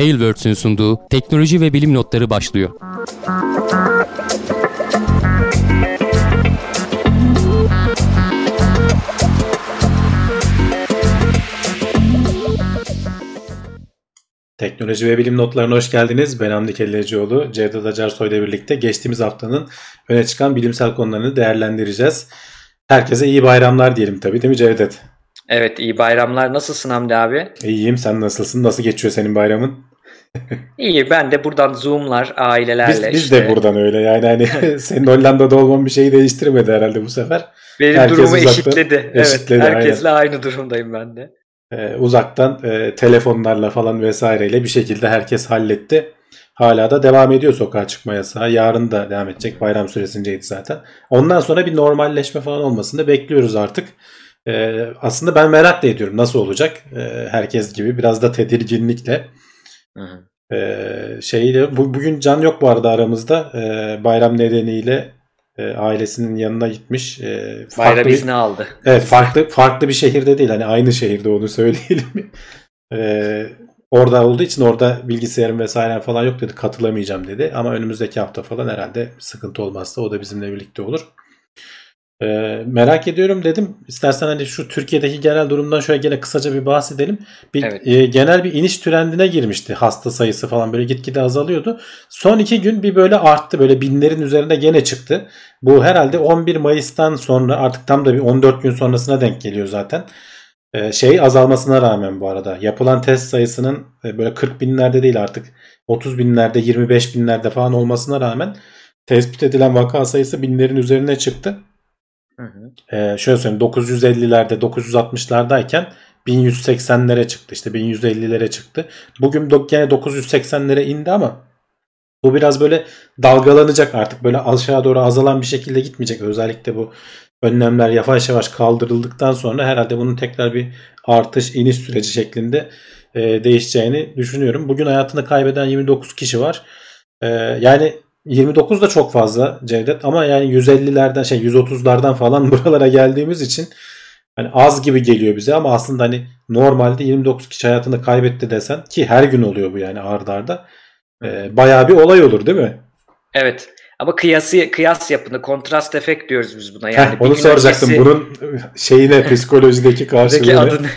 Tailwords'ün sunduğu teknoloji ve bilim notları başlıyor. Teknoloji ve bilim notlarına hoş geldiniz. Ben Hamdi Kellecioğlu, Cevdet Acarsoy ile birlikte geçtiğimiz haftanın öne çıkan bilimsel konularını değerlendireceğiz. Herkese iyi bayramlar diyelim tabii değil mi Cevdet? Evet iyi bayramlar. Nasılsın Hamdi abi? İyiyim sen nasılsın? Nasıl geçiyor senin bayramın? İyi ben de buradan Zoom'lar ailelerle biz, biz işte. de buradan öyle yani hani senin Hollanda'da olman bir şeyi değiştirmedi herhalde bu sefer. Benim Herkes durumu uzaktan eşitledi. eşitledi, evet, herkesle aynı durumdayım ben de. Ee, uzaktan e, telefonlarla falan vesaireyle bir şekilde herkes halletti. Hala da devam ediyor sokağa çıkma yasağı. Yarın da devam edecek. Bayram süresindeydi zaten. Ondan sonra bir normalleşme falan olmasını bekliyoruz artık. Ee, aslında ben merak da ediyorum nasıl olacak. Ee, herkes gibi biraz da tedirginlikle. Hı hı. Ee, şeyle bu, bugün Can yok bu arada aramızda. Ee, bayram nedeniyle e, ailesinin yanına gitmiş. Ee, farklı Bayram bir- izni aldı. Evet farklı farklı bir şehirde değil hani aynı şehirde onu söyleyelim. Ee, orada olduğu için orada bilgisayarım vesaire falan yok dedi katılamayacağım dedi ama önümüzdeki hafta falan herhalde sıkıntı olmazsa o da bizimle birlikte olur. Ee, merak ediyorum dedim. İstersen hani şu Türkiye'deki genel durumdan şöyle gene kısaca bir bahsedelim. Bir Evet. e, genel bir iniş trendine girmişti hasta sayısı falan böyle gitgide azalıyordu. Son iki gün bir böyle arttı böyle binlerin üzerinde gene çıktı. Bu herhalde 11 Mayıs'tan sonra artık tam da bir 14 gün sonrasına denk geliyor zaten. Ee, şey azalmasına rağmen bu arada yapılan test sayısının e, böyle 40 binlerde değil artık 30 binlerde 25 binlerde falan olmasına rağmen tespit edilen vaka sayısı binlerin üzerine çıktı. Ee, şöyle söyleyeyim 950'lerde 960'lardayken 1180'lere çıktı işte 1150'lere çıktı. Bugün gene 980'lere indi ama bu biraz böyle dalgalanacak artık böyle aşağı doğru azalan bir şekilde gitmeyecek. Özellikle bu önlemler yavaş yavaş kaldırıldıktan sonra herhalde bunun tekrar bir artış iniş süreci şeklinde e, değişeceğini düşünüyorum. Bugün hayatını kaybeden 29 kişi var. E, yani 29 da çok fazla Cevdet ama yani 150'lerden şey 130'lardan falan buralara geldiğimiz için hani az gibi geliyor bize ama aslında hani normalde 29 kişi hayatını kaybetti desen ki her gün oluyor bu yani ardarda arda. E, bayağı bir olay olur değil mi? Evet. Ama kıyası kıyas yapını kontrast efekt diyoruz biz buna. Heh, Yani bir onu soracaktım. öncesi- Bunun şeyine psikolojideki karşılığı. adı ne?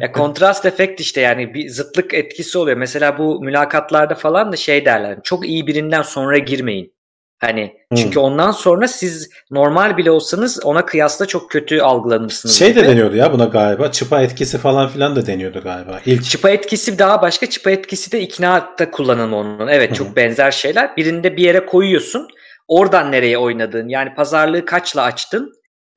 ya kontrast efekt işte yani bir zıtlık etkisi oluyor. Mesela bu mülakatlarda falan da şey derler. Çok iyi birinden sonra girmeyin. Hani Hmm. çünkü ondan sonra siz normal bile olsanız ona kıyasla çok kötü algılanırsınız. Şey de gibi. deniyordu ya buna galiba. Çıpa etkisi falan filan da deniyordu galiba. İlk Çıpa etkisi daha başka. Çıpa etkisi de iknaata kullanımı onun. Evet çok benzer şeyler. Birinde bir yere koyuyorsun. Oradan nereye oynadın? Yani pazarlığı kaçla açtın?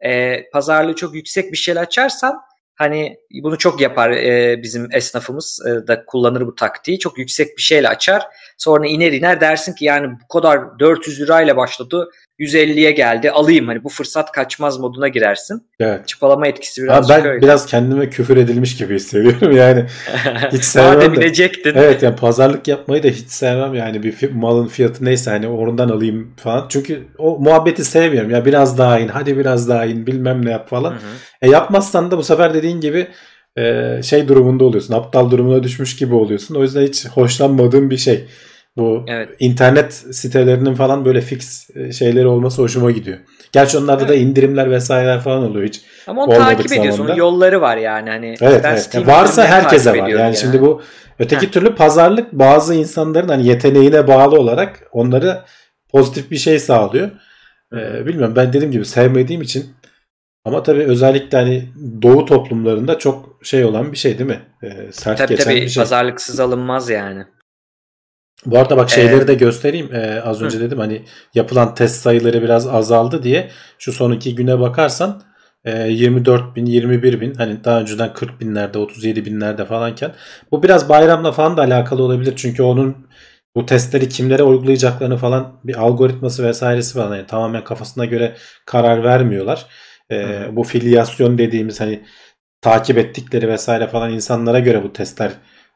Ee, pazarlığı çok yüksek bir şeyle açarsan hani bunu çok yapar e, bizim esnafımız e, da kullanır bu taktiği. Çok yüksek bir şeyle açar. Sonra iner iner dersin ki yani bu kadar 400 lirayla başladı 150'ye geldi alayım hani bu fırsat kaçmaz moduna girersin. evet. Çıpalama etkisi biraz ben öyle. biraz kendime küfür edilmiş gibi hissediyorum yani. hiç sevmem inecektin. Evet yani pazarlık yapmayı da hiç sevmem yani bir malın fiyatı neyse hani oradan alayım falan. Çünkü o muhabbeti sevmiyorum ya biraz daha in hadi biraz daha in bilmem ne yap falan. Hı hı. E yapmazsan da bu sefer dediğin gibi e, şey durumunda oluyorsun. Aptal durumuna düşmüş gibi oluyorsun. O yüzden hiç hoşlanmadığım bir şey. Bu Evet. internet sitelerinin falan böyle fix e, şeyleri olması hoşuma gidiyor. Gerçi onlarda da Evet. indirimler vesaireler falan oluyor hiç. Ama onu takip ediyorsun. zamanda. Yolları var yani. Hani Evet, evet. Steam Ya varsa herkese var. ediyorum Yani şimdi bu öteki türlü pazarlık bazı insanların hani yeteneğine bağlı olarak onları pozitif bir şey sağlıyor. Ee, bilmiyorum ben dediğim gibi sevmediğim için ama tabii özellikle hani doğu toplumlarında çok şey olan bir şey değil mi? Ee, sert Tabii geçen tabii bir şey. pazarlıksız alınmaz yani. Bu arada bak şeyleri Ee, de göstereyim. Ee, az önce dedim hani yapılan test sayıları biraz azaldı diye. Şu son iki güne bakarsan e, 24 bin, 21 bin hani daha önceden 40 binlerde, 37 binlerde falanken bu biraz bayramla falan da alakalı olabilir. Çünkü onun bu testleri kimlere uygulayacaklarını falan bir algoritması vesairesi falan yani tamamen kafasına göre karar vermiyorlar. Ee, Hı. bu filyasyon dediğimiz hani takip ettikleri vesaire falan insanlara göre bu testler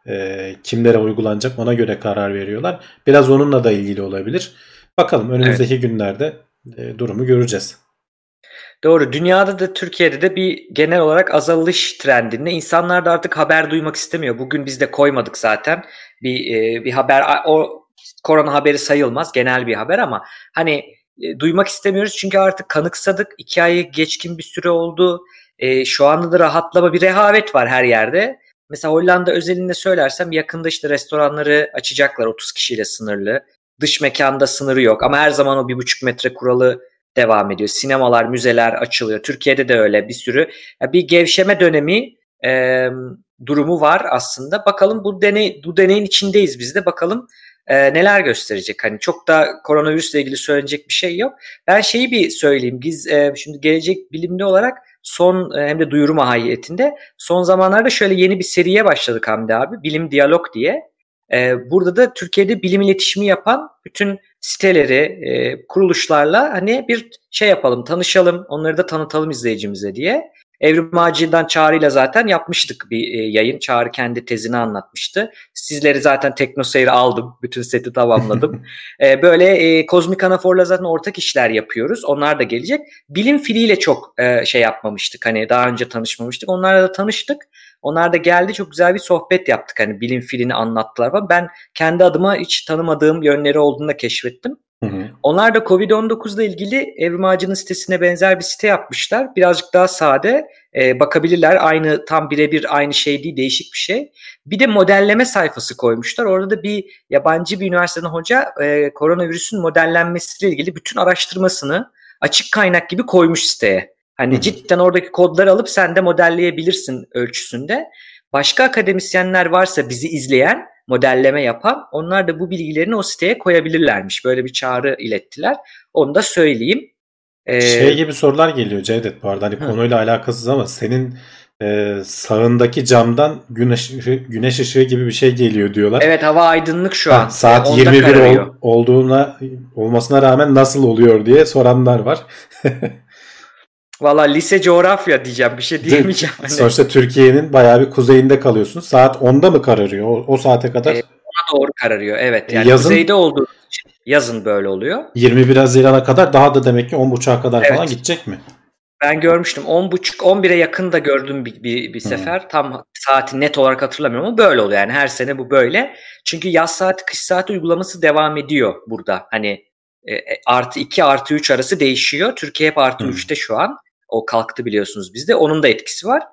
e, kimlere uygulanacak ona göre karar veriyorlar. Biraz onunla da ilgili olabilir. Bakalım önümüzdeki günlerde e, durumu göreceğiz. Doğru. Dünyada da Türkiye'de de bir genel olarak azalış trendinde. İnsanlar da artık haber duymak istemiyor. Bugün biz de koymadık zaten. Bir e, bir haber o korona haberi sayılmaz. Genel bir haber ama hani e, duymak istemiyoruz çünkü artık kanıksadık. İki ayı geçkin bir süre oldu. E, şu anda da rahatlama bir rehavet var her yerde. Mesela Hollanda özelinde söylersem yakında işte restoranları açacaklar 30 kişiyle sınırlı. Dış mekanda sınırı yok ama her zaman o bir buçuk metre kuralı devam ediyor. Sinemalar, müzeler açılıyor. Türkiye'de de öyle bir sürü. bir gevşeme dönemi e, durumu var aslında. Bakalım bu deney bu deneyin içindeyiz biz de. Bakalım e, neler gösterecek. Hani çok da koronavirüsle ilgili söyleyecek bir şey yok. Ben şeyi bir söyleyeyim. Biz e, şimdi gelecek bilimli olarak son e, hem de duyuru mahiyetinde son zamanlarda şöyle yeni bir seriye başladık Hamdi abi. Bilim Diyalog diye. E, burada da Türkiye'de bilim iletişimi yapan bütün siteleri, e, kuruluşlarla hani bir şey yapalım, tanışalım, onları da tanıtalım izleyicimize diye. Evrim Ağacı'dan Çağrı'yla zaten yapmıştık bir e, yayın. Çağrı kendi tezini anlatmıştı. Sizleri zaten TeknoSeyir'e aldım. Bütün seti tamamladım. e, böyle e, Kozmik Anafor'la zaten ortak işler yapıyoruz. Onlar da gelecek. Bilim filiyle çok e, şey yapmamıştık. Hani daha önce tanışmamıştık. Onlarla da tanıştık. Onlar da geldi çok güzel bir sohbet yaptık. Hani bilim filini anlattılar falan. Ben kendi adıma hiç tanımadığım yönleri olduğunu da keşfettim. Onlar da Covid-19 ile ilgili Evrim Ağacı'nın sitesine benzer bir site yapmışlar. Birazcık daha sade e, bakabilirler. Aynı tam birebir aynı şey değil değişik bir şey. Bir de modelleme sayfası koymuşlar. Orada da bir yabancı bir üniversiteden hoca e, koronavirüsün modellenmesiyle ilgili bütün araştırmasını açık kaynak gibi koymuş siteye. Hani cidden oradaki kodları alıp sen de modelleyebilirsin ölçüsünde. Başka akademisyenler varsa bizi izleyen modelleme yapan onlar da bu bilgilerini o siteye koyabilirlermiş. Böyle bir çağrı ilettiler. Onu da söyleyeyim. Ee, şey gibi sorular geliyor Cevdet bu arada hani hı. konuyla alakasız ama senin e, sağındaki camdan güneş ışığı, güneş ışığı gibi bir şey geliyor diyorlar. Evet hava aydınlık şu an. saat yani 21 ol, olduğuna olmasına rağmen nasıl oluyor diye soranlar var. Valla lise coğrafya diyeceğim bir şey diyemeyeceğim. Hani. Sonuçta Türkiye'nin bayağı bir kuzeyinde kalıyorsun. Saat 10'da mı kararıyor o, o saate kadar? E, ona doğru kararıyor evet. Yani yazın, kuzeyde olduğu için yazın böyle oluyor. 21 Haziran'a kadar daha da demek ki 10.30'a kadar evet. falan gidecek mi? Ben görmüştüm. 10.30 11'e yakın da gördüm bir, bir, bir sefer. Hmm. Tam saati net olarak hatırlamıyorum ama böyle oluyor. Yani her sene bu böyle. Çünkü yaz saati kış saati uygulaması devam ediyor burada. Hani e, e artı 2 artı 3 arası değişiyor. Türkiye hep artı hmm. 3'te şu an. O kalktı biliyorsunuz bizde. Onun da etkisi var.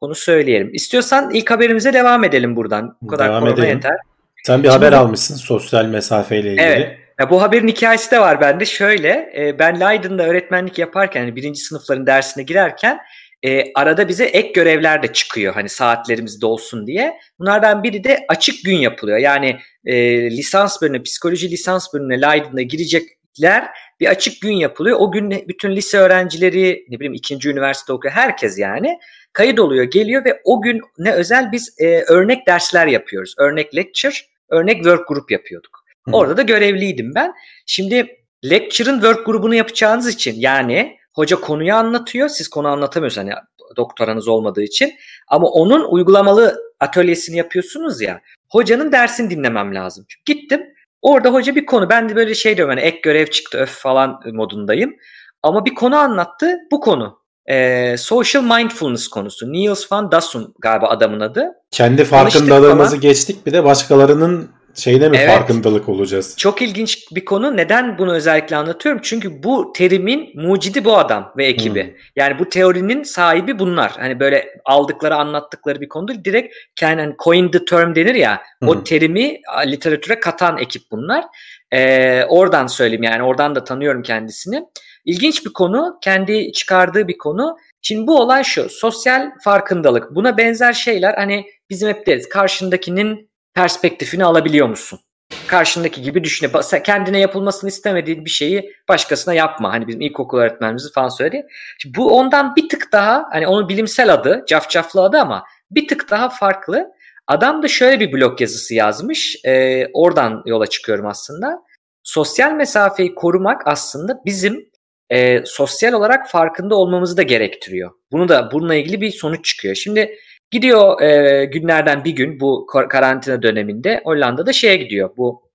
Onu söyleyelim. İstiyorsan ilk haberimize devam edelim buradan. Bu kadar devam edelim. yeter. Sen bir Şimdi haber almışsın sosyal mesafeyle ilgili. Evet. Ya bu haberin hikayesi de var bende. Şöyle e, ben Leiden'da öğretmenlik yaparken yani birinci sınıfların dersine girerken e, arada bize ek görevler de çıkıyor hani saatlerimiz dolsun diye. Bunlardan biri de açık gün yapılıyor. Yani e, lisans bölümüne, psikoloji lisans bölümüne Leiden'da girecekler bir açık gün yapılıyor. O gün bütün lise öğrencileri ne bileyim ikinci üniversite okuyor herkes yani kayıt oluyor geliyor ve o gün ne özel biz e, örnek dersler yapıyoruz. Örnek lecture, örnek work group yapıyorduk. Hı. Orada da görevliydim ben. Şimdi lecture'ın work grubunu yapacağınız için yani hoca konuyu anlatıyor. Siz konu anlatamıyorsunuz hani doktoranız olmadığı için. Ama onun uygulamalı atölyesini yapıyorsunuz ya. Hocanın dersini dinlemem lazım. Gittim Orada hoca bir konu ben de böyle şey diyorum hani ek görev çıktı öf falan modundayım. Ama bir konu anlattı bu konu. Ee, social mindfulness konusu. Niels van Dasun galiba adamın adı. Kendi farkındalığımızı geçtik bir de başkalarının şeyine mi evet, farkındalık olacağız? Çok ilginç bir konu. Neden bunu özellikle anlatıyorum? Çünkü bu terimin mucidi bu adam ve ekibi. Hmm. Yani bu teorinin sahibi bunlar. Hani böyle aldıkları anlattıkları bir konu değil. Direkt kendi hani coin the term denir ya. Hmm. O terimi literatüre katan ekip bunlar. Ee, oradan söyleyeyim yani oradan da tanıyorum kendisini. İlginç bir konu. Kendi çıkardığı bir konu. Şimdi bu olay şu. Sosyal farkındalık. Buna benzer şeyler hani bizim hep deriz. Karşındakinin perspektifini alabiliyor musun? Karşındaki gibi düşüne. Kendine yapılmasını istemediğin bir şeyi başkasına yapma. Hani bizim ilkokul öğretmenimiz falan söyledi. Şimdi bu ondan bir tık daha hani onun bilimsel adı, cafcaflı adı ama bir tık daha farklı. Adam da şöyle bir blog yazısı yazmış. E, oradan yola çıkıyorum aslında. Sosyal mesafeyi korumak aslında bizim e, sosyal olarak farkında olmamızı da gerektiriyor. Bunu da bununla ilgili bir sonuç çıkıyor. Şimdi Gidiyor e, günlerden bir gün bu karantina döneminde Hollanda'da şeye gidiyor. Bu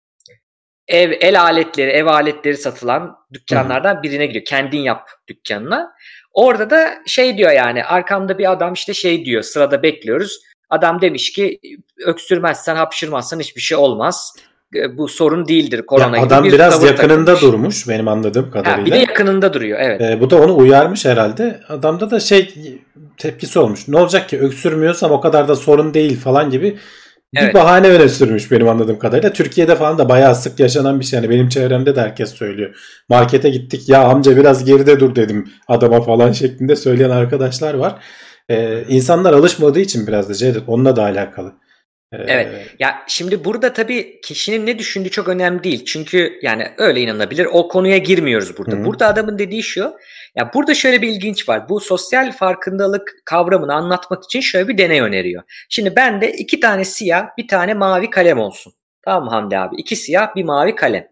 ev el aletleri, ev aletleri satılan dükkanlardan birine gidiyor. Kendin yap dükkanına. Orada da şey diyor yani arkamda bir adam işte şey diyor sırada bekliyoruz. Adam demiş ki öksürmezsen hapşırmazsan hiçbir şey olmaz. E, Bu sorun değildir korona Ya gibi adam bir biraz yakınında takılmış. durmuş benim anladığım Ha, kadarıyla. bir de yakınında duruyor evet. Ee, bu da onu uyarmış herhalde. Adamda da şey tepkisi olmuş. Ne olacak ki öksürmüyorsam o kadar da sorun değil falan gibi bir Evet. bahane öne sürmüş benim anladığım kadarıyla. Türkiye'de falan da bayağı sık yaşanan bir şey. Yani benim çevremde de herkes söylüyor. Markete gittik ya amca biraz geride dur dedim adama falan şeklinde söyleyen arkadaşlar var. Ee, insanlar alışmadığı için biraz da Cevdet onunla da alakalı. Evet. Ya şimdi burada tabii kişinin ne düşündüğü çok önemli değil. Çünkü yani öyle inanabilir. O konuya girmiyoruz burada. Hı. Burada adamın dediği şu. Ya burada şöyle bir ilginç var. Bu sosyal farkındalık kavramını anlatmak için şöyle bir deney öneriyor. Şimdi bende iki tane siyah, bir tane mavi kalem olsun. Tamam mı Hamdi abi? İki siyah, bir mavi kalem.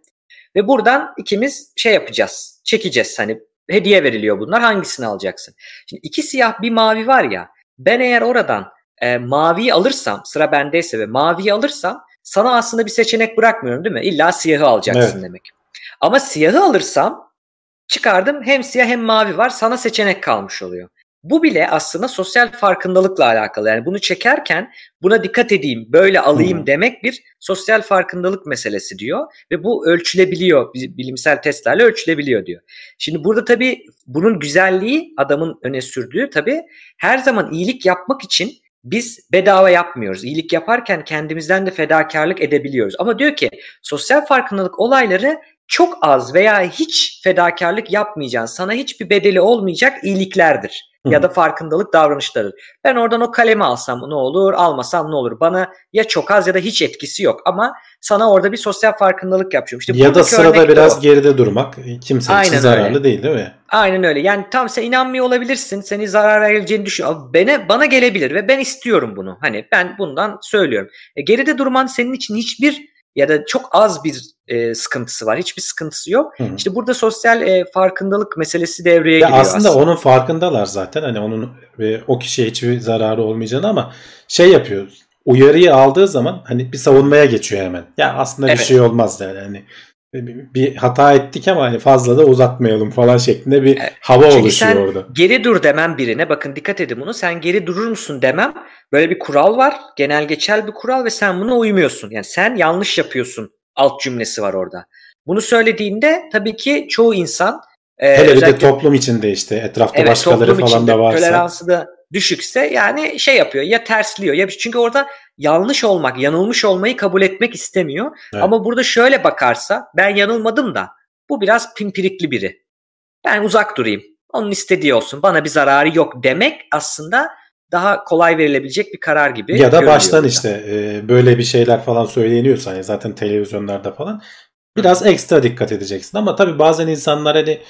Ve buradan ikimiz şey yapacağız. Çekeceğiz hani hediye veriliyor bunlar. Hangisini alacaksın? Şimdi iki siyah, bir mavi var ya. Ben eğer oradan e, maviyi alırsam sıra bendeyse ve maviyi alırsam sana aslında bir seçenek bırakmıyorum değil mi? İlla siyahı alacaksın Evet. demek. Ama siyahı alırsam çıkardım hem siyah hem mavi var sana seçenek kalmış oluyor. Bu bile aslında sosyal farkındalıkla alakalı. Yani bunu çekerken buna dikkat edeyim, böyle alayım Hı. demek bir sosyal farkındalık meselesi diyor. Ve bu ölçülebiliyor, bi- bilimsel testlerle ölçülebiliyor diyor. Şimdi burada tabii bunun güzelliği adamın öne sürdüğü tabii her zaman iyilik yapmak için biz bedava yapmıyoruz. İyilik yaparken kendimizden de fedakarlık edebiliyoruz. Ama diyor ki sosyal farkındalık olayları çok az veya hiç fedakarlık yapmayacaksın. Sana hiçbir bedeli olmayacak iyiliklerdir. Ya da farkındalık davranışları. Ben oradan o kalemi alsam ne olur, almasam ne olur? Bana ya çok az ya da hiç etkisi yok. Ama sana orada bir sosyal farkındalık yapıyorum. İşte ya da sırada biraz o. geride durmak kimse için Aynen zararlı öyle. değil değil mi? Aynen öyle. Yani tam sen inanmıyor olabilirsin. Seni zarar vereceğini düşün. Bana, bana gelebilir ve ben istiyorum bunu. Hani ben bundan söylüyorum. E, geride durman senin için hiçbir ya da çok az bir e, sıkıntısı var. Hiçbir sıkıntısı yok. Hı hı. İşte burada sosyal e, farkındalık meselesi devreye Ya giriyor aslında, aslında. onun farkındalar zaten. Hani onun e, o kişiye hiçbir zararı olmayacağını ama şey yapıyor. Uyarıyı aldığı zaman hani bir savunmaya geçiyor hemen. Ya aslında bir Evet. şey olmaz yani. Hani bir hata ettik ama hani fazla da uzatmayalım falan şeklinde bir Evet. hava Çünkü oluşuyor sen orada. geri dur demem birine bakın dikkat edin bunu sen geri durur musun demem böyle bir kural var genel geçer bir kural ve sen buna uymuyorsun yani sen yanlış yapıyorsun alt cümlesi var orada. Bunu söylediğinde tabii ki çoğu insan e, Hele bir de toplum içinde işte etrafta evet, başkaları falan içinde da varsa. toleransı da düşükse yani şey yapıyor ya tersliyor ya çünkü orada yanlış olmak yanılmış olmayı kabul etmek istemiyor. Evet. Ama burada şöyle bakarsa ben yanılmadım da bu biraz pimpirikli biri. Ben uzak durayım. Onun istediği olsun. Bana bir zararı yok demek aslında daha kolay verilebilecek bir karar gibi. Ya da baştan burada. işte e, böyle bir şeyler falan söyleniyorsa hani zaten televizyonlarda falan biraz ekstra dikkat edeceksin ama tabii bazen insanlar hani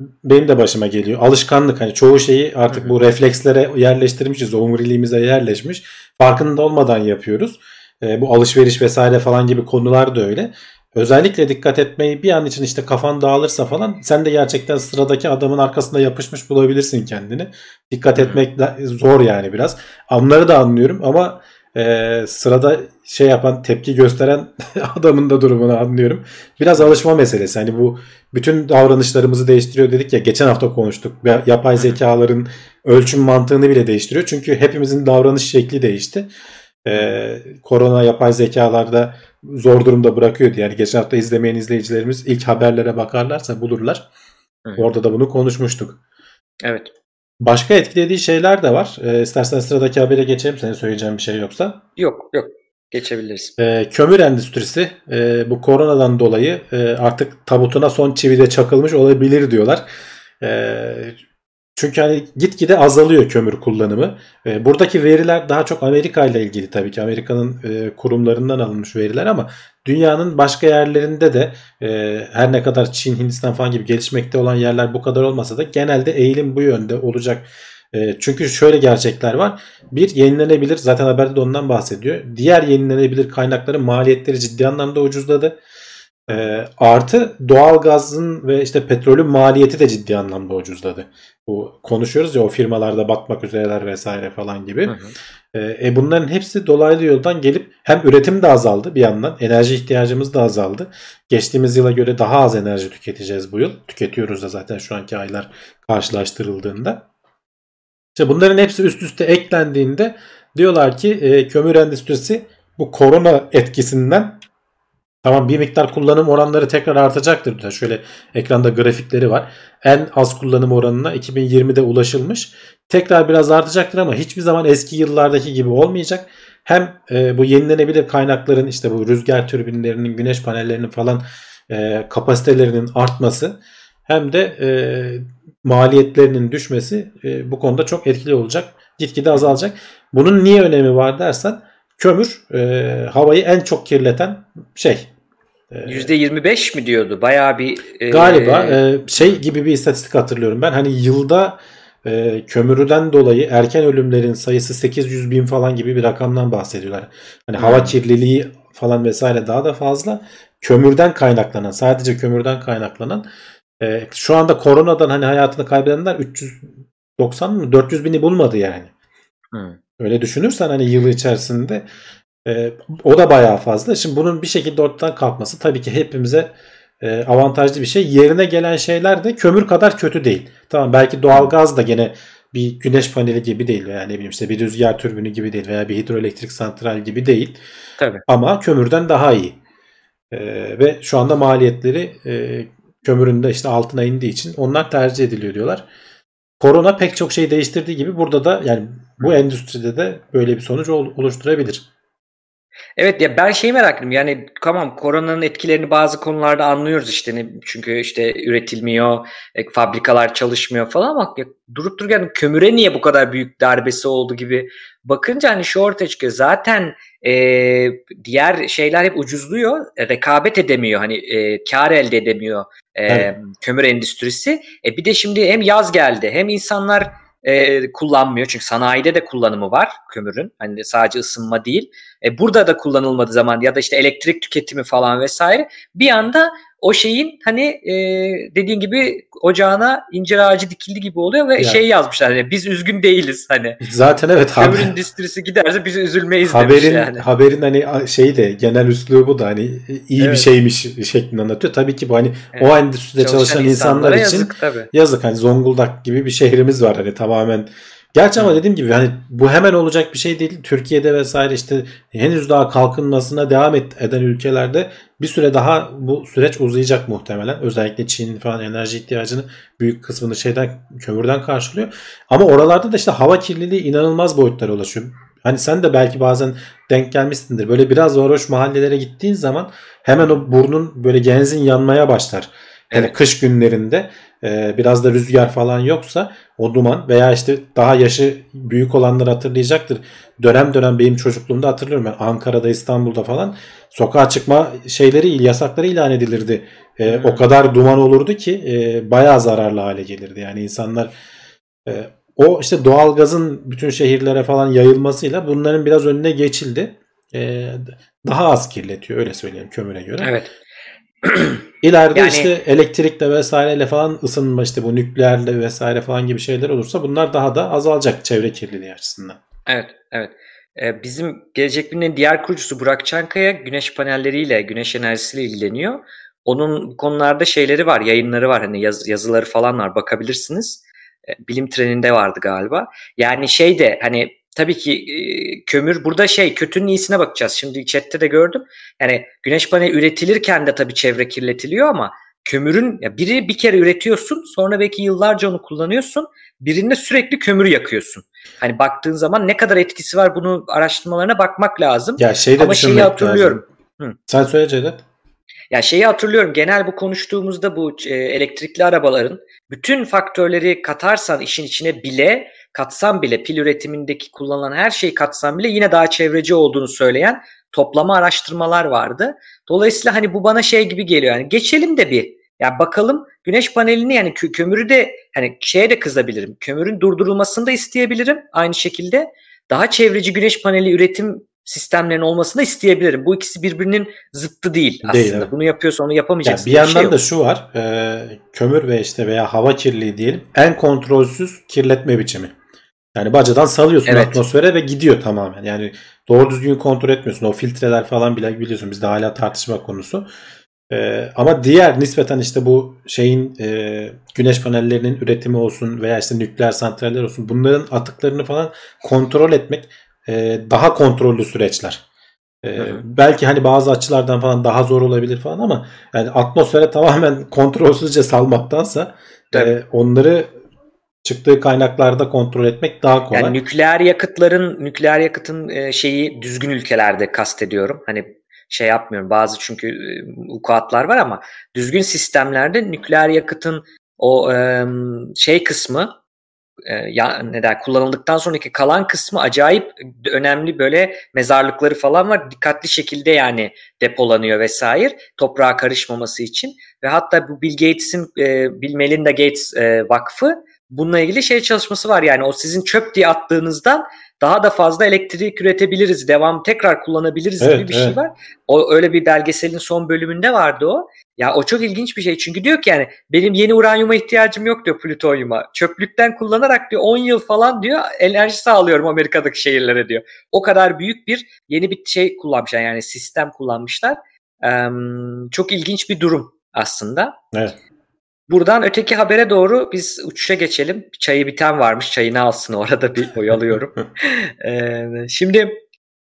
benim de başıma geliyor. Alışkanlık hani çoğu şeyi artık bu reflekslere yerleştirmişiz. Omuriliğimize yerleşmiş. Farkında olmadan yapıyoruz. E, bu alışveriş vesaire falan gibi konular da öyle. Özellikle dikkat etmeyi bir an için işte kafan dağılırsa falan sen de gerçekten sıradaki adamın arkasında yapışmış bulabilirsin kendini. Dikkat etmek zor yani biraz. Onları da anlıyorum ama e, sırada şey yapan tepki gösteren adamın da durumunu anlıyorum. Biraz alışma meselesi. Hani bu bütün davranışlarımızı değiştiriyor dedik ya geçen hafta konuştuk. Ya- Yapay zekaların ölçüm mantığını bile değiştiriyor. Çünkü hepimizin davranış şekli değişti. Ee, korona yapay zekalarda zor durumda bırakıyordu. Yani geçen hafta izlemeyen izleyicilerimiz ilk haberlere bakarlarsa bulurlar. Hı. Orada da bunu konuşmuştuk. Evet. Başka etkilediği şeyler de var. Ee, istersen sıradaki habere geçelim. Senin söyleyeceğin bir şey yoksa. Yok yok. Geçebiliriz. Ee, kömür endüstrisi e, bu koronadan dolayı e, artık tabutuna son çivi de çakılmış olabilir diyorlar. E, çünkü hani gitgide azalıyor kömür kullanımı. E, buradaki veriler daha çok Amerika ile ilgili tabii ki. Amerika'nın e, kurumlarından alınmış veriler ama dünyanın başka yerlerinde de e, her ne kadar Çin, Hindistan falan gibi gelişmekte olan yerler bu kadar olmasa da genelde eğilim bu yönde olacak. E, çünkü şöyle gerçekler var. Bir yenilenebilir zaten haberde de ondan bahsediyor. Diğer yenilenebilir kaynakların maliyetleri ciddi anlamda ucuzladı. E, artı doğalgazın ve işte petrolün maliyeti de ciddi anlamda ucuzladı. Bu konuşuyoruz ya o firmalarda batmak üzereler vesaire falan gibi. Hı hı. E, e, bunların hepsi dolaylı yoldan gelip hem üretim de azaldı bir yandan enerji ihtiyacımız da azaldı. Geçtiğimiz yıla göre daha az enerji tüketeceğiz bu yıl. Tüketiyoruz da zaten şu anki aylar karşılaştırıldığında. İşte bunların hepsi üst üste eklendiğinde diyorlar ki e, kömür endüstrisi bu korona etkisinden tamam bir miktar kullanım oranları tekrar artacaktır. diyor. Şöyle ekranda grafikleri var. En az kullanım oranına 2020'de ulaşılmış. Tekrar biraz artacaktır ama hiçbir zaman eski yıllardaki gibi olmayacak. Hem e, bu yenilenebilir kaynakların işte bu rüzgar türbinlerinin, güneş panellerinin falan e, kapasitelerinin artması hem de e, maliyetlerinin düşmesi e, bu konuda çok etkili olacak. Gitgide azalacak. Bunun niye önemi var dersen kömür e, havayı en çok kirleten şey. E, %25 mi diyordu? Bayağı bir e, galiba e, şey gibi bir istatistik hatırlıyorum ben. Hani yılda e, kömürden dolayı erken ölümlerin sayısı 800 bin falan gibi bir rakamdan bahsediyorlar. Hani hava Hmm. kirliliği falan vesaire daha da fazla. Kömürden kaynaklanan sadece kömürden kaynaklanan e, şu anda koronadan hani hayatını kaybedenler 390 mı 400 bini bulmadı yani. Hı. Öyle düşünürsen hani yıl içerisinde e, o da bayağı fazla. Şimdi bunun bir şekilde ortadan kalkması tabii ki hepimize e, avantajlı bir şey. Yerine gelen şeyler de kömür kadar kötü değil. Tamam belki doğalgaz da gene bir güneş paneli gibi değil veya ne bileyim işte bir rüzgar türbünü gibi değil veya bir hidroelektrik santral gibi değil. Tabii. Ama kömürden daha iyi. E, ve şu anda maliyetleri e, kömürün de işte altına indiği için onlar tercih ediliyor diyorlar. Korona pek çok şey değiştirdiği gibi burada da yani bu endüstride de böyle bir sonuç ol- oluşturabilir. Evet ya ben şeyi merak ediyorum yani tamam koronanın etkilerini bazı konularda anlıyoruz işte. Çünkü işte üretilmiyor, e, fabrikalar çalışmıyor falan ama ya durup dururken kömüre niye bu kadar büyük darbesi oldu gibi bakınca hani şu ortaya çıkıyor. Zaten e, diğer şeyler hep ucuzluyor e, rekabet edemiyor. Hani e, kar elde edemiyor e, Evet. kömür endüstrisi. E, bir de şimdi hem yaz geldi hem insanlar e, kullanmıyor. Çünkü sanayide de kullanımı var kömürün. Hani sadece ısınma değil e, burada da kullanılmadığı zaman ya da işte elektrik tüketimi falan vesaire bir anda o şeyin hani e, dediğin gibi ocağına incir ağacı dikildi gibi oluyor ve Ya. şey yazmışlar hani biz üzgün değiliz hani Zaten evet kömür haber, endüstrisi giderse biz üzülmeyiz demiş haberin yani. haberin hani şeyi de genel üslubu da hani iyi bir Evet. şeymiş şeklinde anlatıyor. Tabii ki bu hani Evet. o endüstride çalışan, insanlar insanlara için yazık tabii. yazık hani Zonguldak gibi bir şehrimiz var hani tamamen. Gerçi ama dediğim gibi hani bu hemen olacak bir şey değil. Türkiye'de vesaire işte henüz daha kalkınmasına devam eden ülkelerde bir süre daha bu süreç uzayacak muhtemelen. Özellikle Çin falan enerji ihtiyacını büyük kısmını şeyden kömürden karşılıyor. Ama oralarda da işte hava kirliliği inanılmaz boyutlara ulaşıyor. Hani sen de belki bazen denk gelmişsindir. Böyle biraz varoş mahallelere gittiğin zaman hemen o burnun böyle genzin yanmaya başlar. Yani Evet. kış günlerinde e, biraz da rüzgar falan yoksa o duman veya işte daha yaşı büyük olanlar hatırlayacaktır. Dönem dönem benim çocukluğumda hatırlıyorum ben Ankara'da İstanbul'da falan sokağa çıkma şeyleri yasakları ilan edilirdi. E, Hmm. O kadar duman olurdu ki e, bayağı zararlı hale gelirdi. Yani insanlar e, o işte doğalgazın bütün şehirlere falan yayılmasıyla bunların biraz önüne geçildi. E, daha az kirletiyor öyle söyleyeyim kömüre göre. Evet. İleride Yani- işte elektrikle vesaireyle falan ısınma işte bu nükleerle vesaire falan gibi şeyler olursa bunlar daha da azalacak çevre kirliliği açısından. Evet, evet. Ee, bizim Gelecek Bilim'in diğer kurucusu Burak Çankaya güneş panelleriyle, güneş enerjisiyle ilgileniyor. Onun konularda şeyleri var, yayınları var, hani yaz- yazıları falan var, bakabilirsiniz. Ee, bilim treninde vardı galiba. Yani şey de hani tabii ki e, kömür burada şey kötünün iyisine bakacağız. Şimdi chatte de gördüm. Yani güneş paneli üretilirken de tabii çevre kirletiliyor ama kömürün ya biri bir kere üretiyorsun, sonra belki yıllarca onu kullanıyorsun. Birinde sürekli kömür yakıyorsun. Hani baktığın zaman ne kadar etkisi var bunu araştırmalarına bakmak lazım. Ya şey de Ama şeyi hatırlıyorum. lazım. Sen söyle Cevdet. Ya şeyi hatırlıyorum genel bu konuştuğumuzda bu elektrikli arabaların bütün faktörleri katarsan işin içine bile katsan bile pil üretimindeki kullanılan her şeyi katsan bile yine daha çevreci olduğunu söyleyen toplama araştırmalar vardı. Dolayısıyla hani bu bana şey gibi geliyor yani geçelim de bir ya bakalım güneş panelini yani kö- kömürü de hani şeye de kızabilirim. Kömürün durdurulmasını da isteyebilirim aynı şekilde. Daha çevreci güneş paneli üretim sistemlerin olmasını isteyebilirim. Bu ikisi birbirinin zıttı değil aslında. Değil, evet. Bunu yapıyorsa onu Yani yapamayacaksın. bir diye yandan şey da şu var. e, kömür ve işte veya hava kirliliği diyelim. En kontrolsüz kirletme biçimi. Yani bacadan salıyorsun Evet. atmosfere ve gidiyor tamamen. Yani doğru düzgün kontrol etmiyorsun. O filtreler falan bile biliyorsun bizde hala tartışma konusu. E, ama diğer nispeten işte bu şeyin e, güneş panellerinin üretimi olsun veya işte nükleer santraller olsun bunların atıklarını falan kontrol etmek e, daha kontrollü süreçler. E, Hı hı. belki hani bazı açılardan falan daha zor olabilir falan ama yani atmosfere tamamen kontrolsüzce salmaktansa e, onları çıktığı kaynaklarda kontrol etmek daha kolay. Yani nükleer yakıtların nükleer yakıtın e, şeyi düzgün ülkelerde kastediyorum. Hani şey yapmıyorum bazı çünkü e, vukuatlar var ama düzgün sistemlerde nükleer yakıtın o e, şey kısmı ya ne der kullanıldıktan sonraki kalan kısmı acayip önemli böyle mezarlıkları falan var. Dikkatli şekilde yani depolanıyor vesaire toprağa karışmaması için ve hatta bu Bill Gates'in Bill Melinda Gates vakfı bununla ilgili şey çalışması var yani o sizin çöp diye attığınızdan daha da fazla elektrik üretebiliriz, devam tekrar kullanabiliriz Evet, gibi bir evet. şey var. O öyle bir belgeselin son bölümünde vardı o. Ya o çok ilginç bir şey çünkü diyor ki yani benim yeni uranyuma ihtiyacım yok diyor plütonyuma. Çöplükten kullanarak diyor 10 yıl falan diyor enerji sağlıyorum Amerika'daki şehirlere diyor. O kadar büyük bir yeni bir şey kullanmışlar yani sistem kullanmışlar. Eee, çok ilginç bir durum aslında. Evet. Buradan öteki habere doğru biz uçuşa geçelim. Çayı biten varmış. Çayını alsın orada bir oyalıyorum. Ee, şimdi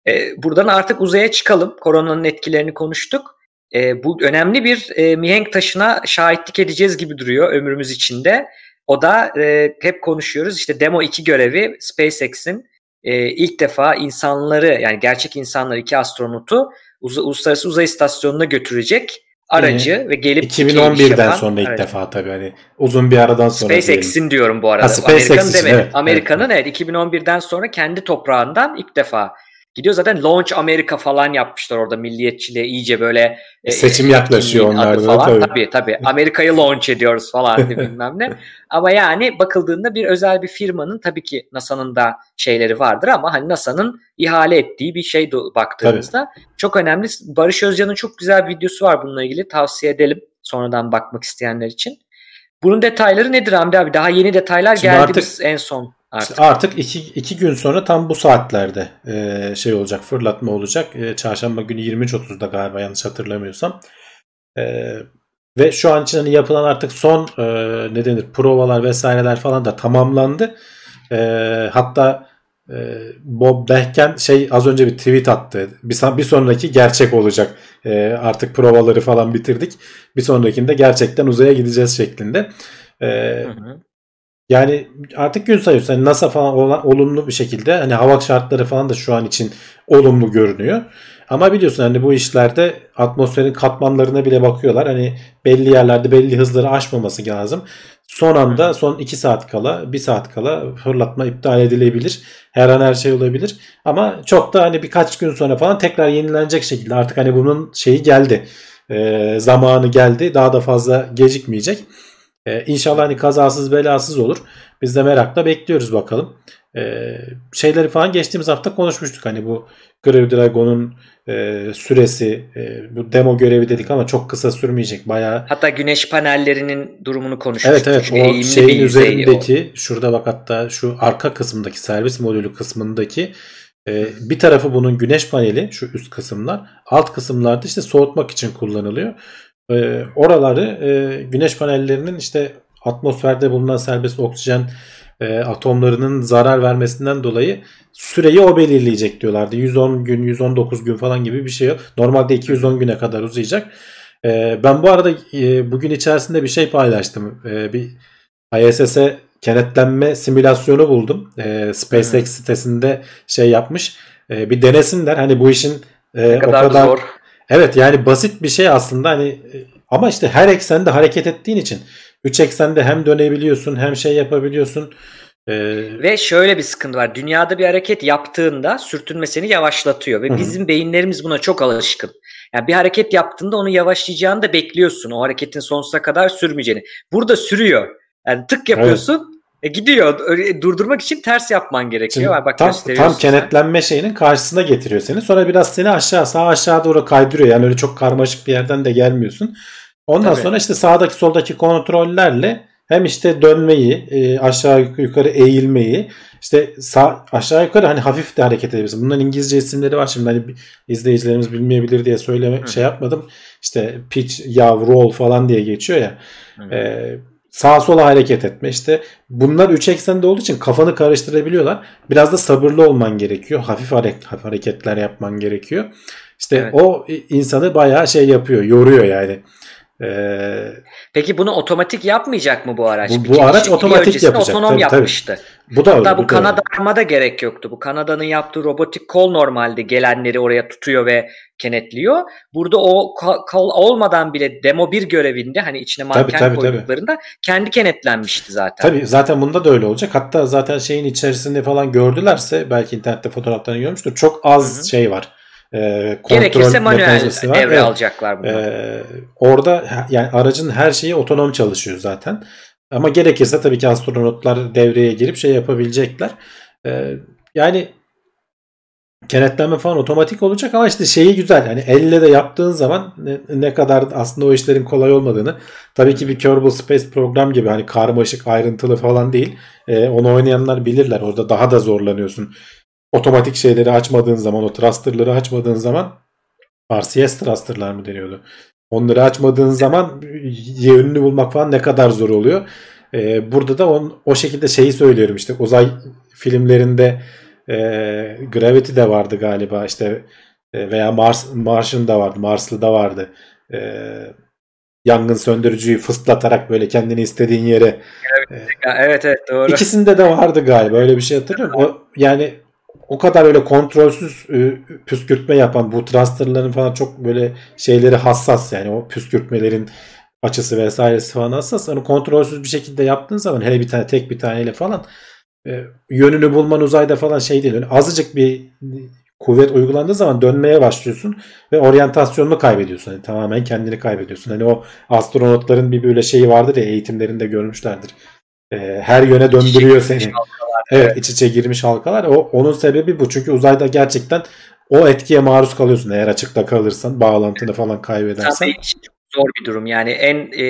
e, buradan artık uzaya çıkalım. Koronanın etkilerini konuştuk. E, bu önemli bir e, mihenk taşına şahitlik edeceğiz gibi duruyor ömrümüz içinde. O da e, hep konuşuyoruz. İşte Demo 2 görevi SpaceX'in e, ilk defa insanları yani gerçek insanları iki astronotu uz- uluslararası uzay istasyonuna götürecek aracı ve gelip iki iş 2011'den yapan- sonra ilk Evet. defa tabii hani uzun bir aradan sonra. SpaceX'in diyorum bu arada. Ha, SpaceX Amerika'nın demedim. evet, Amerika'nın evet, 2011'den sonra kendi toprağından ilk defa gidiyor. Zaten Launch America falan yapmışlar orada milliyetçiliğe iyice böyle e, Seçim yaklaşıyor etkinliğin adı onlarda da falan. tabii. Tabii tabii. Amerika'yı launch ediyoruz falan bilmem ne. Ama yani bakıldığında bir özel bir firmanın tabii ki NASA'nın da şeyleri vardır ama hani NASA'nın ihale ettiği bir şey baktığımızda çok önemli. Barış Özcan'ın çok güzel bir videosu var bununla ilgili. Tavsiye edelim sonradan bakmak isteyenler için. Bunun detayları nedir Hamdi abi? Daha yeni detaylar Şimdi geldi artık- biz en son artık. İşte artık iki, iki gün sonra tam bu saatlerde e, şey olacak fırlatma olacak. E, çarşamba günü 23.30'da galiba yanlış hatırlamıyorsam. E, ve şu an için hani yapılan artık son e, ne denir provalar vesaireler falan da tamamlandı. E, hatta e, Bob Behken şey az önce bir tweet attı. Bir, bir sonraki gerçek olacak. E, artık provaları falan bitirdik. Bir sonrakinde gerçekten uzaya gideceğiz şeklinde. E, Hı hı. Yani artık gün sayıyorsun. Hani NASA falan olan, olumlu bir şekilde hani hava şartları falan da şu an için olumlu görünüyor. Ama biliyorsun hani bu işlerde atmosferin katmanlarına bile bakıyorlar. Hani belli yerlerde belli hızları aşmaması lazım. Son anda son 2 saat kala 1 saat kala fırlatma iptal edilebilir. Her an her şey olabilir. Ama çok da hani birkaç gün sonra falan tekrar yenilenecek şekilde artık hani bunun şeyi geldi. Ee, zamanı geldi. Daha da fazla gecikmeyecek. Ee, inşallah hani kazasız belasız olur. Biz de merakla bekliyoruz bakalım. Ee, şeyleri falan geçtiğimiz hafta konuşmuştuk. Hani bu Crew Dragon'un e, süresi e, bu demo görevi dedik ama çok kısa sürmeyecek. Bayağı Hatta güneş panellerinin durumunu konuşmuştuk. Evet evet Çünkü o şeyin üzerindeki şurada bak hatta şu arka kısımdaki servis modülü kısmındaki e, bir tarafı bunun güneş paneli şu üst kısımlar alt kısımlarda işte soğutmak için kullanılıyor. E, oraları e, güneş panellerinin işte atmosferde bulunan serbest oksijen e, atomlarının zarar vermesinden dolayı süreyi o belirleyecek diyorlardı. 110 gün 119 gün falan gibi bir şey yok. Normalde 210 güne kadar uzayacak. E, ben bu arada e, bugün içerisinde bir şey paylaştım. E, bir ISS'e kenetlenme simülasyonu buldum. E, SpaceX Hı. sitesinde şey yapmış. E, bir denesinler. Hani bu işin e, Ne o kadar, kadar zor. Evet yani basit bir şey aslında hani e, ama işte her eksende hareket ettiğin için 3 eksende hem dönebiliyorsun hem şey yapabiliyorsun. E, Ve şöyle bir sıkıntı var. Dünyada bir hareket yaptığında sürtünme seni yavaşlatıyor ve Hı hı. bizim beyinlerimiz buna çok alışkın. Yani bir hareket yaptığında onu yavaşlayacağını da bekliyorsun. O hareketin sonsuza kadar sürmeyeceğini. Burada sürüyor. Yani tık yapıyorsun E, gidiyor. Öyle, durdurmak için ters yapman gerekiyor. Şimdi Bak tam, tam kenetlenme şeyinin karşısına getiriyor seni. Sonra biraz seni aşağı sağ aşağı doğru kaydırıyor. Yani öyle çok karmaşık bir yerden de gelmiyorsun. Ondan Tabii. sonra işte sağdaki soldaki kontrollerle hem işte dönmeyi, e, aşağı yukarı eğilmeyi, işte sağ aşağı yukarı hani hafif de hareket edebilirsin. Bunların İngilizce isimleri var şimdi hani izleyicilerimiz bilmeyebilir diye söyleme Hı. şey yapmadım. İşte pitch, yav, roll falan diye geçiyor ya. Hı. Ee, sağa sola hareket etme işte bunlar üç eksende olduğu için kafanı karıştırabiliyorlar. Biraz da sabırlı olman gerekiyor. Hafif, hareket, hafif hareketler yapman gerekiyor. İşte Evet. o insanı bayağı şey yapıyor, yoruyor yani. Ee, Peki bunu otomatik yapmayacak mı bu araç? Bu- bu araç otomatik yapacak. Otonom Tabii, tabii. yapmıştı. bu da. Hatta bu bu kanada arma da gerek yoktu. Bu Kanada'nın yaptığı robotik kol normalde gelenleri oraya tutuyor ve kenetliyor. Burada o kol olmadan bile demo bir görevinde hani içine Tabii, manken tabii, koyduklarında kendi kenetlenmişti zaten. Tabii zaten bunda da öyle olacak. Hatta zaten şeyin içerisinde falan gördülerse belki internette fotoğraflarını görmüştür. Çok az Hı hı. şey var. Ee, kontrol Gerekirse manuel var. devre Evet. alacaklar bunu. Ee, orada yani aracın her şeyi otonom çalışıyor zaten. Ama gerekirse tabii ki astronotlar devreye girip şey yapabilecekler. Ee, yani kenetlenme falan otomatik olacak ama işte şeyi güzel. Yani elle de yaptığın zaman ne, ne kadar aslında o işlerin kolay olmadığını. Tabii ki bir Kerbal Space program gibi hani karmaşık ayrıntılı falan değil. Ee, onu oynayanlar bilirler. Orada daha da zorlanıyorsun. Otomatik şeyleri açmadığın zaman, o thruster'ları açmadığın zaman RCS thruster'lar mı deniyordu? Onları açmadığın zaman yönünü bulmak falan ne kadar zor oluyor. Ee, burada da on, o şekilde şeyi söylüyorum işte uzay filmlerinde e, Gravity de vardı galiba işte e, veya Mars Martian da vardı, Marslı da vardı. E, yangın söndürücüyü fıslatarak böyle kendini istediğin yere Ya, evet evet doğru. İkisinde de vardı galiba öyle bir şey hatırlıyorum. O, yani o kadar öyle kontrolsüz e, püskürtme yapan bu thrusterların falan çok böyle şeyleri hassas yani o püskürtmelerin açısı vesairesi falan hassas. Onu kontrolsüz bir şekilde yaptığın zaman hele bir tane tek bir taneyle falan e, yönünü bulman uzayda falan şey değil. Öyle azıcık bir kuvvet uygulandığı zaman dönmeye başlıyorsun ve oryantasyonunu kaybediyorsun. Yani tamamen kendini kaybediyorsun. Hani o astronotların bir böyle şeyi vardır ya eğitimlerinde görmüşlerdir. E, her yöne döndürüyor seni. Evet iç içe girmiş halkalar. O, onun sebebi bu. Çünkü uzayda gerçekten o etkiye maruz kalıyorsun. Eğer açıkta kalırsan, bağlantını falan kaybedersen. Tabii hiç zor bir durum. Yani en e,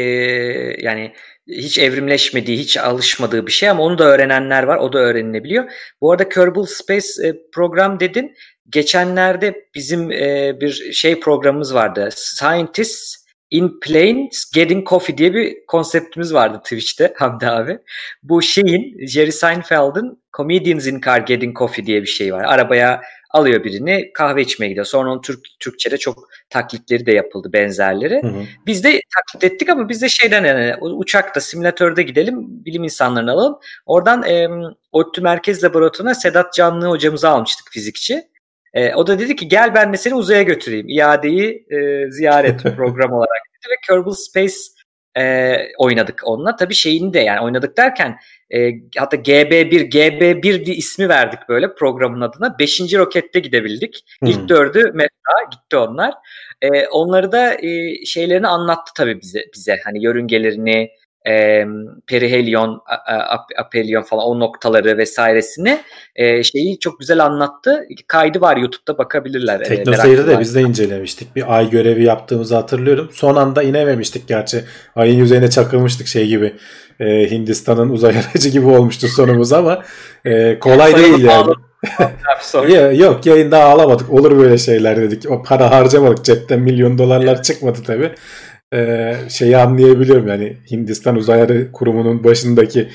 yani hiç evrimleşmediği, hiç alışmadığı bir şey ama onu da öğrenenler var. O da öğrenilebiliyor. Bu arada Kerbal Space e, program dedin. Geçenlerde bizim e, bir şey programımız vardı. Scientists in Planes Getting Coffee diye bir konseptimiz vardı Twitch'te Hamdi abi. Bu şeyin Jerry Seinfeld'in Comedians in Car Getting Coffee diye bir şey var. Arabaya alıyor birini kahve içmeye gidiyor. Sonra onun Türk, Türkçe'de çok taklitleri de yapıldı benzerleri. Hı hı. Biz de taklit ettik ama biz de şeyden yani uçakta simülatörde gidelim bilim insanlarını alalım. Oradan e, ODTÜ Merkez Laboratuvarı'na Sedat Canlı hocamızı almıştık fizikçi. E, o da dedi ki gel ben de seni uzaya götüreyim. İadeyi e, ziyaret program olarak dedi ve Kerbal Space e, oynadık onunla. Tabii şeyini de yani oynadık derken e, hatta GB1 GB1 diye ismi verdik böyle programın adına. Beşinci rokette gidebildik. Hmm. İlk dördü meta gitti onlar. E, onları da e, şeylerini anlattı tabii bize bize. Hani yörüngelerini, e, perihelion, ap- apelion falan o noktaları vesairesini e, şeyi çok güzel anlattı. Kaydı var YouTube'da bakabilirler. e, Tekno Seyir'i de biz de incelemiştik. Bir ay görevi yaptığımızı hatırlıyorum. Son anda inememiştik gerçi. Ayın yüzeyine çakılmıştık şey gibi. Ee, Hindistan'ın uzay aracı gibi olmuştu sonumuz ama e, kolay değil yani. pahalı. Ya, yok yayında ağlamadık. Olur böyle şeyler dedik. O para harcamadık. Cepten milyon dolarlar çıkmadı tabi. Ee, şeyi anlayabiliyorum yani Hindistan Uzay Kurumu'nun başındaki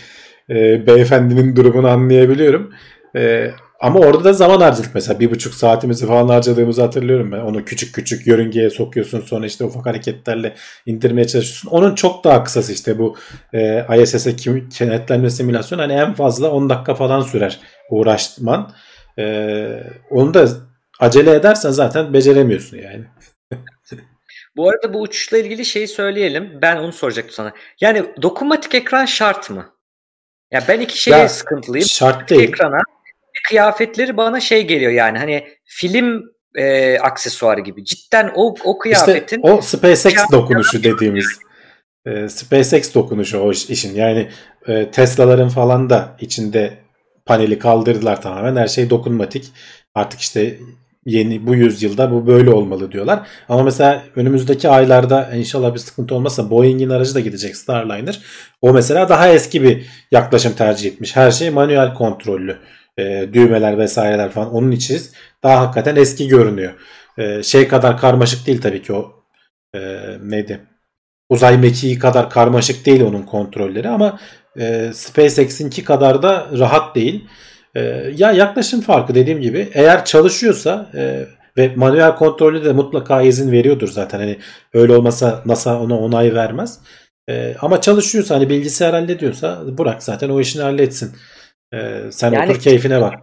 e, beyefendinin durumunu anlayabiliyorum. E, ama orada da zaman harcadık mesela. Bir buçuk saatimizi falan harcadığımızı hatırlıyorum ben. Onu küçük küçük yörüngeye sokuyorsun. Sonra işte ufak hareketlerle indirmeye çalışıyorsun. Onun çok daha kısası işte bu e, ISS'e kenetlenme simülasyonu. Hani en fazla 10 dakika falan sürer uğraşman. E, onu da acele edersen zaten beceremiyorsun yani. Bu arada bu uçuşla ilgili şeyi söyleyelim. Ben onu soracaktım sana. Yani dokunmatik ekran şart mı? Ya ben iki şeye Ya, sıkıntılıyım. Şart değil. ekrana kıyafetleri bana şey geliyor yani hani film e, aksesuarı gibi. Cidden o o İşte kıyafetin o SpaceX dokunuşu dediğimiz. e, SpaceX dokunuşu o işin. Yani e, Tesla'ların falan da içinde paneli kaldırdılar tamamen. Her şey dokunmatik. Artık işte yeni bu yüzyılda bu böyle olmalı diyorlar. Ama mesela önümüzdeki aylarda inşallah bir sıkıntı olmazsa Boeing'in aracı da gidecek Starliner. O mesela daha eski bir yaklaşım tercih etmiş. Her şey manuel kontrollü. E, düğmeler vesaireler falan onun için daha hakikaten eski görünüyor. E, şey kadar karmaşık değil tabii ki o e, neydi? Uzay mekiği kadar karmaşık değil onun kontrolleri ama e, SpaceX'inki kadar da rahat değil. E, ya yaklaşım farkı dediğim gibi eğer çalışıyorsa e, ve manuel kontrolü de mutlaka izin veriyordur zaten. Hani öyle olmasa NASA ona onay vermez. E, ama çalışıyorsa hani bilgisayar hallediyorsa bırak zaten o işini halletsin. E, sen Yani- otur keyfine bak.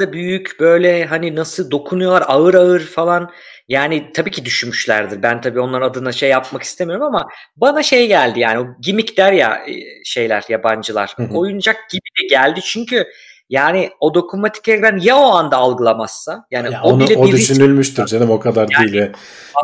da büyük böyle hani nasıl dokunuyorlar ağır ağır falan. Yani tabii ki düşünmüşlerdir. Ben tabii onların adına şey yapmak istemiyorum ama bana şey geldi yani o gimmick der ya e, şeyler yabancılar. Hı hı. Oyuncak gibi de geldi çünkü yani o dokunmatik ekran ya o anda algılamazsa yani Ya o onu bile o düşünülmüştür canım o kadar Yani değil.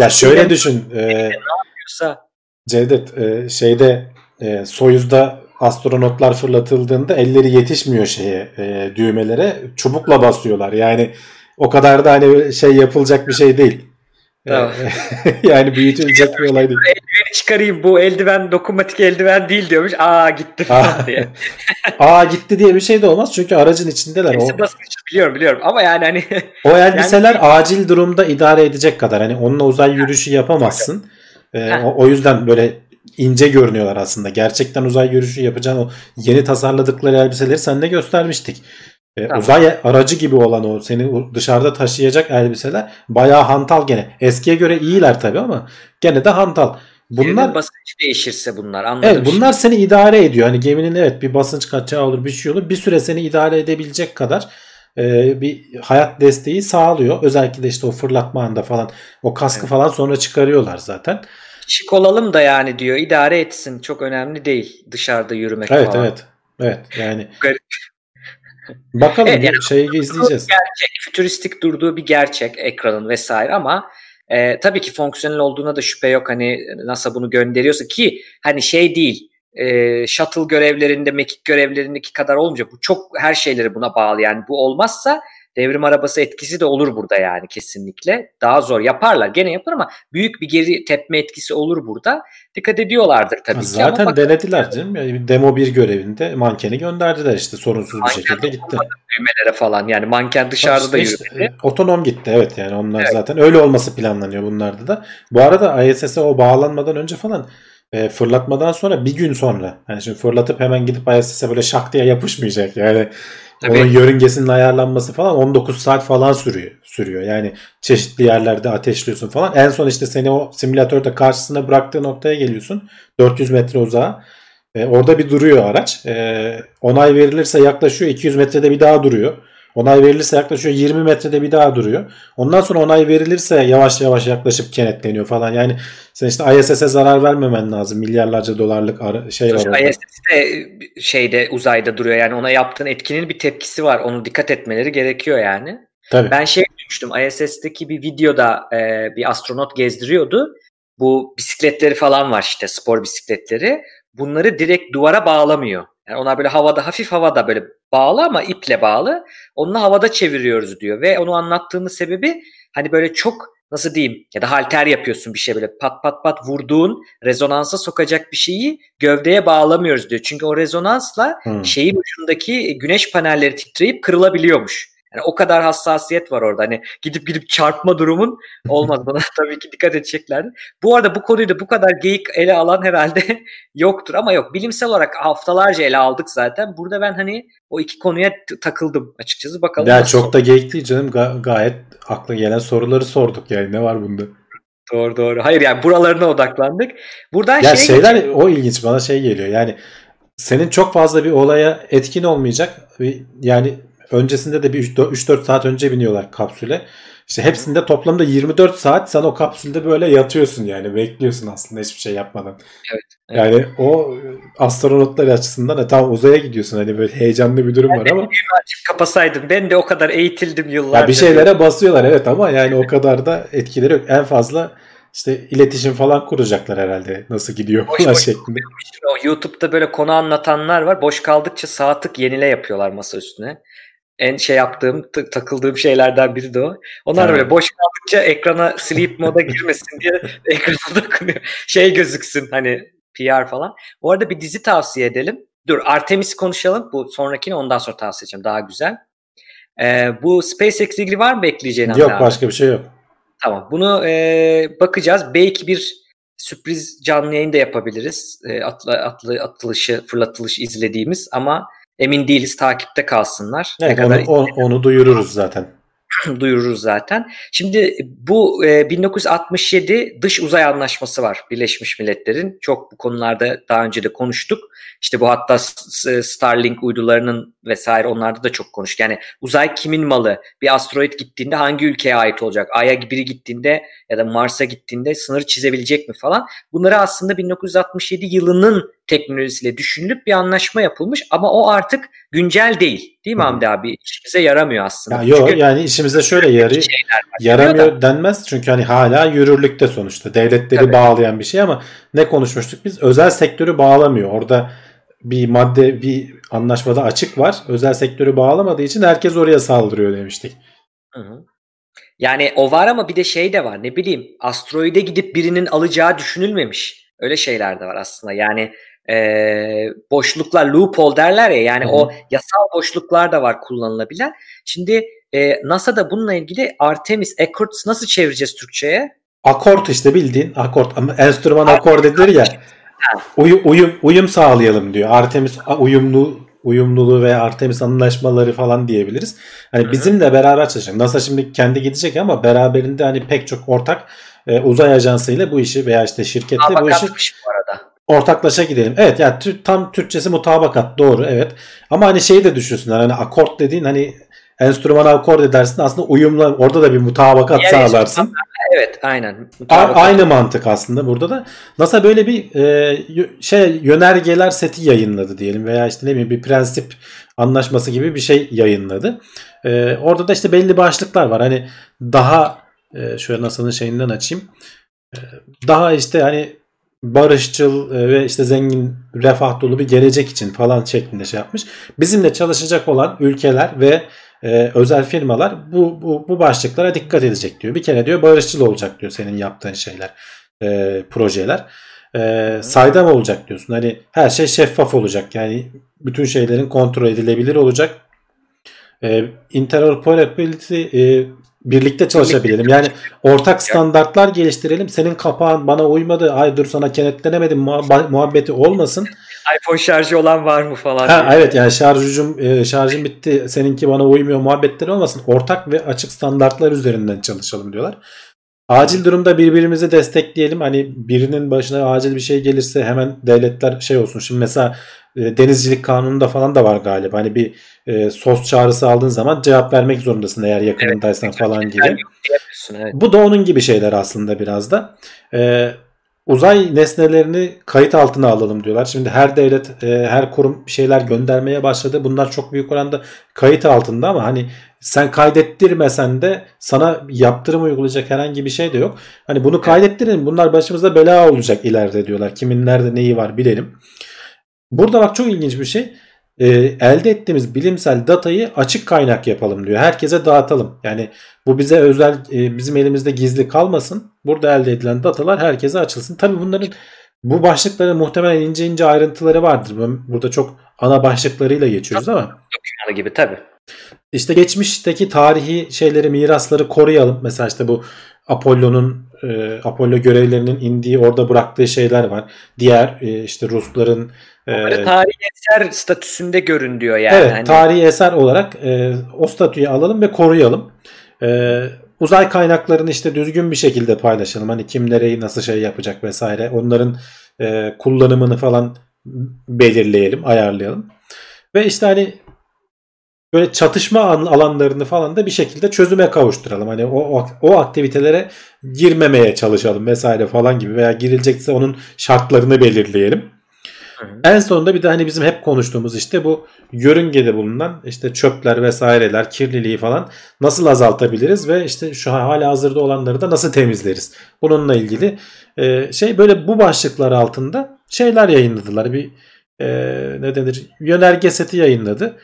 Ya şöyle düşün. E, yapıyorsa Cevdet e, şeyde e, Soyuz'da astronotlar fırlatıldığında elleri yetişmiyor şeye e, düğmelere çubukla basıyorlar. Yani o kadar da hani şey yapılacak bir şey değil. E, Tamam. yani büyütülecek bir olay değil. Eldiveni çıkarayım bu eldiven dokunmatik eldiven değil diyormuş. Aa gitti falan diye. Aa gitti diye bir şey de olmaz çünkü aracın içindeler. O, Hepsi basınç biliyorum biliyorum ama yani hani o elbiseler acil durumda idare edecek kadar. Hani onunla uzay yürüyüşü yapamazsın. E, Heh. o, o yüzden böyle ince görünüyorlar aslında. Gerçekten uzay yürüyüşü yapacağın o yeni tasarladıkları elbiseleri sen de göstermiştik. E, Tamam. Uzay aracı gibi olan o seni dışarıda taşıyacak elbiseler bayağı hantal gene. Eskiye göre iyiler tabii ama gene de hantal. Bunlar basınç değişirse bunlar anladım. evet bunlar seni idare ediyor. Hani geminin evet bir basınç kaçağı olur bir şey olur. Bir süre seni idare edebilecek kadar e, bir hayat desteği sağlıyor. Özellikle de işte o fırlatma anda falan o kaskı Evet. falan sonra çıkarıyorlar zaten. Şık olalım da yani diyor idare etsin çok önemli değil dışarıda yürümek Evet falan. evet. Evet yani. Garip. Bakalım Evet, yani şeyi izleyeceğiz. Gerçek, fütüristik durduğu bir gerçek ekranın vesaire ama e, tabii ki fonksiyonel olduğuna da şüphe yok. Hani NASA bunu gönderiyorsa ki hani şey değil e, shuttle görevlerinde mekik görevlerindeki kadar olmayacak. Bu çok her şeyleri buna bağlı yani bu olmazsa devrim arabası etkisi de olur burada yani kesinlikle. Daha zor yaparlar gene yapar ama büyük bir geri tepme etkisi olur burada. Dikkat ediyorlardır tabii ki Zaten bak, denediler canım. Yani bir demo bir görevinde mankeni gönderdiler işte sorunsuz bir Manken şekilde gitti. düğmelere falan yani manken dışarıda da İşte, yürümedi. e, otonom gitti evet yani onlar Evet. zaten öyle olması planlanıyor bunlarda da. Bu arada ISS'e o bağlanmadan önce falan e, fırlatmadan sonra bir gün sonra yani şimdi fırlatıp hemen gidip ISS'e böyle şak diye yapışmayacak yani Tabii. onun yörüngesinin ayarlanması falan 19 saat falan sürüyor sürüyor yani çeşitli yerlerde ateşliyorsun falan en son işte seni o simülatörde karşısına bıraktığı noktaya geliyorsun 400 metre uzağa E, orada bir duruyor araç. E, onay verilirse yaklaşıyor 200 metrede bir daha duruyor. Onay verilirse yaklaşıyor 20 metrede bir daha duruyor. Ondan sonra onay verilirse yavaş yavaş yaklaşıp kenetleniyor falan. Yani sen işte ISS'e zarar vermemen lazım. Milyarlarca dolarlık şey var orada. ISS de şeyde uzayda duruyor yani ona yaptığın etkinin bir tepkisi var. Onu dikkat etmeleri gerekiyor yani. Tabii. Ben şey duymuştum ISS'teki bir videoda e, bir astronot gezdiriyordu. Bu bisikletleri falan var işte spor bisikletleri. Bunları direkt duvara bağlamıyor. Yani onlar böyle havada hafif havada böyle bağlı ama iple bağlı. Onunla havada çeviriyoruz diyor ve onu anlattığının sebebi hani böyle çok nasıl diyeyim ya da halter yapıyorsun bir şey böyle pat pat pat vurduğun rezonansa sokacak bir şeyi gövdeye bağlamıyoruz diyor. Çünkü o rezonansla Hmm. şeyin ucundaki güneş panelleri titreyip kırılabiliyormuş. Yani o kadar hassasiyet var orada. Hani gidip gidip çarpma durumun olmaz. Buna tabii ki dikkat edeceklerdi. Bu arada bu konuyu da bu kadar geyik ele alan herhalde yoktur. Ama yok bilimsel olarak haftalarca ele aldık zaten. Burada ben hani o iki konuya takıldım açıkçası. Bakalım Ya çok da geyik değil canım. Ga- gayet akla gelen soruları sorduk yani. Ne var bunda? Doğru doğru. Hayır yani buralarına odaklandık. Buradan Ya şeye şeyler geçelim. o ilginç bana şey geliyor. Yani senin çok fazla bir olaya etkin olmayacak. Yani öncesinde de bir 3-4 saat önce biniyorlar kapsüle. İşte hepsinde toplamda 24 saat sen o kapsülde böyle yatıyorsun yani bekliyorsun aslında hiçbir şey yapmadan. Evet, evet. Yani o astronotlar açısından e, tamam uzaya gidiyorsun hani böyle heyecanlı bir durum var ama Açıp kapasaydım. Ben de o kadar eğitildim yıllarca. ya bir şeylere basıyorlar evet ama yani o kadar da etkileri yok. En fazla işte iletişim falan kuracaklar herhalde nasıl gidiyor Boş falan boş şeklinde. O YouTube'da böyle konu anlatanlar var. Boş kaldıkça sağ tık yenile yapıyorlar masa üstüne. En şey yaptığım, takıldığım şeylerden biri de o. Onlar böyle boş kaldıkça ekrana sleep moda girmesin diye ekrana dokunuyor. Şey gözüksün hani PR falan. Bu arada bir dizi tavsiye edelim. Dur Artemis'i konuşalım. Bu sonrakini ondan sonra tavsiye edeceğim. Daha güzel. Ee, bu SpaceX ilgili var mı bekleyeceğin Yok abi? başka bir şey yok. Tamam. Bunu e, bakacağız. Belki bir sürpriz canlı yayın da yapabiliriz. E, atlı, atlı, atılışı, fırlatılış izlediğimiz ama emin değiliz. Takipte kalsınlar. Ne Evet, kadar onu, o- onu duyururuz zaten. duyururuz zaten. Şimdi bu e, 1967 dış uzay anlaşması var Birleşmiş Milletler'in. Çok bu konularda daha önce de konuştuk. İşte bu hatta Starlink uydularının vesaire onlarda da çok konuştuk. Yani uzay kimin malı? Bir asteroid gittiğinde hangi ülkeye ait olacak? Ay'a biri gittiğinde ya da Mars'a gittiğinde sınır çizebilecek mi falan. Bunları aslında 1967 yılının teknolojisiyle düşünülüp bir anlaşma yapılmış ama o artık güncel değil. Değil mi. Hamdi abi? İşimize yaramıyor aslında. Ya yok Çünkü yani işimize şöyle yarıyor. Yaramıyor denmez çünkü hani hala yürürlükte sonuçta. Devletleri Tabii. bağlayan bir şey ama ne konuşmuştuk biz? Özel sektörü bağlamıyor. Orada bir madde bir anlaşmada açık var. Özel sektörü bağlamadığı için herkes oraya saldırıyor demiştik. Hı hı. Yani o var ama bir de şey de var ne bileyim asteroide gidip birinin alacağı düşünülmemiş. Öyle şeyler de var aslında yani eee, boşluklar loophole derler ya yani Hı hı. o yasal boşluklar da var kullanılabilen. Şimdi eee NASA'da bununla ilgili Artemis Accords nasıl çevireceğiz Türkçe'ye? Akort işte bildiğin akort ama enstrüman akord edilir ya. Uyum, uyum, uyum sağlayalım diyor. Artemis uyumlu uyumluluğu veya Artemis anlaşmaları falan diyebiliriz. Hani Hı hı. bizimle beraber çalışacak. NASA şimdi kendi gidecek ama beraberinde hani pek çok ortak e, uzay ajansıyla bu işi veya işte şirketle bu işi bu. Ortaklaşa gidelim. Evet yani tü- tam Türkçesi mutabakat doğru evet. Ama hani şeyi de düşünsünler hani akort dediğin hani enstrüman akord edersin aslında uyumla orada da bir mutabakat Diğer sağlarsın. Evet aynen. A- aynı mantık aslında burada da. NASA böyle bir e, şey yönergeler seti yayınladı diyelim veya işte ne bileyim bir prensip anlaşması gibi bir şey yayınladı. E, orada da işte belli başlıklar var. Hani daha e, şöyle NASA'nın şeyinden açayım. E, daha işte hani barışçıl e, ve işte zengin refah dolu bir gelecek için falan şeklinde şey yapmış. Bizimle çalışacak olan ülkeler ve e, özel firmalar bu, bu, bu başlıklara dikkat edecek diyor. Bir kere diyor barışçıl olacak diyor senin yaptığın şeyler, e, projeler. E, saydam olacak diyorsun. Hani her şey şeffaf olacak. Yani bütün şeylerin kontrol edilebilir olacak. E, interoperability e, birlikte çalışabilelim. Yani ortak standartlar geliştirelim. Senin kapağın bana uymadı. Ay dur sana kenetlenemedim muhab- muhabbeti olmasın. iPhone şarjı olan var mı falan. Ha, diye. evet yani şarjım e, şarjım bitti. Seninki bana uymuyor muhabbetleri olmasın. Ortak ve açık standartlar üzerinden çalışalım diyorlar. Acil durumda birbirimizi destekleyelim. Hani birinin başına acil bir şey gelirse hemen devletler şey olsun. Şimdi mesela e, denizcilik kanununda falan da var galiba. Hani bir e, sos çağrısı aldığın zaman cevap vermek zorundasın eğer yakınındaysan falan gibi. Evet. Bu da onun gibi şeyler aslında biraz da. Ee, uzay nesnelerini kayıt altına alalım diyorlar. Şimdi her devlet, e, her kurum şeyler göndermeye başladı. Bunlar çok büyük oranda kayıt altında ama hani sen kaydettirmesen de sana yaptırım uygulayacak herhangi bir şey de yok. Hani bunu kaydettirin. Bunlar başımıza bela olacak ileride diyorlar. Kimin nerede neyi var bilelim. Burada bak çok ilginç bir şey. Ee, elde ettiğimiz bilimsel datayı açık kaynak yapalım diyor. Herkese dağıtalım. Yani bu bize özel e, bizim elimizde gizli kalmasın. Burada elde edilen datalar herkese açılsın. Tabii bunların bu başlıkların muhtemelen ince ince ayrıntıları vardır. Burada çok ana başlıklarıyla geçiyoruz ama Dünyalı gibi tabii. işte geçmişteki tarihi şeyleri, mirasları koruyalım. Mesela işte bu Apollo'nun e, Apollo görevlerinin indiği orada bıraktığı şeyler var. Diğer e, işte Rusların e, Böyle tarihi eser statüsünde görün diyor yani. Evet, Hani tarihi eser olarak e, o statüyü alalım ve koruyalım. E, uzay kaynaklarını işte düzgün bir şekilde paylaşalım. Hani kim nereyi nasıl şey yapacak vesaire. Onların e, kullanımını falan belirleyelim, ayarlayalım. Ve işte hani böyle çatışma an- alanlarını falan da bir şekilde çözüme kavuşturalım. Hani o, o aktivitelere girmemeye çalışalım vesaire falan gibi veya girilecekse onun şartlarını belirleyelim. En sonunda bir de hani bizim hep konuştuğumuz işte bu yörüngede bulunan işte çöpler vesaireler, kirliliği falan nasıl azaltabiliriz ve işte şu hala hazırda olanları da nasıl temizleriz? Bununla ilgili e, şey böyle bu başlıklar altında şeyler yayınladılar. Bir e, ne denir? Yönerge seti yayınladı.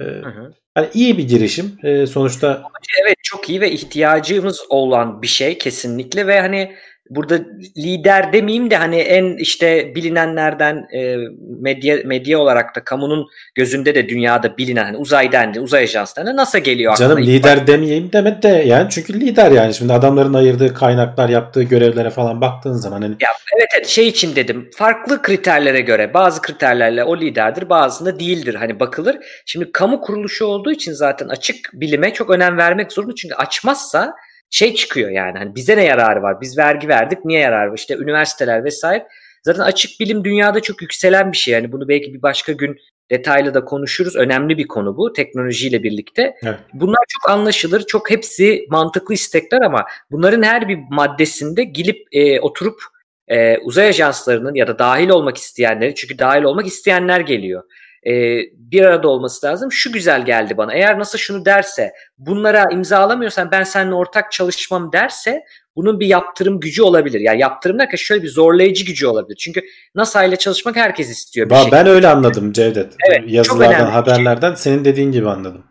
E, Hı hı. yani iyi bir girişim. E, sonuçta Evet çok iyi ve ihtiyacımız olan bir şey kesinlikle ve hani burada lider demeyeyim de hani en işte bilinenlerden e, medya medya olarak da kamunun gözünde de dünyada bilinen hani uzay dendi, uzay ajanslarına NASA geliyor aklına. canım lider demeyeyim deme de yani çünkü lider yani şimdi adamların ayırdığı kaynaklar yaptığı görevlere falan baktığın zaman hani Ya, evet evet şey için dedim. Farklı kriterlere göre bazı kriterlerle o liderdir bazısında değildir. Hani bakılır. Şimdi kamu kuruluşu olduğu için zaten açık bilime çok önem vermek zorunda. Çünkü açmazsa şey çıkıyor yani. Hani bize ne yararı var? Biz vergi verdik niye yararı var? İşte üniversiteler vesaire. Zaten açık bilim dünyada çok yükselen bir şey. Yani bunu belki bir başka gün detaylı da konuşuruz. Önemli bir konu bu teknolojiyle birlikte. Evet. Bunlar çok anlaşılır. Çok hepsi mantıklı istekler ama bunların her bir maddesinde gelip e, oturup e, uzay ajanslarının ya da dahil olmak isteyenleri çünkü dahil olmak isteyenler geliyor. E, bir arada olması lazım. Şu güzel geldi bana. Eğer nasıl şunu derse bunlara imzalamıyorsan ben seninle ortak çalışmam derse bunun bir yaptırım gücü olabilir. Yani yaptırım derken şöyle bir zorlayıcı gücü olabilir. Çünkü NASA ile çalışmak herkes istiyor. Bir şey. ben öyle anladım Cevdet. Evet, Yazılardan, şey. haberlerden senin dediğin gibi anladım.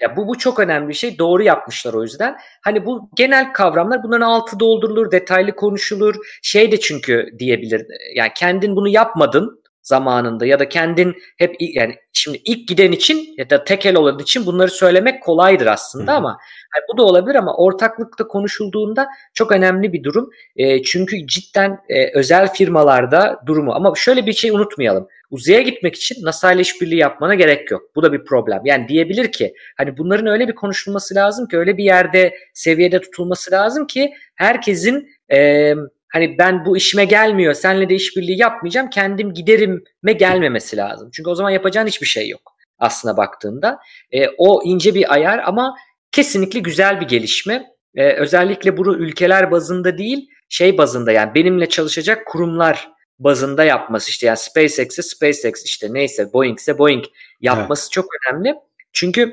Ya bu bu çok önemli bir şey. Doğru yapmışlar o yüzden. Hani bu genel kavramlar bunların altı doldurulur, detaylı konuşulur. Şey de çünkü diyebilir. Yani kendin bunu yapmadın zamanında ya da kendin hep yani şimdi ilk giden için ya da tekel olan için bunları söylemek kolaydır aslında ama yani bu da olabilir ama ortaklıkta konuşulduğunda çok önemli bir durum. E, çünkü cidden e, özel firmalarda durumu ama şöyle bir şey unutmayalım. Uzaya gitmek için NASA ile işbirliği yapmana gerek yok. Bu da bir problem. Yani diyebilir ki hani bunların öyle bir konuşulması lazım ki öyle bir yerde seviyede tutulması lazım ki herkesin e, hani ben bu işime gelmiyor senle de işbirliği yapmayacağım kendim giderime gelmemesi lazım. Çünkü o zaman yapacağın hiçbir şey yok aslına baktığında. E, o ince bir ayar ama kesinlikle güzel bir gelişme. E, özellikle bunu ülkeler bazında değil şey bazında yani benimle çalışacak kurumlar bazında yapması işte yani SpaceX'e SpaceX işte neyse Boeing ise Boeing yapması çok önemli. Çünkü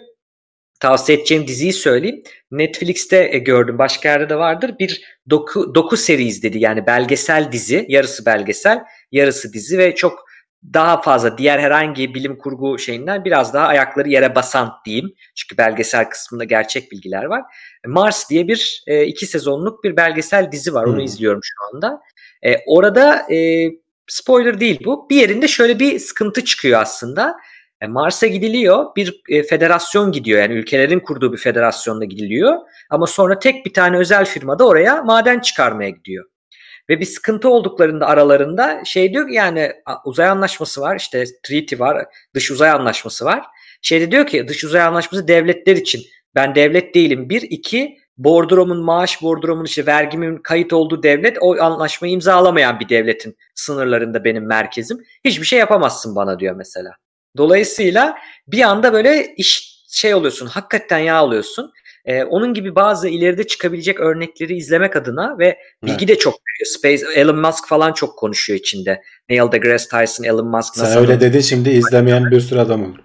tavsiye edeceğim diziyi söyleyeyim. Netflix'te e, gördüm başka yerde de vardır. Bir doku, doku series dedi yani belgesel dizi yarısı belgesel yarısı dizi ve çok daha fazla diğer herhangi bilim kurgu şeyinden biraz daha ayakları yere basan diyeyim. Çünkü belgesel kısmında gerçek bilgiler var. Mars diye bir e, iki sezonluk bir belgesel dizi var. Onu Hmm. izliyorum şu anda. E, orada e, spoiler değil bu. Bir yerinde şöyle bir sıkıntı çıkıyor aslında. E, Mars'a gidiliyor. Bir e, federasyon gidiyor. Yani ülkelerin kurduğu bir federasyonda gidiliyor. Ama sonra tek bir tane özel firma da oraya maden çıkarmaya gidiyor. Ve bir sıkıntı olduklarında aralarında şey diyor ki yani uzay anlaşması var işte treaty var dış uzay anlaşması var. Şeyde diyor ki dış uzay anlaşması devletler için ben devlet değilim bir iki bordromun maaş bordromun işte vergimin kayıt olduğu devlet o anlaşmayı imzalamayan bir devletin sınırlarında benim merkezim. Hiçbir şey yapamazsın bana diyor mesela. Dolayısıyla bir anda böyle iş şey oluyorsun hakikaten yağ oluyorsun. Ee, onun gibi bazı ileride çıkabilecek örnekleri izlemek adına ve bilgi de çok veriyor. Space, Elon Musk falan çok konuşuyor içinde. Neil deGrasse Tyson, Elon Musk. Sen öyle dedin şimdi izlemeyen bir sürü adam olur.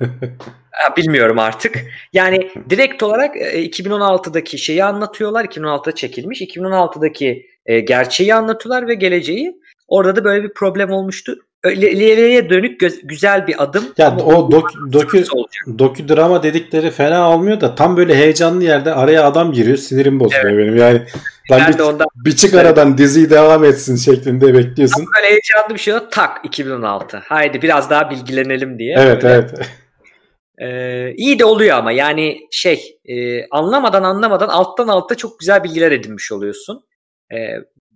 Bilmiyorum artık. Yani direkt olarak e, 2016'daki şeyi anlatıyorlar. 2016'da çekilmiş. 2016'daki e, gerçeği anlatıyorlar ve geleceği. Orada da böyle bir problem olmuştu. İleriye dönük güzel bir adım. Ya o dok, olacak. dokü drama dedikleri fena olmuyor da tam böyle heyecanlı yerde araya adam giriyor sinirim bozuluyor benim. Yani lan Ben bir, ondan bir çık aradan diziyi devam etsin şeklinde bekliyorsun. böyle heyecanlı bir şey oldu. Tak 2016. Haydi biraz daha bilgilenelim diye. Evet Böyle. evet. Ee, iyi de oluyor ama yani şey e, anlamadan anlamadan alttan alta çok güzel bilgiler edinmiş oluyorsun. Ee,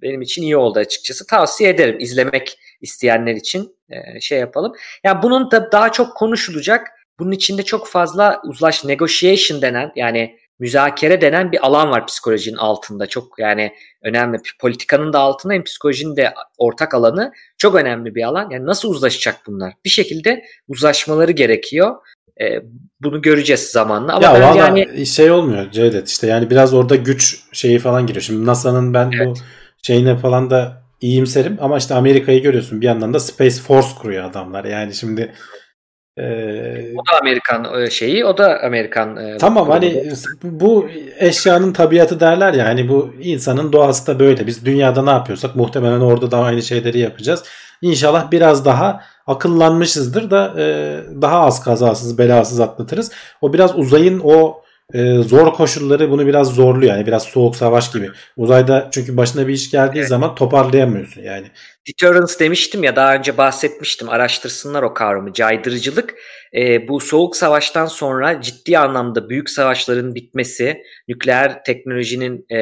benim için iyi oldu açıkçası. Tavsiye ederim izlemek isteyenler için e, şey yapalım. Yani bunun da daha çok konuşulacak. Bunun içinde çok fazla uzlaş negotiation denen yani müzakere denen bir alan var psikolojinin altında. Çok yani önemli. Politikanın da altında hem psikolojinin de ortak alanı çok önemli bir alan. Yani nasıl uzlaşacak bunlar? Bir şekilde uzlaşmaları gerekiyor. E, bunu göreceğiz zamanla. Ama ya valla hani şey olmuyor Cevdet işte yani biraz orada güç şeyi falan giriyor. Şimdi NASA'nın ben bu Evet. şeyine falan da iyimserim ama işte Amerika'yı görüyorsun bir yandan da Space Force kuruyor adamlar. Yani şimdi ee, o da Amerikan e, şeyi, o da Amerikan. E, tamam hani bu eşyanın tabiatı derler ya hani bu insanın doğası da böyle. Biz dünyada ne yapıyorsak muhtemelen orada da aynı şeyleri yapacağız. İnşallah biraz daha akıllanmışızdır da e, daha az kazasız belasız atlatırız. O biraz uzayın o e, zor koşulları bunu biraz zorluyor. Yani biraz soğuk savaş gibi. Uzayda çünkü başına bir iş geldiği evet. zaman toparlayamıyorsun yani. Deterrence demiştim ya daha önce bahsetmiştim. Araştırsınlar o kavramı. Caydırıcılık e, bu soğuk savaştan sonra ciddi anlamda büyük savaşların bitmesi, nükleer teknolojinin e,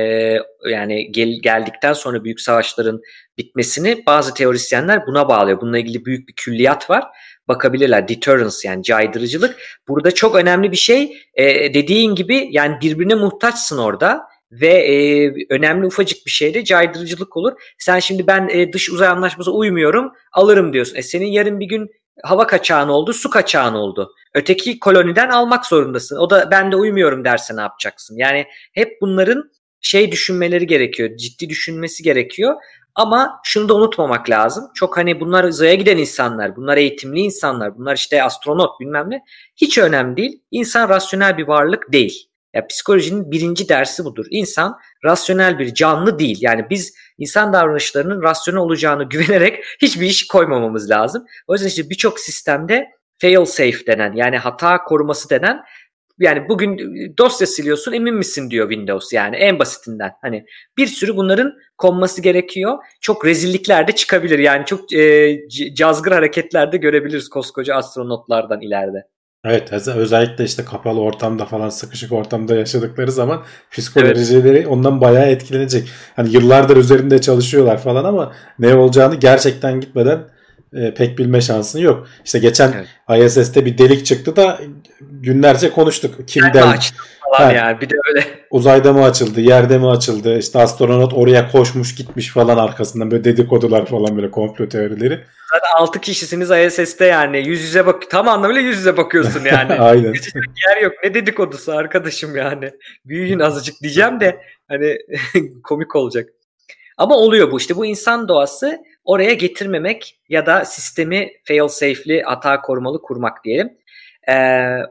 yani gel, geldikten sonra büyük savaşların bitmesini bazı teorisyenler buna bağlıyor. Bununla ilgili büyük bir külliyat var bakabilirler. Deterrence yani caydırıcılık. Burada çok önemli bir şey. E, dediğin gibi yani birbirine muhtaçsın orada ve e, önemli ufacık bir şeyde caydırıcılık olur. Sen şimdi ben e, dış uzay anlaşmasına uymuyorum alırım diyorsun. E senin yarın bir gün hava kaçağın oldu, su kaçağın oldu. Öteki koloniden almak zorundasın. O da ben de uymuyorum derse ne yapacaksın? Yani hep bunların şey düşünmeleri gerekiyor. Ciddi düşünmesi gerekiyor. Ama şunu da unutmamak lazım. Çok hani bunlar uzaya giden insanlar, bunlar eğitimli insanlar, bunlar işte astronot bilmem ne. Hiç önemli değil. İnsan rasyonel bir varlık değil. Ya psikolojinin birinci dersi budur. İnsan rasyonel bir canlı değil. Yani biz insan davranışlarının rasyonel olacağını güvenerek hiçbir iş koymamamız lazım. O yüzden işte birçok sistemde fail safe denen yani hata koruması denen yani bugün dosya siliyorsun emin misin diyor Windows yani en basitinden. Hani bir sürü bunların konması gerekiyor. Çok rezillikler de çıkabilir yani çok e, cazgır hareketler de görebiliriz koskoca astronotlardan ileride. Evet özellikle işte kapalı ortamda falan sıkışık ortamda yaşadıkları zaman psikolojileri evet. ondan bayağı etkilenecek. Hani yıllardır üzerinde çalışıyorlar falan ama ne olacağını gerçekten gitmeden e, pek bilme şansın yok. İşte geçen evet. ISS'te bir delik çıktı da günlerce konuştuk. Kim del falan yani bir de öyle. Uzayda mı açıldı, yerde mi açıldı? İşte astronot oraya koşmuş gitmiş falan arkasından böyle dedikodular falan böyle komplo teorileri. Zaten 6 kişisiniz ISS'te yani yüz yüze bak tam anlamıyla yüz yüze bakıyorsun yani. Aynen. yer yok. Ne dedikodusu arkadaşım yani. Büyüyün azıcık diyeceğim de hani komik olacak. Ama oluyor bu işte bu insan doğası oraya getirmemek ya da sistemi fail safely hata korumalı kurmak diyelim. Ee,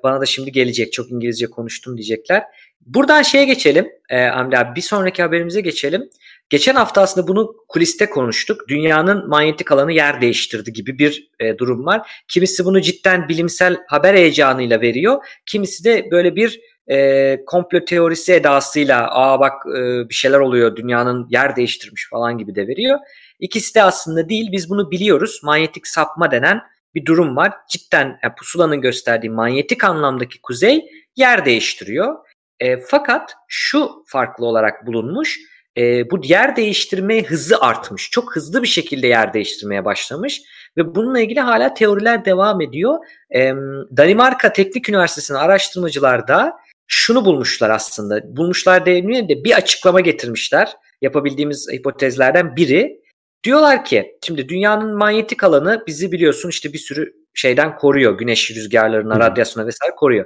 bana da şimdi gelecek çok İngilizce konuştum diyecekler. Buradan şeye geçelim e, Hamdi abi bir sonraki haberimize geçelim. Geçen hafta aslında bunu kuliste konuştuk. Dünyanın manyetik alanı yer değiştirdi gibi bir e, durum var. Kimisi bunu cidden bilimsel haber heyecanıyla veriyor. Kimisi de böyle bir e, komplo teorisi edasıyla aa bak e, bir şeyler oluyor dünyanın yer değiştirmiş falan gibi de veriyor. İkisi de aslında değil biz bunu biliyoruz. Manyetik sapma denen bir durum var. Cidden yani pusulanın gösterdiği manyetik anlamdaki kuzey yer değiştiriyor. E, fakat şu farklı olarak bulunmuş. E, bu yer değiştirme hızı artmış. Çok hızlı bir şekilde yer değiştirmeye başlamış. Ve bununla ilgili hala teoriler devam ediyor. E, Danimarka Teknik Üniversitesi'nin araştırmacılar da şunu bulmuşlar aslında. Bulmuşlar değil de bir açıklama getirmişler. Yapabildiğimiz hipotezlerden biri. Diyorlar ki şimdi dünyanın manyetik alanı bizi biliyorsun işte bir sürü şeyden koruyor. Güneş rüzgarlarına, radyasyona vesaire koruyor.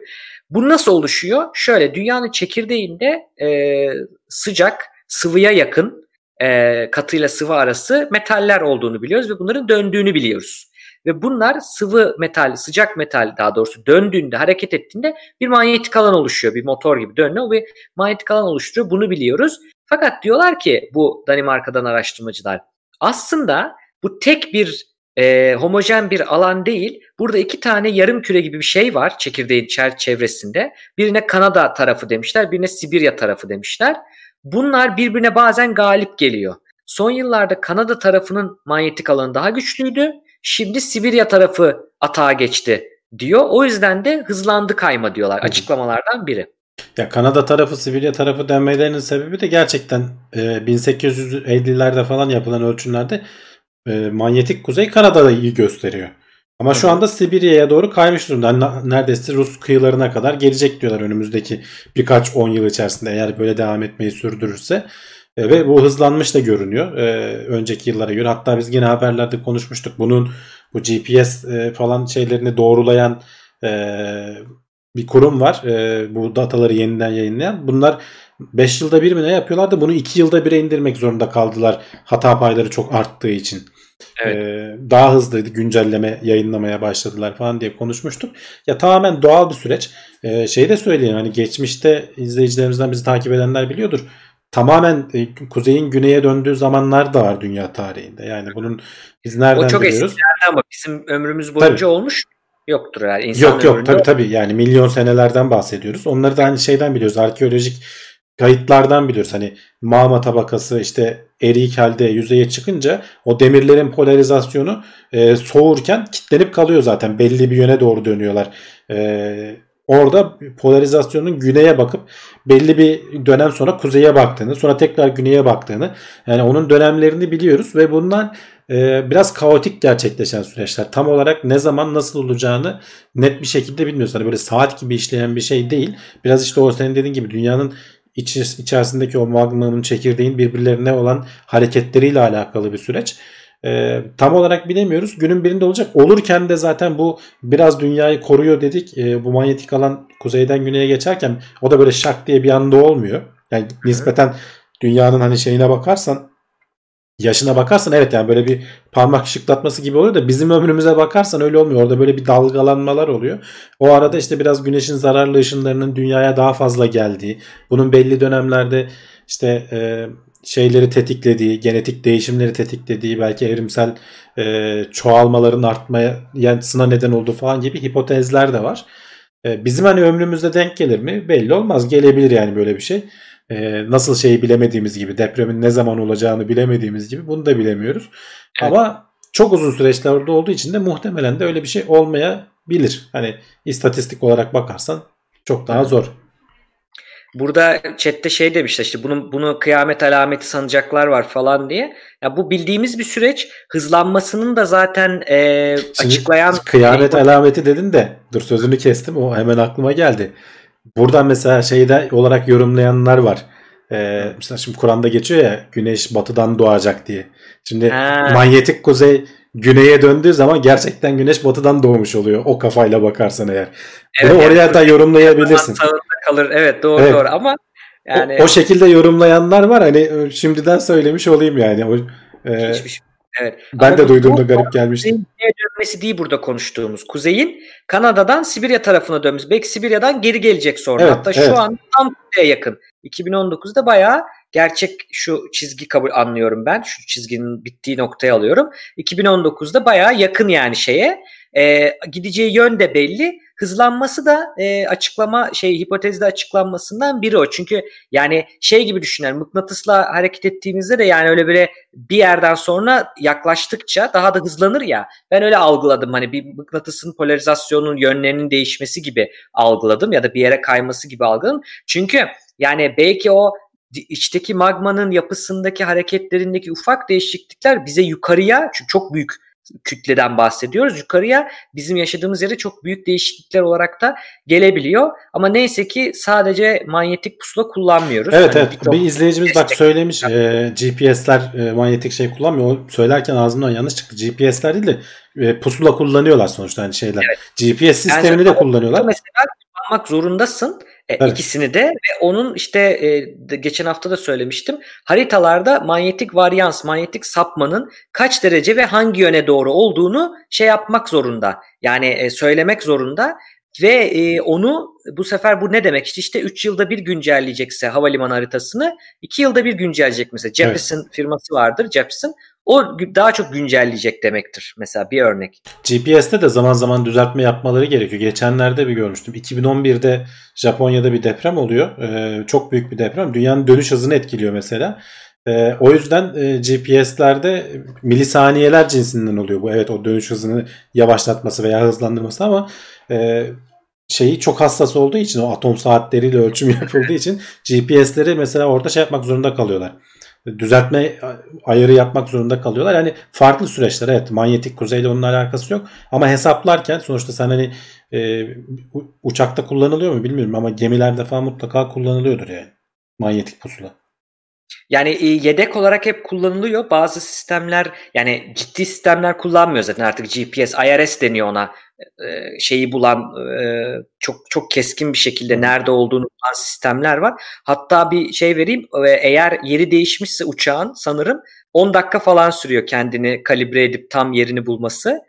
Bu nasıl oluşuyor? Şöyle dünyanın çekirdeğinde e, sıcak, sıvıya yakın e, katıyla sıvı arası metaller olduğunu biliyoruz ve bunların döndüğünü biliyoruz. Ve bunlar sıvı metal, sıcak metal daha doğrusu döndüğünde, hareket ettiğinde bir manyetik alan oluşuyor. Bir motor gibi dönüyor ve manyetik alan oluşturuyor. Bunu biliyoruz. Fakat diyorlar ki bu Danimarka'dan araştırmacılar aslında bu tek bir e, homojen bir alan değil. Burada iki tane yarım küre gibi bir şey var çekirdeğin çevresinde. Birine Kanada tarafı demişler, birine Sibirya tarafı demişler. Bunlar birbirine bazen galip geliyor. Son yıllarda Kanada tarafının manyetik alanı daha güçlüydü. Şimdi Sibirya tarafı atağa geçti diyor. O yüzden de hızlandı kayma diyorlar. Açıklamalardan biri. Ya Kanada tarafı Sibirya tarafı denmelerinin sebebi de gerçekten e, 1850'lerde falan yapılan ölçümlerde e, manyetik kuzey Kanada'yı gösteriyor. Ama şu anda Sibirya'ya doğru kaymış durumda. Neredeyse Rus kıyılarına kadar gelecek diyorlar önümüzdeki birkaç on yıl içerisinde eğer böyle devam etmeyi sürdürürse. E, ve bu hızlanmış da görünüyor e, önceki yıllara göre. Hatta biz yine haberlerde konuşmuştuk. Bunun bu GPS e, falan şeylerini doğrulayan e, bir kurum var. E, bu dataları yeniden yayınlayan. Bunlar 5 yılda bir mi ne yapıyorlardı? Bunu 2 yılda bire indirmek zorunda kaldılar. Hata payları çok arttığı için. Evet. Ee, daha hızlı güncelleme yayınlamaya başladılar falan diye konuşmuştuk. Ya tamamen doğal bir süreç. Ee, şey de söyleyeyim hani geçmişte izleyicilerimizden bizi takip edenler biliyordur. Tamamen e, kuzeyin güneye döndüğü zamanlar da var dünya tarihinde. Yani bunun biz nereden O çok biliyoruz? eskilerde ama bizim ömrümüz boyunca Tabii. olmuş yoktur yani. İnsan Yok yok tabii tabii yani milyon senelerden bahsediyoruz. Onları da aynı şeyden biliyoruz. Arkeolojik kayıtlardan biliyoruz. Hani mağma tabakası işte eriyik halde yüzeye çıkınca o demirlerin polarizasyonu e, soğurken kilitlenip kalıyor zaten. Belli bir yöne doğru dönüyorlar. E, orada polarizasyonun güneye bakıp belli bir dönem sonra kuzeye baktığını sonra tekrar güneye baktığını yani onun dönemlerini biliyoruz ve bundan e, biraz kaotik gerçekleşen süreçler. Tam olarak ne zaman nasıl olacağını net bir şekilde bilmiyoruz. Hani böyle saat gibi işleyen bir şey değil. Biraz işte o senin dediğin gibi dünyanın iç, içerisindeki o magmanın çekirdeğin birbirlerine olan hareketleriyle alakalı bir süreç. Ee, tam olarak bilemiyoruz. Günün birinde olacak. Olurken de zaten bu biraz dünyayı koruyor dedik. Ee, bu manyetik alan kuzeyden güneye geçerken o da böyle şak diye bir anda olmuyor. Yani nispeten dünyanın hani şeyine bakarsan yaşına bakarsan evet yani böyle bir parmak şıklatması gibi oluyor da bizim ömrümüze bakarsan öyle olmuyor. Orada böyle bir dalgalanmalar oluyor. O arada işte biraz güneşin zararlı ışınlarının dünyaya daha fazla geldiği, bunun belli dönemlerde işte e, şeyleri tetiklediği, genetik değişimleri tetiklediği, belki evrimsel e, çoğalmaların artmaya yansına neden olduğu falan gibi hipotezler de var. E, bizim hani ömrümüzde denk gelir mi? Belli olmaz. Gelebilir yani böyle bir şey. E, nasıl şeyi bilemediğimiz gibi, depremin ne zaman olacağını bilemediğimiz gibi bunu da bilemiyoruz. Evet. Ama çok uzun süreçler orada olduğu için de muhtemelen de öyle bir şey olmayabilir. Hani istatistik olarak bakarsan çok daha zor. Burada chatte şey demişler işte bunu bunu kıyamet alameti sanacaklar var falan diye. Ya bu bildiğimiz bir süreç. Hızlanmasının da zaten e, Şimdi açıklayan kıyamet alameti dedin de dur sözünü kestim o hemen aklıma geldi. Buradan mesela şeyde olarak yorumlayanlar var. Ee, mesela şimdi Kur'an'da geçiyor ya güneş batıdan doğacak diye. Şimdi Ha. manyetik kuzey güneye döndüğü zaman gerçekten güneş batıdan doğmuş oluyor. O kafayla bakarsan eğer. Bunu Evet, oraya evet. da yorumlayabilirsin. kalır. Evet doğru Evet. doğru ama yani o, o şekilde yorumlayanlar var. Hani şimdiden söylemiş olayım yani. O, e, hiçbir şey- Evet. ben Ama de duyduğumda garip gelmişti. Güneye dönmesi değil burada konuştuğumuz. Kuzeyin Kanada'dan Sibirya tarafına dönmesi. Belki Sibirya'dan geri gelecek sonra. Evet, Hatta evet. şu an tam kuzeye yakın. 2019'da bayağı gerçek şu çizgi kabul anlıyorum ben. Şu çizginin bittiği noktayı alıyorum. 2019'da bayağı yakın yani şeye. Ee, gideceği yön de belli. Hızlanması da e, açıklama şey hipotezde açıklanmasından biri o. Çünkü yani şey gibi düşünelim mıknatısla hareket ettiğimizde de yani öyle böyle bir yerden sonra yaklaştıkça daha da hızlanır ya. Ben öyle algıladım hani bir mıknatısın polarizasyonun yönlerinin değişmesi gibi algıladım ya da bir yere kayması gibi algıladım. Çünkü yani belki o içteki magmanın yapısındaki hareketlerindeki ufak değişiklikler bize yukarıya çünkü çok büyük kütleden bahsediyoruz. Yukarıya bizim yaşadığımız yere çok büyük değişiklikler olarak da gelebiliyor. Ama neyse ki sadece manyetik pusula kullanmıyoruz. Evet Hani evet birçok- bir izleyicimiz bak söylemiş e, GPS'ler e, manyetik şey kullanmıyor. O söylerken ağzımdan yanlış çıktı. GPS'ler değil de e, pusula kullanıyorlar sonuçta hani şeyler. GPS sistemini de Yani- kullanıyorlar. Mesela kullanmak zorundasın. E, Evet. ikisini de ve onun işte e, geçen hafta da söylemiştim. Haritalarda manyetik varyans, manyetik sapmanın kaç derece ve hangi yöne doğru olduğunu şey yapmak zorunda. Yani e, söylemek zorunda ve e, onu bu sefer bu ne demek? İşte, işte 3 yılda bir güncelleyecekse havalimanı haritasını 2 yılda bir güncelleyecek mesela. Jeppesen firması vardır Jeppesen. O daha çok güncelleyecek demektir mesela bir örnek. GPS'te de zaman zaman düzeltme yapmaları gerekiyor. Geçenlerde bir görmüştüm. 2011'de Japonya'da bir deprem oluyor. Ee, çok büyük bir deprem. Dünyanın dönüş hızını etkiliyor mesela. Ee, o yüzden e, GPS'lerde milisaniyeler cinsinden oluyor bu. Evet o dönüş hızını yavaşlatması veya hızlandırması ama e, şeyi çok hassas olduğu için o atom saatleriyle ölçüm yapıldığı için GPS'leri mesela orada şey yapmak zorunda kalıyorlar. Düzeltme ayarı yapmak zorunda kalıyorlar. Yani farklı süreçler evet manyetik kuzeyle onun alakası yok ama hesaplarken sonuçta sen hani e, uçakta kullanılıyor mu bilmiyorum ama gemilerde falan mutlaka kullanılıyordur yani manyetik pusula. Yani e, yedek olarak hep kullanılıyor. Bazı sistemler yani ciddi sistemler kullanmıyor zaten artık GPS, IRS deniyor ona. E, şeyi bulan e, çok çok keskin bir şekilde nerede olduğunu bulan sistemler var. Hatta bir şey vereyim e, eğer yeri değişmişse uçağın sanırım 10 dakika falan sürüyor kendini kalibre edip tam yerini bulması.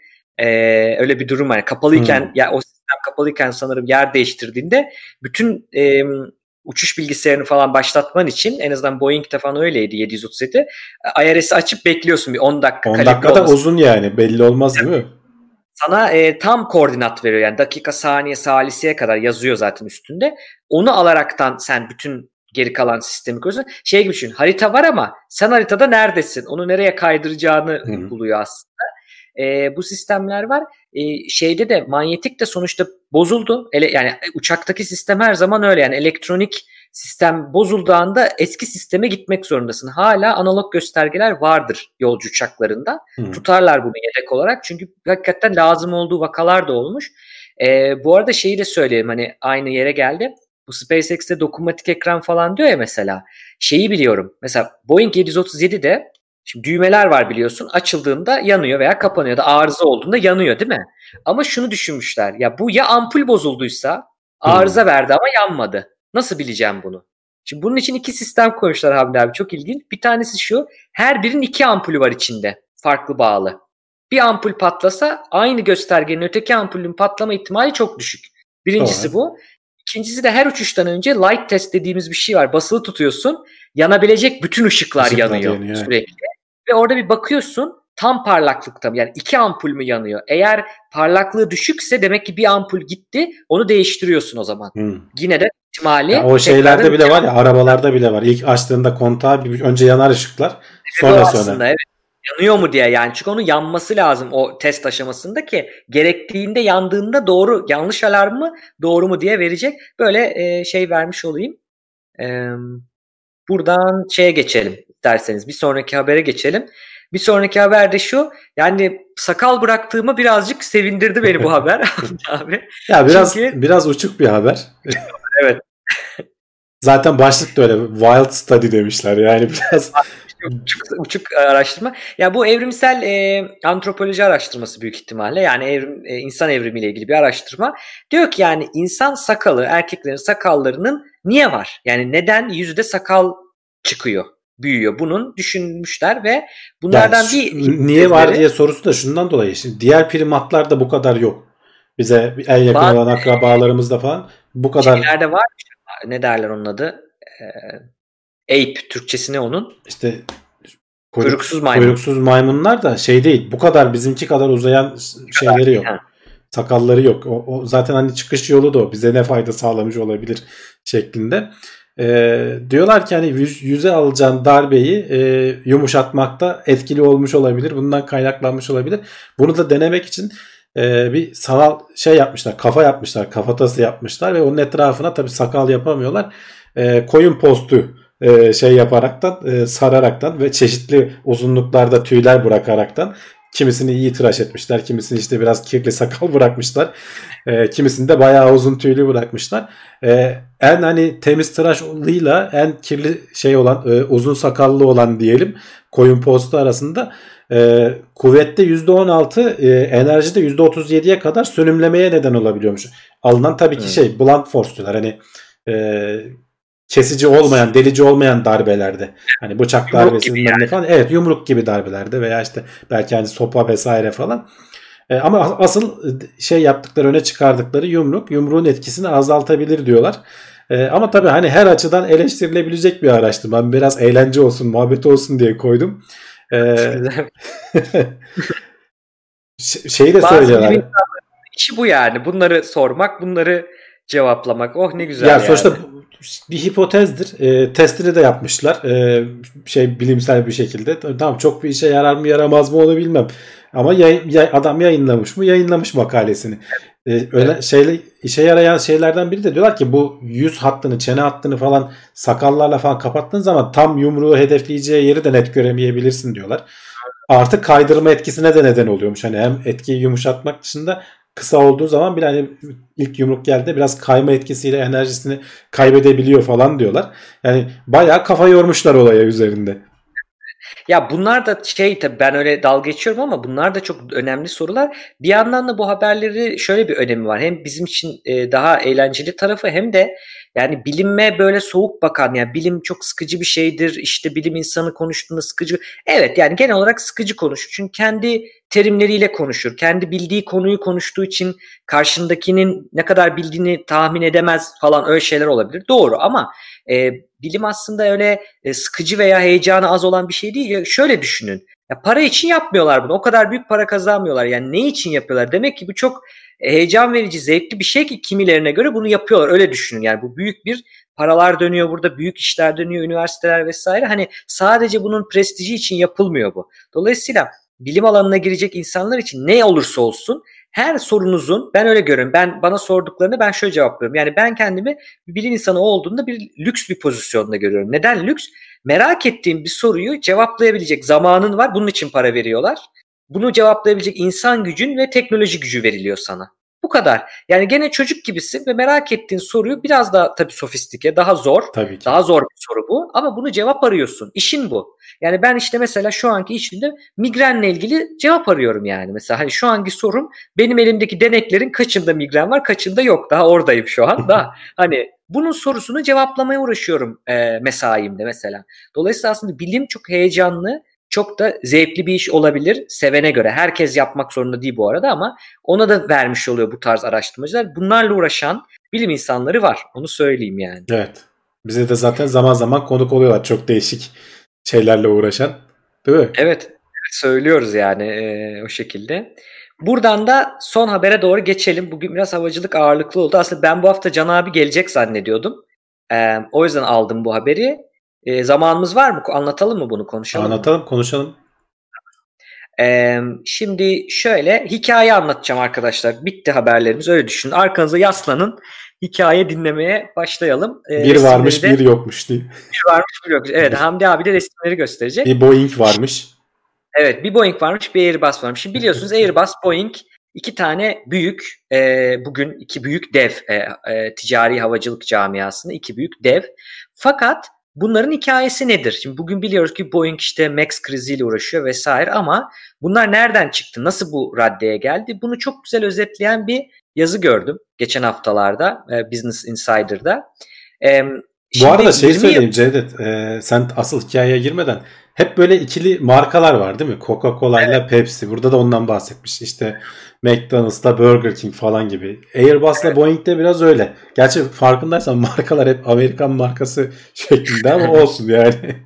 Öyle bir durum var. Kapalıyken hmm. ya o sistem kapalıyken sanırım yer değiştirdiğinde bütün e, uçuş bilgisayarını falan başlatman için en azından Boeing'de falan öyleydi 737. IRS'i açıp bekliyorsun bir 10 dakika. 10 dakika da uzun yani belli olmaz değil mi? Sana e, tam koordinat veriyor yani dakika, saniye, saliseye kadar yazıyor zaten üstünde. Onu alaraktan sen bütün geri kalan sistemi kuruyorsun. Şey gibi düşün harita var ama sen haritada neredesin? Onu nereye kaydıracağını Hı-hı. buluyor aslında. E, bu sistemler var. E, şeyde de manyetik de sonuçta bozuldu. Ele, yani uçaktaki sistem her zaman öyle yani elektronik sistem bozulduğunda eski sisteme gitmek zorundasın. Hala analog göstergeler vardır yolcu uçaklarında. Hmm. Tutarlar bunu yedek olarak çünkü hakikaten lazım olduğu vakalar da olmuş. E, bu arada şeyi de söyleyeyim hani aynı yere geldi. Bu SpaceX'te dokunmatik ekran falan diyor ya mesela. Şeyi biliyorum. Mesela Boeing 737'de Şimdi düğmeler var biliyorsun. Açıldığında yanıyor veya kapanıyor da arıza olduğunda yanıyor değil mi? Ama şunu düşünmüşler. Ya bu ya ampul bozulduysa arıza hmm. verdi ama yanmadı. Nasıl bileceğim bunu? Şimdi bunun için iki sistem koymuşlar Hamdi abi. Çok ilginç. Bir tanesi şu. Her birinin iki ampulü var içinde. Farklı bağlı. Bir ampul patlasa aynı göstergenin öteki ampulün patlama ihtimali çok düşük. Birincisi Doğru. bu. İkincisi de her uçuştan önce light test dediğimiz bir şey var. Basılı tutuyorsun. Yanabilecek bütün ışıklar, ışıklar yanıyor, yanıyor sürekli. Ve orada bir bakıyorsun tam parlaklıkta mı? Yani iki ampul mü yanıyor? Eğer parlaklığı düşükse demek ki bir ampul gitti. Onu değiştiriyorsun o zaman. Hmm. Yine de ihtimali. Ya o şeylerde bile var ya arabalarda bile var. İlk açtığında kontağı bir, önce yanar ışıklar. Sonra evet, sonra. Aslında, evet. Yanıyor mu diye yani çünkü onun yanması lazım o test aşamasında ki gerektiğinde yandığında doğru yanlış alarm mı doğru mu diye verecek. Böyle e, şey vermiş olayım. E, buradan şeye geçelim derseniz bir sonraki habere geçelim. Bir sonraki haber de şu. Yani sakal bıraktığımı birazcık sevindirdi beni bu haber abi. Ya biraz Çünkü... biraz uçuk bir haber. evet. Zaten başlık da öyle wild study demişler yani biraz uçuk, uçuk araştırma. Ya bu evrimsel e, antropoloji araştırması büyük ihtimalle. Yani evrim, e, insan evrimiyle ilgili bir araştırma. Diyor ki yani insan sakalı, erkeklerin sakallarının niye var? Yani neden yüzde sakal çıkıyor? Büyüyor. Bunun düşünmüşler ve bunlardan yani, bir niye var diye sorusu da şundan dolayı. Şimdi diğer primatlarda bu kadar yok. Bize en yakın var, olan akrabalarımızda falan bu kadar. Şeylerde var. Ne derler onun adı? Ee, ape Türkçesi ne onun? İşte kuyruk, kuyruksuz maymun. Kuyruksuz maymunlar da şey değil. Bu kadar bizimki kadar uzayan şeyleri yok. Sakalları yok. O, o zaten hani çıkış yolu da o. Bize ne fayda sağlamış olabilir şeklinde. E, diyorlar ki hani yüz, yüze alacağın darbeyi e, yumuşatmakta etkili olmuş olabilir. Bundan kaynaklanmış olabilir. Bunu da denemek için e, bir sanal şey yapmışlar. Kafa yapmışlar. Kafatası yapmışlar ve onun etrafına tabi sakal yapamıyorlar. E, koyun postu e, şey yaparaktan e, sararaktan ve çeşitli uzunluklarda tüyler bırakaraktan Kimisini iyi tıraş etmişler. Kimisini işte biraz kirli sakal bırakmışlar. E, kimisini de bayağı uzun tüylü bırakmışlar. E, en hani temiz tıraşlıyla en kirli şey olan e, uzun sakallı olan diyelim koyun postu arasında e, kuvvette %16 e, enerjide %37'ye kadar sönümlemeye neden olabiliyormuş. Alınan tabii ki hmm. şey blunt force diyorlar. Hani e, kesici olmayan, delici olmayan darbelerde. Hani bıçak darbesi yani. falan. Evet yumruk gibi darbelerde veya işte belki hani sopa vesaire falan. E, ama asıl şey yaptıkları öne çıkardıkları yumruk yumruğun etkisini azaltabilir diyorlar. E, ama tabii hani her açıdan eleştirilebilecek bir araştırma. Biraz eğlence olsun, muhabbet olsun diye koydum. E, şeyi de söylüyorlar. İşi bu yani. Bunları sormak, bunları cevaplamak. Oh ne güzel ya yani. Sonuçta bir hipotezdir. E, testini de yapmışlar. E, şey bilimsel bir şekilde. Tamam çok bir işe yarar mı yaramaz mı onu bilmem. Ama yay, yay, adam yayınlamış mı? Yayınlamış makalesini. E, öyle evet. şeyle işe yarayan şeylerden biri de diyorlar ki bu yüz hattını, çene hattını falan sakallarla falan kapattığın zaman tam yumruğu hedefleyeceği yeri de net göremeyebilirsin diyorlar. Artık kaydırma etkisine de neden oluyormuş. Hani hem etkiyi yumuşatmak dışında kısa olduğu zaman bir hani ilk yumruk geldi biraz kayma etkisiyle enerjisini kaybedebiliyor falan diyorlar. Yani bayağı kafa yormuşlar olaya üzerinde. Ya bunlar da şey tabii ben öyle dalga geçiyorum ama bunlar da çok önemli sorular. Bir yandan da bu haberleri şöyle bir önemi var. Hem bizim için e, daha eğlenceli tarafı hem de yani bilinme böyle soğuk bakan yani bilim çok sıkıcı bir şeydir. İşte bilim insanı konuştuğunda sıkıcı. Evet yani genel olarak sıkıcı konuşur. Çünkü kendi terimleriyle konuşur. Kendi bildiği konuyu konuştuğu için karşındakinin ne kadar bildiğini tahmin edemez falan öyle şeyler olabilir. Doğru ama e, bilim aslında öyle e, sıkıcı veya heyecanı az olan bir şey değil. Ya şöyle düşünün. Ya para için yapmıyorlar bunu. O kadar büyük para kazanmıyorlar. Yani ne için yapıyorlar? Demek ki bu çok heyecan verici, zevkli bir şey ki kimilerine göre bunu yapıyorlar. Öyle düşünün. Yani bu büyük bir paralar dönüyor burada, büyük işler dönüyor, üniversiteler vesaire. Hani sadece bunun prestiji için yapılmıyor bu. Dolayısıyla bilim alanına girecek insanlar için ne olursa olsun her sorunuzun ben öyle görüyorum. Ben bana sorduklarını ben şöyle cevaplıyorum. Yani ben kendimi bir bilim insanı olduğunda bir lüks bir pozisyonda görüyorum. Neden lüks? Merak ettiğim bir soruyu cevaplayabilecek zamanın var. Bunun için para veriyorlar. Bunu cevaplayabilecek insan gücün ve teknoloji gücü veriliyor sana. Bu kadar. Yani gene çocuk gibisin ve merak ettiğin soruyu biraz daha tabii sofistike, daha zor. Tabii ki. Daha zor bir soru bu ama bunu cevap arıyorsun. İşin bu. Yani ben işte mesela şu anki işimde migrenle ilgili cevap arıyorum yani. Mesela hani şu anki sorum benim elimdeki deneklerin kaçında migren var, kaçında yok. Daha oradayım şu an. Daha hani bunun sorusunu cevaplamaya uğraşıyorum e, mesaimde mesela. Dolayısıyla aslında bilim çok heyecanlı çok da zevkli bir iş olabilir sevene göre. Herkes yapmak zorunda değil bu arada ama ona da vermiş oluyor bu tarz araştırmacılar. Bunlarla uğraşan bilim insanları var. Onu söyleyeyim yani. Evet. Bize de zaten zaman zaman konuk oluyorlar çok değişik şeylerle uğraşan. Değil mi? Evet. söylüyoruz yani e, o şekilde. Buradan da son habere doğru geçelim. Bugün biraz havacılık ağırlıklı oldu. Aslında ben bu hafta Can abi gelecek zannediyordum. E, o yüzden aldım bu haberi. E, zamanımız var mı? Anlatalım mı bunu? Konuşalım Anlatalım, mı? konuşalım. E, şimdi şöyle hikaye anlatacağım arkadaşlar. Bitti haberlerimiz öyle düşünün. Arkanıza yaslanın. Hikaye dinlemeye başlayalım. E, bir varmış de, bir yokmuş diye. Bir varmış bir yokmuş. Evet Hamdi abi de resimleri gösterecek. Bir Boeing varmış. Evet bir Boeing varmış bir Airbus varmış. Şimdi biliyorsunuz Airbus, Boeing iki tane büyük e, bugün iki büyük dev e, e, ticari havacılık camiasında iki büyük dev. Fakat Bunların hikayesi nedir? Şimdi bugün biliyoruz ki Boeing işte Max kriziyle uğraşıyor vesaire ama bunlar nereden çıktı? Nasıl bu raddeye geldi? Bunu çok güzel özetleyen bir yazı gördüm geçen haftalarda e, Business Insider'da. E, bu arada şey söyleyeyim Cevdet, e, sen asıl hikayeye girmeden hep böyle ikili markalar var değil mi? Coca-Cola ile evet. Pepsi. Burada da ondan bahsetmiş. İşte McDonald's'la Burger King falan gibi. Airbus'la evet. Boeing'de biraz öyle. Gerçi farkındaysan markalar hep Amerikan markası şeklinde ama olsun yani.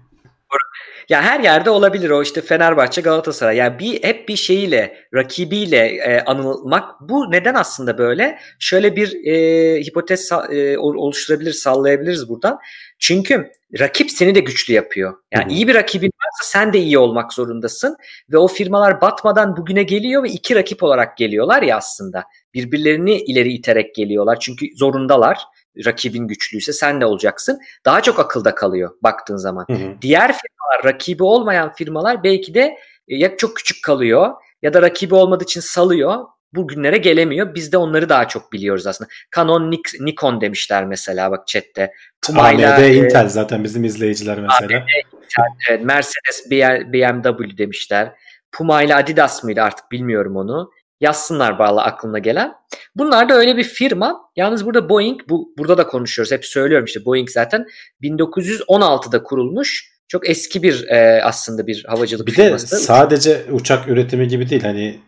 Ya her yerde olabilir o işte Fenerbahçe, Galatasaray. Yani bir hep bir şeyiyle, rakibiyle e, anılmak. Bu neden aslında böyle? Şöyle bir e, hipotez e, oluşturabilir, sallayabiliriz buradan. Çünkü rakip seni de güçlü yapıyor. Yani iyi bir rakibin varsa sen de iyi olmak zorundasın ve o firmalar batmadan bugüne geliyor ve iki rakip olarak geliyorlar ya aslında. Birbirlerini ileri iterek geliyorlar çünkü zorundalar. Rakibin güçlüyse sen de olacaksın. Daha çok akılda kalıyor baktığın zaman. Hı hı. Diğer firmalar, rakibi olmayan firmalar belki de e, ya çok küçük kalıyor ya da rakibi olmadığı için salıyor bugünlere gelemiyor. Biz de onları daha çok biliyoruz aslında. Canon, Nikon demişler mesela bak chatte. Pumayla, AMD, e, Intel zaten bizim izleyiciler mesela. AMD, Intel, Mercedes, BMW demişler. Puma ile Adidas mıydı artık bilmiyorum onu. Yazsınlar bağlı aklına gelen. Bunlar da öyle bir firma. Yalnız burada Boeing, bu burada da konuşuyoruz. Hep söylüyorum işte Boeing zaten 1916'da kurulmuş çok eski bir e, aslında bir havacılık bir firması. Bir de sadece uçak üretimi gibi değil. Hani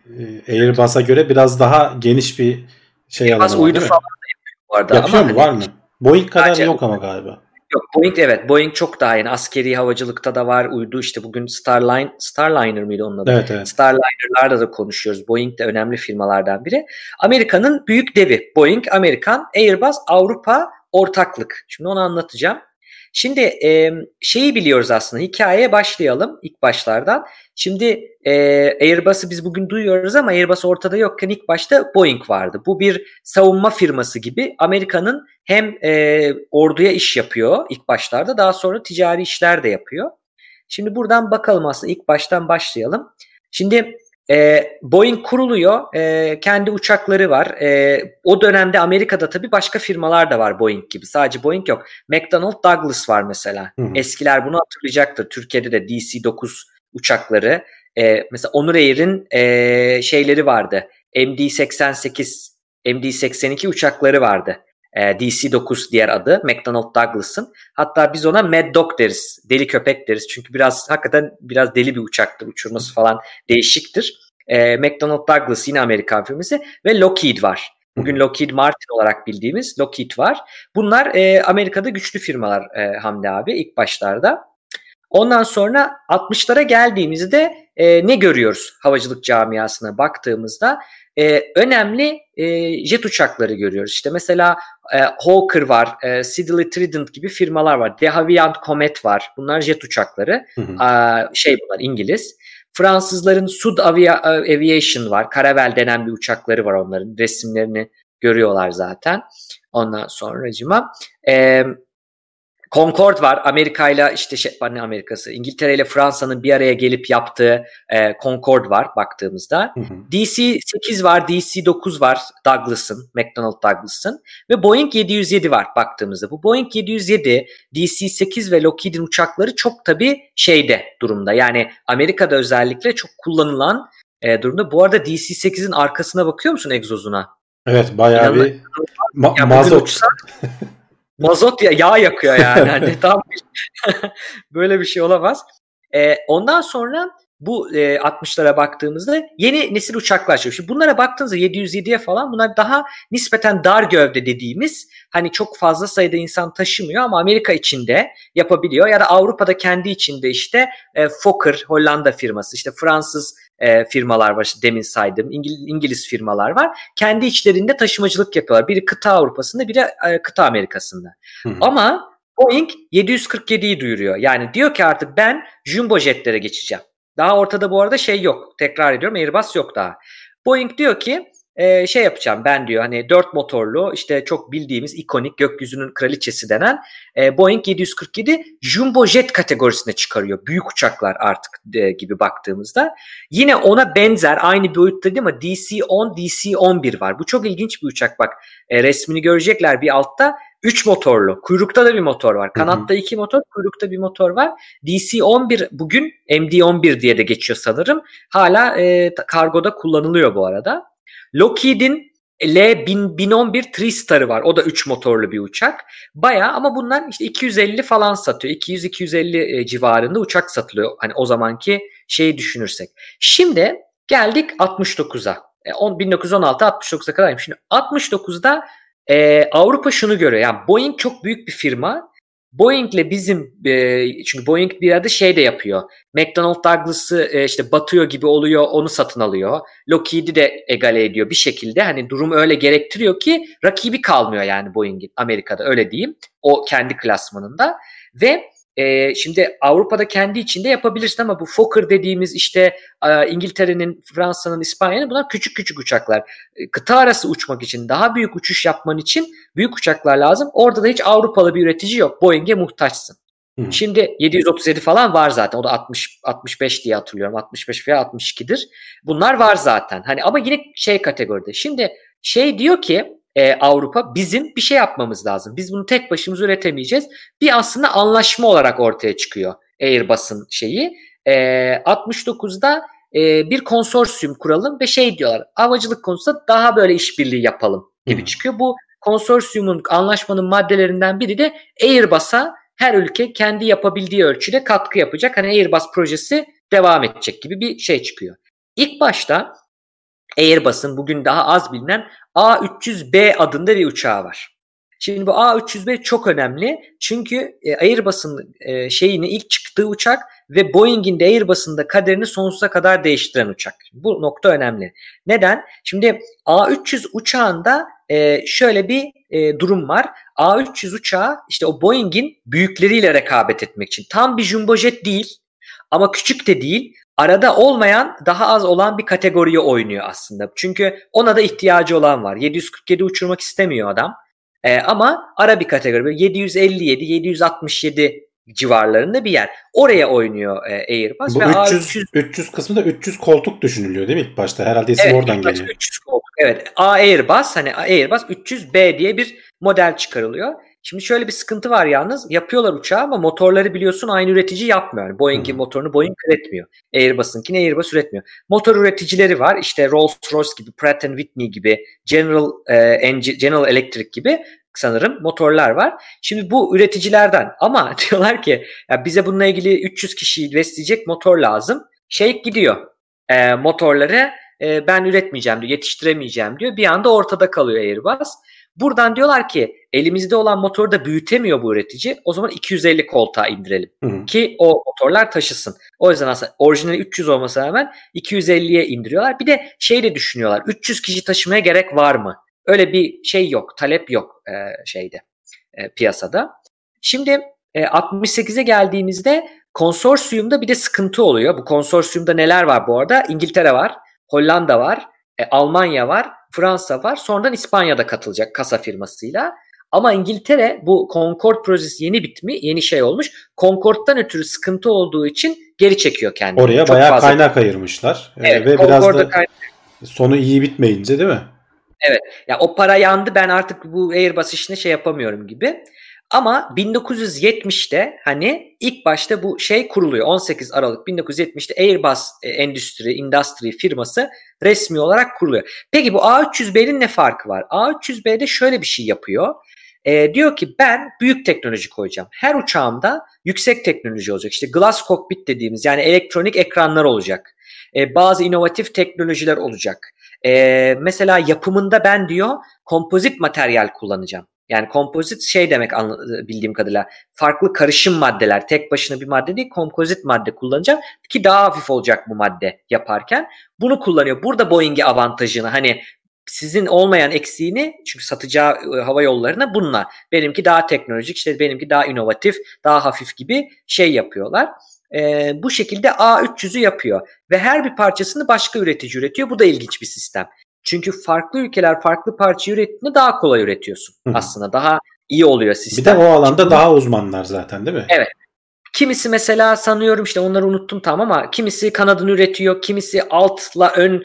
e, Airbus'a göre biraz daha geniş bir şey Airbus alanı var uydu falan da yapıyor bu. Yapıyor ama mu? Hani, var mı? Boeing kadar sadece, yok ama galiba. Yok Boeing evet. Boeing çok daha yeni. Askeri havacılıkta da var. Uydu işte bugün Starline, Starliner mıydı onun adı? Evet, evet. Starliner'larda da konuşuyoruz. Boeing de önemli firmalardan biri. Amerika'nın büyük devi. Boeing, Amerikan, Airbus, Avrupa ortaklık. Şimdi onu anlatacağım. Şimdi e, şeyi biliyoruz aslında hikayeye başlayalım ilk başlardan. Şimdi e, Airbus'u biz bugün duyuyoruz ama Airbus ortada yokken ilk başta Boeing vardı. Bu bir savunma firması gibi Amerika'nın hem e, orduya iş yapıyor ilk başlarda daha sonra ticari işler de yapıyor. Şimdi buradan bakalım aslında ilk baştan başlayalım. Şimdi e, Boeing kuruluyor. E, kendi uçakları var. E, o dönemde Amerika'da tabii başka firmalar da var Boeing gibi. Sadece Boeing yok. McDonnell Douglas var mesela. Hı hı. Eskiler bunu hatırlayacaktır. Türkiye'de de DC-9 uçakları. E, mesela Onur Air'in e, şeyleri vardı. MD-88, MD-82 uçakları vardı. E, DC-9 diğer adı. McDonnell Douglas'ın. Hatta biz ona Mad Dog deriz. Deli köpek deriz. Çünkü biraz hakikaten biraz deli bir uçaktır. Uçurması falan değişiktir. E, McDonnell Douglas yine Amerikan firması ve Lockheed var. Bugün Lockheed Martin olarak bildiğimiz Lockheed var. Bunlar e, Amerika'da güçlü firmalar e, Hamdi abi ilk başlarda. Ondan sonra 60'lara geldiğimizde e, ne görüyoruz havacılık camiasına baktığımızda? E, önemli e, jet uçakları görüyoruz. İşte mesela e, Hawker var, e, Siddeley Trident gibi firmalar var. De Havilland Comet var. Bunlar jet uçakları. Hı hı. Aa, şey bunlar İngiliz. Fransızların Sud Avia- Aviation var. Caravel denen bir uçakları var onların. Resimlerini görüyorlar zaten. Ondan sonra cima. E, Concorde var. Amerika ile işte şey, ne Amerikası, İngiltere ile Fransa'nın bir araya gelip yaptığı e, Concorde var baktığımızda. Hı hı. DC-8 var, DC-9 var Douglas'ın, McDonnell Douglas'ın ve Boeing 707 var baktığımızda. Bu Boeing 707, DC-8 ve Lockheed'in uçakları çok tabii şeyde durumda. Yani Amerika'da özellikle çok kullanılan e, durumda. Bu arada DC-8'in arkasına bakıyor musun egzozuna? Evet bayağı İnanılmaz. bir ma- mazot. mazot ya yağ yakıyor yani. Hani tam bir, böyle bir şey olamaz. Ee, ondan sonra bu e, 60'lara baktığımızda yeni nesil uçaklar çıkıyor. Şimdi bunlara baktığınızda 707'ye falan bunlar daha nispeten dar gövde dediğimiz hani çok fazla sayıda insan taşımıyor ama Amerika içinde yapabiliyor ya da Avrupa'da kendi içinde işte e, Fokker Hollanda firması işte Fransız e, firmalar var işte demin saydığım İngil- İngiliz firmalar var. Kendi içlerinde taşımacılık yapıyorlar. Biri kıta Avrupa'sında biri e, kıta Amerika'sında. Hı hı. Ama Boeing 747'yi duyuruyor. Yani diyor ki artık ben jumbo jetlere geçeceğim. Daha ortada bu arada şey yok. Tekrar ediyorum Airbus yok daha. Boeing diyor ki e, şey yapacağım ben diyor hani dört motorlu işte çok bildiğimiz ikonik gökyüzünün kraliçesi denen e, Boeing 747 jumbo jet kategorisine çıkarıyor. Büyük uçaklar artık e, gibi baktığımızda. Yine ona benzer aynı boyutta değil mi? DC-10, DC-11 var. Bu çok ilginç bir uçak bak. E, resmini görecekler bir altta. 3 motorlu. Kuyrukta da bir motor var. Kanatta 2 motor, kuyrukta bir motor var. DC-11 bugün MD-11 diye de geçiyor sanırım. Hala e, kargoda kullanılıyor bu arada. Lockheed'in L1011 Tristar'ı var. O da 3 motorlu bir uçak. Baya ama bunlar işte 250 falan satıyor. 200-250 e, civarında uçak satılıyor. Hani o zamanki şeyi düşünürsek. Şimdi geldik 69'a. E, on- 1916-69'a kadar. Şimdi 69'da e, Avrupa şunu görüyor. Yani Boeing çok büyük bir firma. Boeing'le bizim e, çünkü Boeing bir yerde şey de yapıyor. McDonnell Douglas'ı e, işte batıyor gibi oluyor onu satın alıyor. Lockheed'i de egale ediyor bir şekilde. Hani durum öyle gerektiriyor ki rakibi kalmıyor yani Boeing'in Amerika'da öyle diyeyim. O kendi klasmanında ve e, şimdi Avrupa'da kendi içinde yapabilirsin ama bu Fokker dediğimiz işte e, İngiltere'nin, Fransa'nın, İspanya'nın bunlar küçük küçük uçaklar. E, kıta arası uçmak için, daha büyük uçuş yapman için büyük uçaklar lazım. Orada da hiç Avrupalı bir üretici yok. Boeing'e muhtaçsın. Hı. Şimdi 737 falan var zaten. O da 60 65 diye hatırlıyorum. 65 veya 62'dir. Bunlar var zaten. Hani ama yine şey kategoride. Şimdi şey diyor ki e, Avrupa bizim bir şey yapmamız lazım. Biz bunu tek başımıza üretemeyeceğiz. Bir aslında anlaşma olarak ortaya çıkıyor Airbus'un şeyi. E, 69'da e, bir konsorsiyum kuralım ve şey diyorlar. Havacılık konusunda daha böyle işbirliği yapalım gibi Hı. çıkıyor. Bu konsorsiyumun anlaşmanın maddelerinden biri de Airbus'a her ülke kendi yapabildiği ölçüde katkı yapacak. Hani Airbus projesi devam edecek gibi bir şey çıkıyor. İlk başta Airbus'un bugün daha az bilinen A300B adında bir uçağı var. Şimdi bu A300B çok önemli çünkü e, Airbus'un e, şeyini ilk çıktığı uçak ve Boeing'in de Airbus'un da kaderini sonsuza kadar değiştiren uçak. Bu nokta önemli. Neden? Şimdi A300 uçağında e, şöyle bir durum var. A300 uçağı işte o Boeing'in büyükleriyle rekabet etmek için. Tam bir jumbo jet değil ama küçük de değil. Arada olmayan daha az olan bir kategoriye oynuyor aslında. Çünkü ona da ihtiyacı olan var. 747 uçurmak istemiyor adam. E, ama ara bir kategori. Böyle 757, 767 civarlarında bir yer. Oraya oynuyor e, Airbus. Bu ve 300, A300 300 kısmı da 300 koltuk düşünülüyor değil mi ilk başta? Herhalde isim Evet, oradan geliyor. 300 koltuk. Evet. A Airbus hani Airbus 300B diye bir model çıkarılıyor. Şimdi şöyle bir sıkıntı var yalnız. Yapıyorlar uçağı ama motorları biliyorsun aynı üretici yapmıyor. Yani Boeing'in Hı. motorunu Boeing üretmiyor. Airbus'unkini Airbus üretmiyor. Motor üreticileri var. İşte Rolls-Royce gibi, Pratt Whitney gibi, General e, General Electric gibi sanırım motorlar var. Şimdi bu üreticilerden ama diyorlar ki ya bize bununla ilgili 300 kişiyi besleyecek motor lazım. Şey gidiyor. E, motorları e, ben üretmeyeceğim diyor, yetiştiremeyeceğim diyor. Bir anda ortada kalıyor Airbus. Buradan diyorlar ki elimizde olan motoru da büyütemiyor bu üretici. O zaman 250 koltuğa indirelim Hı hı. ki o motorlar taşısın. O yüzden aslında orijinali 300 olmasına rağmen 250'ye indiriyorlar. Bir de şey de düşünüyorlar. 300 kişi taşımaya gerek var mı? Öyle bir şey yok, talep yok e, şeyde e, piyasada. Şimdi e, 68'e geldiğimizde konsorsiyumda bir de sıkıntı oluyor. Bu konsorsiyumda neler var bu arada? İngiltere var, Hollanda var, e, Almanya var, Fransa var. Sonradan İspanya'da katılacak kasa firmasıyla. Ama İngiltere bu Concord projesi yeni bitmi, yeni şey olmuş. Concord'dan ötürü sıkıntı olduğu için geri çekiyor kendini. Oraya Çok bayağı fazla- kaynak ayırmışlar. Ee, Evet, ve biraz da sonu iyi bitmeyince değil mi? Ya o para yandı ben artık bu Airbus işine şey yapamıyorum gibi. Ama 1970'te hani ilk başta bu şey kuruluyor. 18 Aralık 1970'te Airbus e, Endüstri, Industry firması resmi olarak kuruluyor. Peki bu A300B'nin ne farkı var? A300B'de şöyle bir şey yapıyor. E, diyor ki ben büyük teknoloji koyacağım. Her uçağımda yüksek teknoloji olacak. İşte glass cockpit dediğimiz yani elektronik ekranlar olacak. E, bazı inovatif teknolojiler olacak. E, mesela yapımında ben diyor kompozit materyal kullanacağım. Yani kompozit şey demek bildiğim kadarıyla farklı karışım maddeler tek başına bir madde değil kompozit madde kullanacağım ki daha hafif olacak bu madde yaparken bunu kullanıyor. Burada Boeing'e avantajını hani sizin olmayan eksiğini çünkü satacağı hava yollarına bununla benimki daha teknolojik işte benimki daha inovatif daha hafif gibi şey yapıyorlar. E, bu şekilde A300'ü yapıyor ve her bir parçasını başka üretici üretiyor. Bu da ilginç bir sistem. Çünkü farklı ülkeler farklı parça ürettiğinde daha kolay üretiyorsun Hı aslında. Daha iyi oluyor Bir sistem. de o alanda Şimdi daha uzmanlar zaten değil mi? Evet. Kimisi mesela sanıyorum işte onları unuttum tam ama kimisi kanadını üretiyor, kimisi altla ön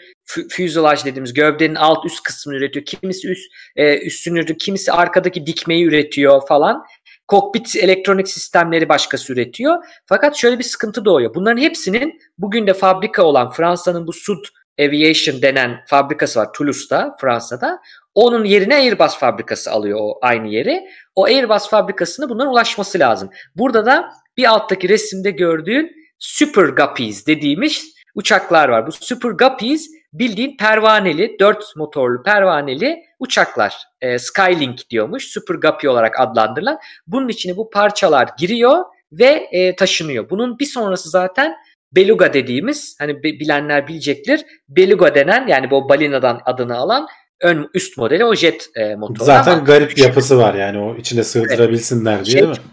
fuselage dediğimiz gövdenin alt üst kısmını üretiyor, kimisi üst e, üstünü üretiyor, kimisi arkadaki dikmeyi üretiyor falan. Kokpit elektronik sistemleri başkası üretiyor. Fakat şöyle bir sıkıntı doğuyor. Bunların hepsinin bugün de fabrika olan Fransa'nın bu Sud Aviation denen fabrikası var Toulouse'da, Fransa'da. Onun yerine Airbus fabrikası alıyor o aynı yeri. O Airbus fabrikasına bunların ulaşması lazım. Burada da bir alttaki resimde gördüğün Super Guppies dediğimiz uçaklar var. Bu Super Guppies bildiğin pervaneli, dört motorlu pervaneli uçaklar. E, Skylink diyormuş. Super Guppy olarak adlandırılan. Bunun içine bu parçalar giriyor ve e, taşınıyor. Bunun bir sonrası zaten Beluga dediğimiz hani bi- bilenler bilecektir. Beluga denen yani bu balinadan adını alan ön üst modeli o jet e, motoru. Zaten Ama garip yapısı var yani o içine sığdırabilsinler diye Şey- değil mi?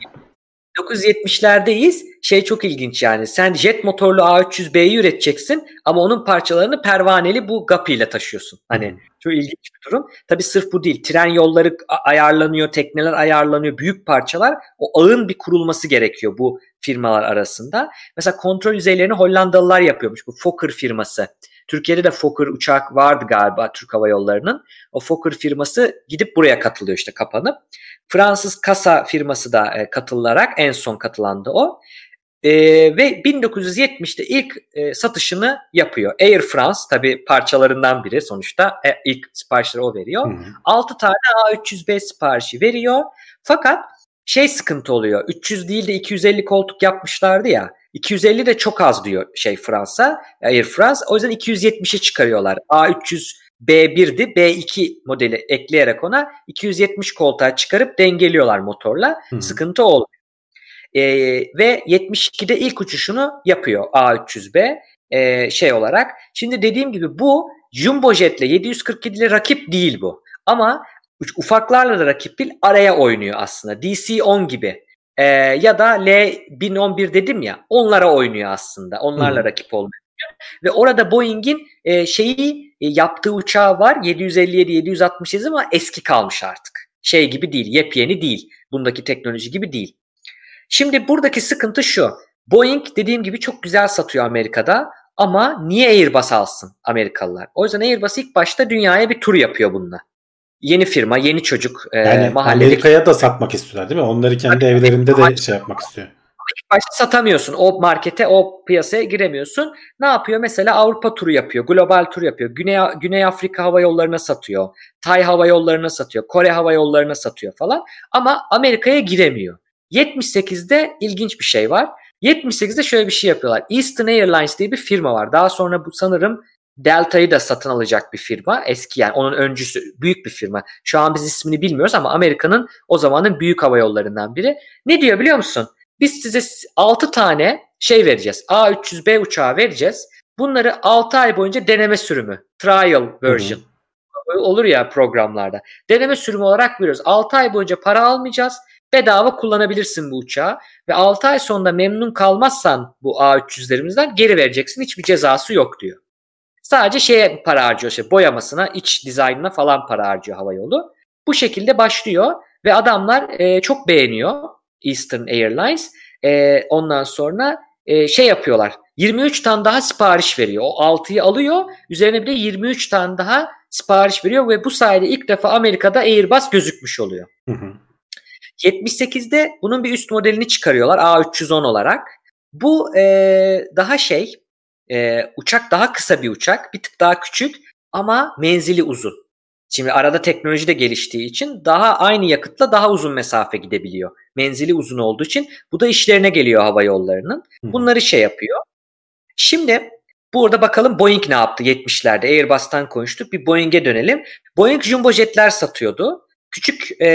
1970'lerdeyiz. Şey çok ilginç yani. Sen jet motorlu A300B'yi üreteceksin ama onun parçalarını pervaneli bu Guppy ile taşıyorsun. Hani çok ilginç bir durum. Tabii sırf bu değil. Tren yolları ayarlanıyor, tekneler ayarlanıyor. Büyük parçalar o ağın bir kurulması gerekiyor bu firmalar arasında. Mesela kontrol yüzeylerini Hollandalılar yapıyormuş. Bu Fokker firması. Türkiye'de de Fokker uçak vardı galiba Türk Hava Yolları'nın. O Fokker firması gidip buraya katılıyor işte kapanıp. Fransız kasa firması da e, katılarak en son katılandı o. E, ve 1970'te ilk e, satışını yapıyor. Air France tabi parçalarından biri sonuçta e, ilk siparişleri o veriyor. Hı hı. 6 tane A300B siparişi veriyor. Fakat şey sıkıntı oluyor. 300 değil de 250 koltuk yapmışlardı ya. 250 de çok az diyor şey Fransa, Air France. O yüzden 270'e çıkarıyorlar. A300 B1'di. B2 modeli ekleyerek ona 270 koltuğa çıkarıp dengeliyorlar motorla. Hı. Sıkıntı olmuyor. Ee, ve 72'de ilk uçuşunu yapıyor A300B ee, şey olarak. Şimdi dediğim gibi bu Jumbo Jet'le 747 ile rakip değil bu. Ama ufaklarla da rakip değil araya oynuyor aslında. DC-10 gibi. Ee, ya da L1011 dedim ya onlara oynuyor aslında. Onlarla Hı. rakip olmuyor. Ve orada Boeing'in e, şeyi e, yaptığı uçağı var 757 768 ama eski kalmış artık. Şey gibi değil, yepyeni değil. Bundaki teknoloji gibi değil. Şimdi buradaki sıkıntı şu. Boeing dediğim gibi çok güzel satıyor Amerika'da ama niye Airbus alsın Amerikalılar? O yüzden Airbus ilk başta dünyaya bir tur yapıyor bununla. yeni firma, yeni çocuk, e, Yani mahallelik Amerika'ya da satmak istiyorlar değil mi? Onları kendi evlerinde de şey yapmak istiyor. Başta satamıyorsun. O markete, o piyasaya giremiyorsun. Ne yapıyor? Mesela Avrupa turu yapıyor, global tur yapıyor. Güney, Güney Afrika hava yollarına satıyor. Tay hava yollarına satıyor. Kore hava yollarına satıyor falan. Ama Amerika'ya giremiyor. 78'de ilginç bir şey var. 78'de şöyle bir şey yapıyorlar. Eastern Airlines diye bir firma var. Daha sonra bu sanırım Delta'yı da satın alacak bir firma. Eski yani onun öncüsü büyük bir firma. Şu an biz ismini bilmiyoruz ama Amerika'nın o zamanın büyük hava yollarından biri. Ne diyor biliyor musun? Biz size 6 tane şey vereceğiz. A300B uçağı vereceğiz. Bunları 6 ay boyunca deneme sürümü, trial version olur ya programlarda. Deneme sürümü olarak veriyoruz. 6 ay boyunca para almayacağız. Bedava kullanabilirsin bu uçağı. Ve 6 ay sonunda memnun kalmazsan bu A300'lerimizden geri vereceksin. Hiçbir cezası yok diyor. Sadece şeye para harcıyor. Işte boyamasına, iç dizaynına falan para harcıyor havayolu. Bu şekilde başlıyor ve adamlar e, çok beğeniyor Eastern Airlines. E, ondan sonra e, şey yapıyorlar. 23 tane daha sipariş veriyor. O 6'yı alıyor. Üzerine bir de 23 tane daha sipariş veriyor ve bu sayede ilk defa Amerika'da Airbus gözükmüş oluyor. Hı hı. 78'de bunun bir üst modelini çıkarıyorlar A310 olarak. Bu e, daha şey e, uçak daha kısa bir uçak bir tık daha küçük ama menzili uzun. Şimdi arada teknoloji de geliştiği için daha aynı yakıtla daha uzun mesafe gidebiliyor. Menzili uzun olduğu için bu da işlerine geliyor hava yollarının. Bunları şey yapıyor. Şimdi burada bakalım Boeing ne yaptı 70'lerde Airbus'tan konuştuk bir Boeing'e dönelim. Boeing jumbo jetler satıyordu. Küçük e,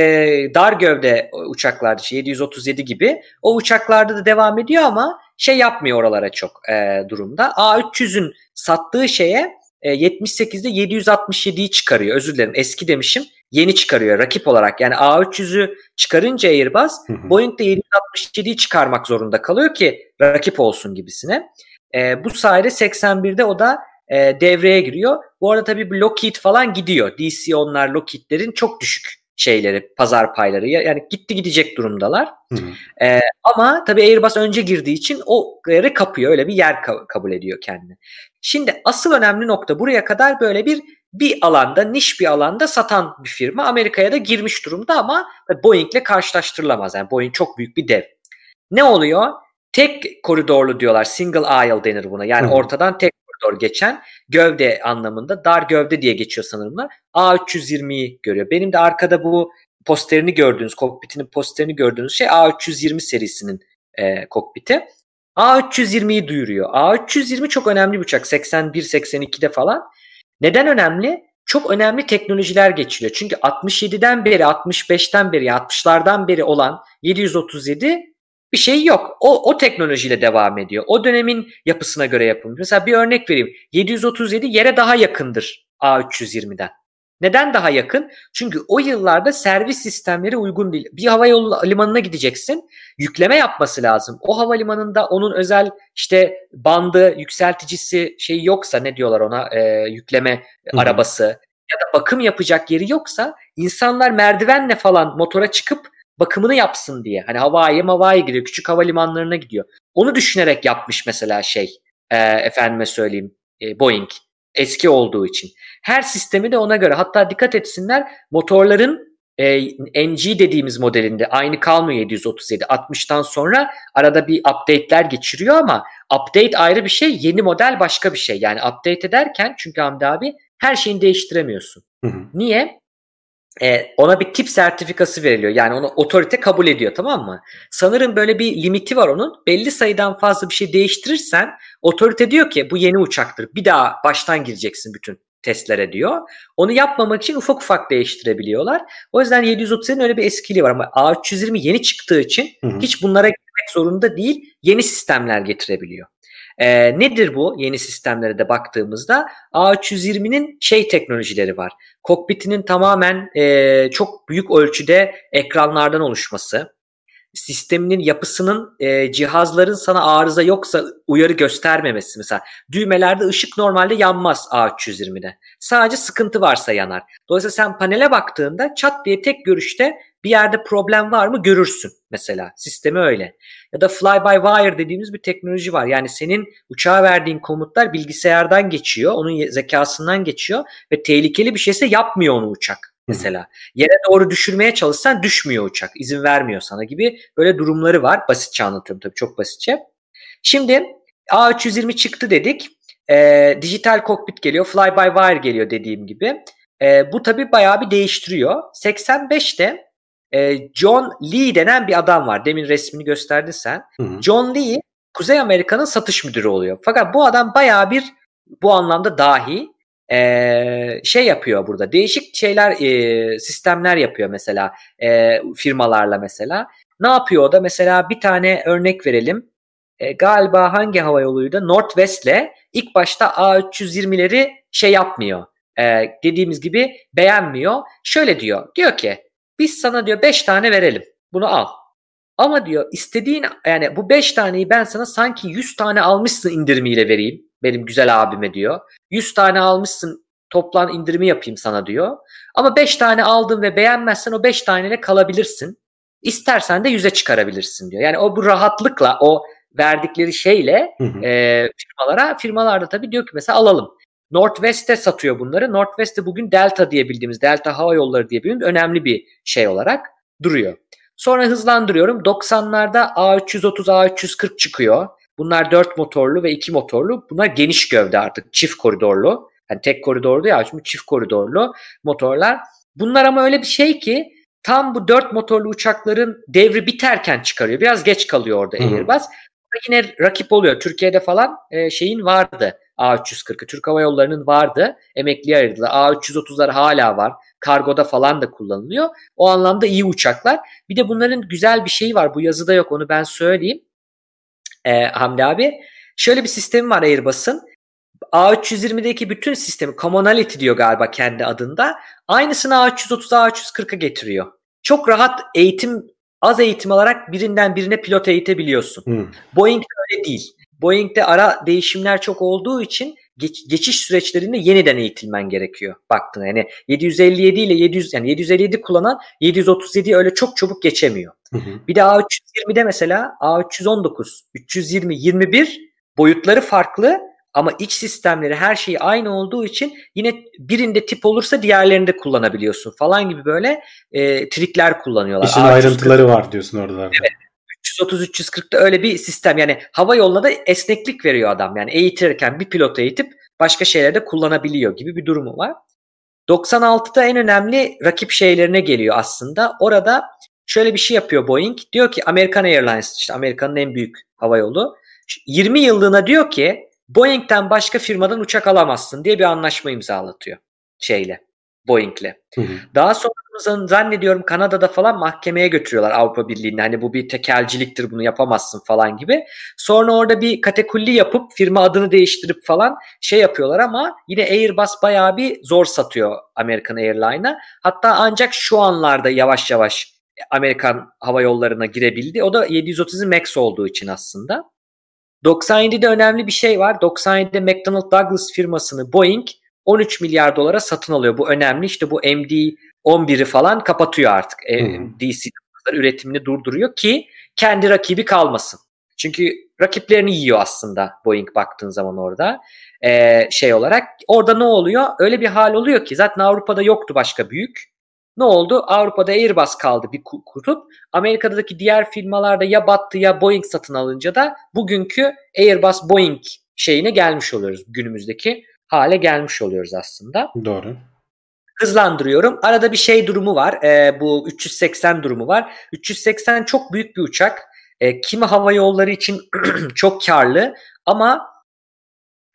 dar gövde uçaklarda işte 737 gibi o uçaklarda da devam ediyor ama şey yapmıyor oralara çok e, durumda. A300'ün sattığı şeye e, 78'de 767'yi çıkarıyor. Özür dilerim eski demişim. Yeni çıkarıyor rakip olarak. Yani A300'ü çıkarınca Airbus. Boeing de 767'yi çıkarmak zorunda kalıyor ki rakip olsun gibisine. E, bu sayede 81'de o da e, devreye giriyor. Bu arada tabii Lockheed falan gidiyor. DC-10'lar Lockheed'lerin çok düşük şeyleri, pazar payları. Ya- Yani gitti gidecek durumdalar. Hı hı. Ee, ama tabii Airbus önce girdiği için o yeri kapıyor. Öyle bir yer ka- kabul ediyor kendini. Şimdi asıl önemli nokta buraya kadar böyle bir bir alanda, niş bir alanda satan bir firma. Amerika'ya da girmiş durumda ama Boeing'le karşılaştırılamaz. Yani Boeing çok büyük bir dev. Ne oluyor? Tek koridorlu diyorlar. Single aisle denir buna. Yani Hı ortadan tek koridor geçen gövde anlamında dar gövde diye geçiyor sanırım. A320'yi görüyor. Benim de arkada bu posterini gördüğünüz, kokpitinin posterini gördüğünüz şey A320 serisinin e, kokpiti. A320'yi duyuruyor. A320 çok önemli bir uçak. 81-82'de falan. Neden önemli? Çok önemli teknolojiler geçiriyor. Çünkü 67'den beri, 65'ten beri, 60'lardan beri olan 737 bir şey yok. O, o teknolojiyle devam ediyor. O dönemin yapısına göre yapılmış. Mesela bir örnek vereyim. 737 yere daha yakındır A320'den. Neden daha yakın? Çünkü o yıllarda servis sistemleri uygun değil. Bir havayolu limanına gideceksin. Yükleme yapması lazım. O havalimanında onun özel işte bandı, yükselticisi şey yoksa ne diyorlar ona e, yükleme hı. arabası ya da bakım yapacak yeri yoksa insanlar merdivenle falan motora çıkıp bakımını yapsın diye. Hani havaya mavaya gidiyor. Küçük havalimanlarına gidiyor. Onu düşünerek yapmış mesela şey e, efendime söyleyeyim e, Boeing eski olduğu için. Her sistemi de ona göre. Hatta dikkat etsinler motorların e, NG dediğimiz modelinde aynı kalmıyor 737. 60'tan sonra arada bir update'ler geçiriyor ama update ayrı bir şey, yeni model başka bir şey. Yani update ederken çünkü Hamdi abi her şeyini değiştiremiyorsun. Hı hı. Niye? E, ona bir tip sertifikası veriliyor. Yani onu otorite kabul ediyor tamam mı? Sanırım böyle bir limiti var onun. Belli sayıdan fazla bir şey değiştirirsen otorite diyor ki bu yeni uçaktır. Bir daha baştan gireceksin bütün testlere diyor. Onu yapmamak için ufak ufak değiştirebiliyorlar. O yüzden 737'nin öyle bir eskiliği var ama A320 yeni çıktığı için Hı hı. hiç bunlara girmek zorunda değil. Yeni sistemler getirebiliyor. Ee, nedir bu yeni sistemlere de baktığımızda? A320'nin şey teknolojileri var. Kokpitinin tamamen e, çok büyük ölçüde ekranlardan oluşması. Sisteminin yapısının e, cihazların sana arıza yoksa uyarı göstermemesi. Mesela düğmelerde ışık normalde yanmaz A320'de. Sadece sıkıntı varsa yanar. Dolayısıyla sen panele baktığında çat diye tek görüşte bir yerde problem var mı görürsün mesela. Sistemi öyle. Ya da fly by wire dediğimiz bir teknoloji var. Yani senin uçağa verdiğin komutlar bilgisayardan geçiyor. Onun zekasından geçiyor ve tehlikeli bir şeyse yapmıyor onu uçak. mesela. Yere doğru düşürmeye çalışsan düşmüyor uçak. İzin vermiyor sana gibi böyle durumları var. Basitçe anlatıyorum tabii çok basitçe. Şimdi A320 çıktı dedik. E, dijital kokpit geliyor. Fly by wire geliyor dediğim gibi. E, bu tabii bayağı bir değiştiriyor. 85'te e, John Lee denen bir adam var. Demin resmini gösterdin sen. Hı hı. John Lee Kuzey Amerika'nın satış müdürü oluyor. Fakat bu adam bayağı bir bu anlamda dahi e, şey yapıyor burada. Değişik şeyler e, sistemler yapıyor mesela e, firmalarla mesela. Ne yapıyor o da? Mesela bir tane örnek verelim. E, galiba hangi hava yoluydu? Northwest'le ilk başta A320'leri şey yapmıyor. E, dediğimiz gibi beğenmiyor. Şöyle diyor. Diyor ki biz sana diyor 5 tane verelim. Bunu al. Ama diyor istediğin yani bu 5 taneyi ben sana sanki 100 tane almışsın indirimiyle vereyim. Benim güzel abime diyor. 100 tane almışsın toplam indirimi yapayım sana diyor. Ama 5 tane aldın ve beğenmezsen o 5 taneyle kalabilirsin. İstersen de 100'e çıkarabilirsin diyor. Yani o bu rahatlıkla o verdikleri şeyle Hı hı. e, firmalara firmalar da tabii diyor ki mesela alalım. Northwest'e satıyor bunları. Northwest'te bugün Delta diye bildiğimiz Delta Hava Yolları diye bildiğimiz önemli bir şey olarak duruyor. Sonra hızlandırıyorum. 90'larda A330, A340 çıkıyor. Bunlar 4 motorlu ve 2 motorlu. Bunlar geniş gövde artık. Çift koridorlu. Yani tek koridorlu ya şimdi çift koridorlu motorlar. Bunlar ama öyle bir şey ki tam bu 4 motorlu uçakların devri biterken çıkarıyor. Biraz geç kalıyor orada. Airbus. Yine rakip oluyor. Türkiye'de falan e, şeyin vardı. A340'ı. Türk Hava Yolları'nın vardı. Emekliye ayırdılar. A330'lar hala var. Kargoda falan da kullanılıyor. O anlamda iyi uçaklar. Bir de bunların güzel bir şeyi var. Bu yazıda yok onu ben söyleyeyim. Ee, Hamdi abi. Şöyle bir sistemi var Airbus'un. A320'deki bütün sistemi commonality diyor galiba kendi adında. Aynısını A330'a A340'a getiriyor. Çok rahat eğitim az eğitim alarak birinden birine pilot eğitebiliyorsun. Hı. Boeing'de öyle değil. Boeing'de ara değişimler çok olduğu için geç- geçiş süreçlerinde yeniden eğitilmen gerekiyor. Baktın yani 757 ile 700 yani 757 kullanan 737 öyle çok çabuk geçemiyor. Hı hı. Bir de A320'de mesela A319, 320, 21 boyutları farklı ama iç sistemleri her şeyi aynı olduğu için yine birinde tip olursa diğerlerini de kullanabiliyorsun falan gibi böyle e, trikler kullanıyorlar. İşin A340 ayrıntıları var diyorsun orada. 330-340'da öyle bir sistem yani hava yoluna da esneklik veriyor adam. Yani eğitirken bir pilot eğitip başka şeylerde kullanabiliyor gibi bir durumu var. 96'da en önemli rakip şeylerine geliyor aslında. Orada şöyle bir şey yapıyor Boeing. Diyor ki American Airlines işte Amerika'nın en büyük hava yolu. 20 yıllığına diyor ki Boeing'den başka firmadan uçak alamazsın diye bir anlaşma imzalatıyor şeyle Boeing'le. Hı hı. Daha sonra zannediyorum Kanada'da falan mahkemeye götürüyorlar Avrupa Birliği'ne. Hani bu bir tekelciliktir bunu yapamazsın falan gibi. Sonra orada bir katekulli yapıp firma adını değiştirip falan şey yapıyorlar ama yine Airbus bayağı bir zor satıyor American Airline'a. Hatta ancak şu anlarda yavaş yavaş Amerikan hava yollarına girebildi. O da 730 Max olduğu için aslında. 97'de önemli bir şey var. 97'de McDonnell Douglas firmasını Boeing 13 milyar dolara satın alıyor. Bu önemli. İşte bu MD-11'i falan kapatıyor artık. E, Hı. DC üretimini durduruyor ki kendi rakibi kalmasın. Çünkü rakiplerini yiyor aslında Boeing baktığın zaman orada. Ee, şey olarak. Orada ne oluyor? Öyle bir hal oluyor ki zaten Avrupa'da yoktu başka büyük. Ne oldu? Avrupa'da Airbus kaldı bir ku- kutup. Amerika'daki diğer firmalarda ya battı ya Boeing satın alınca da bugünkü Airbus Boeing şeyine gelmiş oluyoruz. Günümüzdeki hale gelmiş oluyoruz aslında Doğru. Hızlandırıyorum. Arada bir şey durumu var. Ee, bu 380 durumu var. 380 çok büyük bir uçak. Ee, kimi hava yolları için çok karlı ama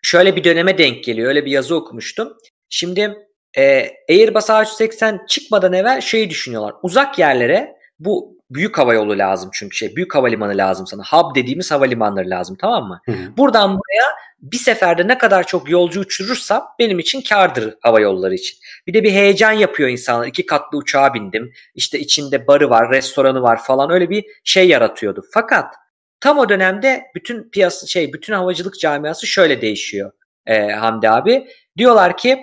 şöyle bir döneme denk geliyor. Öyle bir yazı okumuştum. Şimdi e, Airbus A380 çıkmadan evvel şeyi düşünüyorlar. Uzak yerlere bu büyük hava yolu lazım çünkü şey büyük havalimanı lazım sana. Hub dediğimiz havalimanları lazım tamam mı? Hı hı. Buradan buraya bir seferde ne kadar çok yolcu uçurursam benim için kardır hava yolları için. Bir de bir heyecan yapıyor insanlar. İki katlı uçağa bindim. İşte içinde barı var, restoranı var falan öyle bir şey yaratıyordu. Fakat tam o dönemde bütün piyasa şey bütün havacılık camiası şöyle değişiyor e, Hamdi abi. Diyorlar ki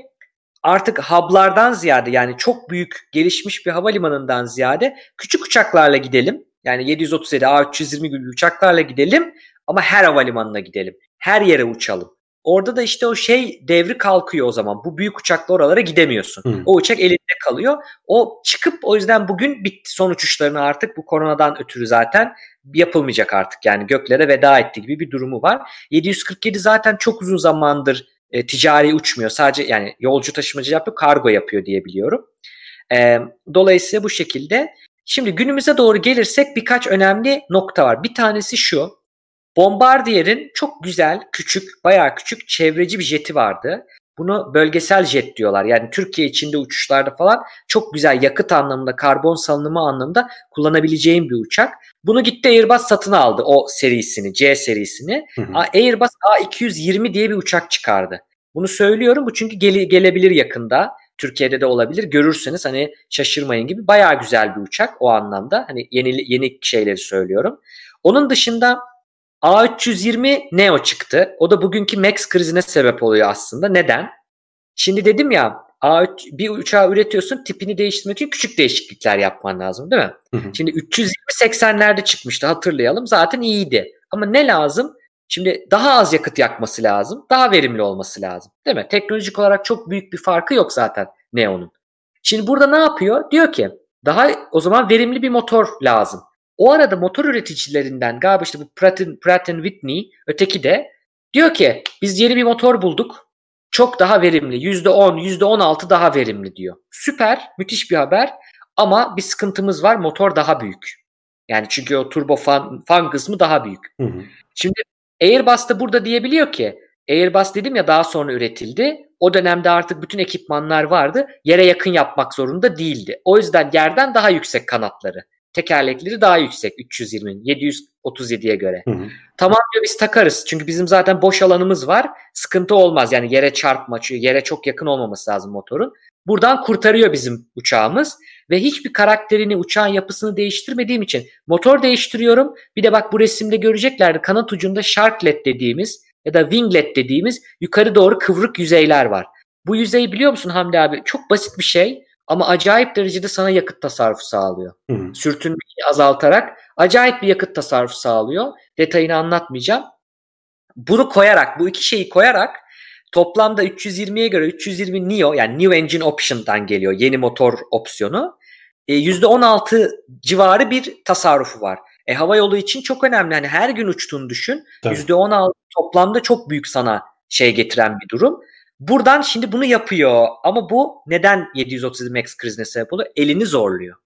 artık hub'lardan ziyade yani çok büyük gelişmiş bir havalimanından ziyade küçük uçaklarla gidelim. Yani 737 A320 gibi uçaklarla gidelim ama her havalimanına gidelim. Her yere uçalım. Orada da işte o şey devri kalkıyor o zaman. Bu büyük uçakla oralara gidemiyorsun. Hı. O uçak elinde kalıyor. O çıkıp o yüzden bugün bitti son uçuşlarını artık bu koronadan ötürü zaten yapılmayacak artık. Yani göklere veda etti gibi bir durumu var. 747 zaten çok uzun zamandır e, ticari uçmuyor. Sadece yani yolcu taşımacı yapıyor, kargo yapıyor diye biliyorum. E, dolayısıyla bu şekilde. Şimdi günümüze doğru gelirsek birkaç önemli nokta var. Bir tanesi şu. Bombardier'in çok güzel, küçük, bayağı küçük çevreci bir jeti vardı. Bunu bölgesel jet diyorlar. Yani Türkiye içinde uçuşlarda falan çok güzel yakıt anlamında, karbon salınımı anlamında kullanabileceğim bir uçak. Bunu gitti Airbus satın aldı o serisini, C serisini. Hı hı. Airbus A220 diye bir uçak çıkardı. Bunu söylüyorum bu çünkü gele- gelebilir yakında. Türkiye'de de olabilir. Görürseniz hani şaşırmayın gibi. Bayağı güzel bir uçak o anlamda. Hani yeni yeni şeyleri söylüyorum. Onun dışında A320 Neo çıktı. O da bugünkü Max krizine sebep oluyor aslında. Neden? Şimdi dedim ya A3, bir uçağı üretiyorsun tipini değiştirmek için küçük değişiklikler yapman lazım değil mi? Hı hı. Şimdi 320-80'lerde çıkmıştı hatırlayalım. Zaten iyiydi. Ama ne lazım? Şimdi daha az yakıt yakması lazım. Daha verimli olması lazım. Değil mi? Teknolojik olarak çok büyük bir farkı yok zaten Neo'nun. Şimdi burada ne yapıyor? Diyor ki daha o zaman verimli bir motor lazım. O arada motor üreticilerinden galiba işte bu Pratt, Pratt Whitney öteki de diyor ki biz yeni bir motor bulduk. Çok daha verimli. %10, %16 daha verimli diyor. Süper, müthiş bir haber. Ama bir sıkıntımız var. Motor daha büyük. Yani çünkü o turbo fan, fan kısmı daha büyük. Hı hı. Şimdi Airbus da burada diyebiliyor ki Airbus dedim ya daha sonra üretildi. O dönemde artık bütün ekipmanlar vardı. Yere yakın yapmak zorunda değildi. O yüzden yerden daha yüksek kanatları. Tekerlekleri daha yüksek 320'nin 737'ye göre. Hı hı. Tamam diyor biz takarız. Çünkü bizim zaten boş alanımız var. Sıkıntı olmaz. Yani yere çarpma, yere çok yakın olmaması lazım motorun. Buradan kurtarıyor bizim uçağımız. Ve hiçbir karakterini, uçağın yapısını değiştirmediğim için motor değiştiriyorum. Bir de bak bu resimde göreceklerdi. Kanat ucunda sharklet dediğimiz ya da winglet dediğimiz yukarı doğru kıvrık yüzeyler var. Bu yüzeyi biliyor musun Hamdi abi? Çok basit bir şey ama acayip derecede sana yakıt tasarrufu sağlıyor Hı sürtünmeyi azaltarak acayip bir yakıt tasarrufu sağlıyor. Detayını anlatmayacağım. Bunu koyarak, bu iki şeyi koyarak toplamda 320'ye göre 320 Neo yani New Engine Option'dan geliyor yeni motor opsiyonu. E, %16 civarı bir tasarrufu var. E, hava yolu için çok önemli. Hani her gün uçtuğunu düşün. Tabii. %16 toplamda çok büyük sana şey getiren bir durum. Buradan şimdi bunu yapıyor ama bu neden 737 Max krizine sebep oluyor? Elini zorluyor.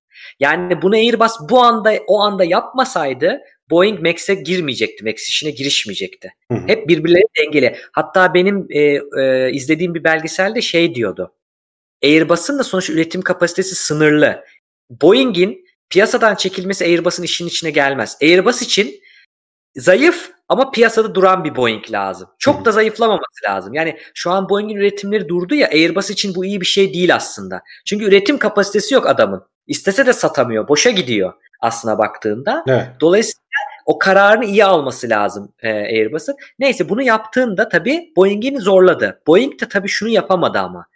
Yani bunu Airbus bu anda o anda yapmasaydı Boeing Max'e girmeyecekti. Max işine girişmeyecekti. Hı hı. Hep birbirleri dengeli. Hatta benim e, e, izlediğim bir belgeselde şey diyordu. Airbus'un da sonuç üretim kapasitesi sınırlı. Boeing'in piyasadan çekilmesi Airbus'un işin içine gelmez. Airbus için zayıf ama piyasada duran bir Boeing lazım. Çok da zayıflamaması lazım. Yani şu an Boeing'in üretimleri durdu ya Airbus için bu iyi bir şey değil aslında. Çünkü üretim kapasitesi yok adamın. İstese de satamıyor. Boşa gidiyor aslına baktığında. Evet. Dolayısıyla o kararını iyi alması lazım e, Airbus'un. Neyse bunu yaptığında tabii Boeing'ini zorladı. Boeing de tabii şunu yapamadı ama.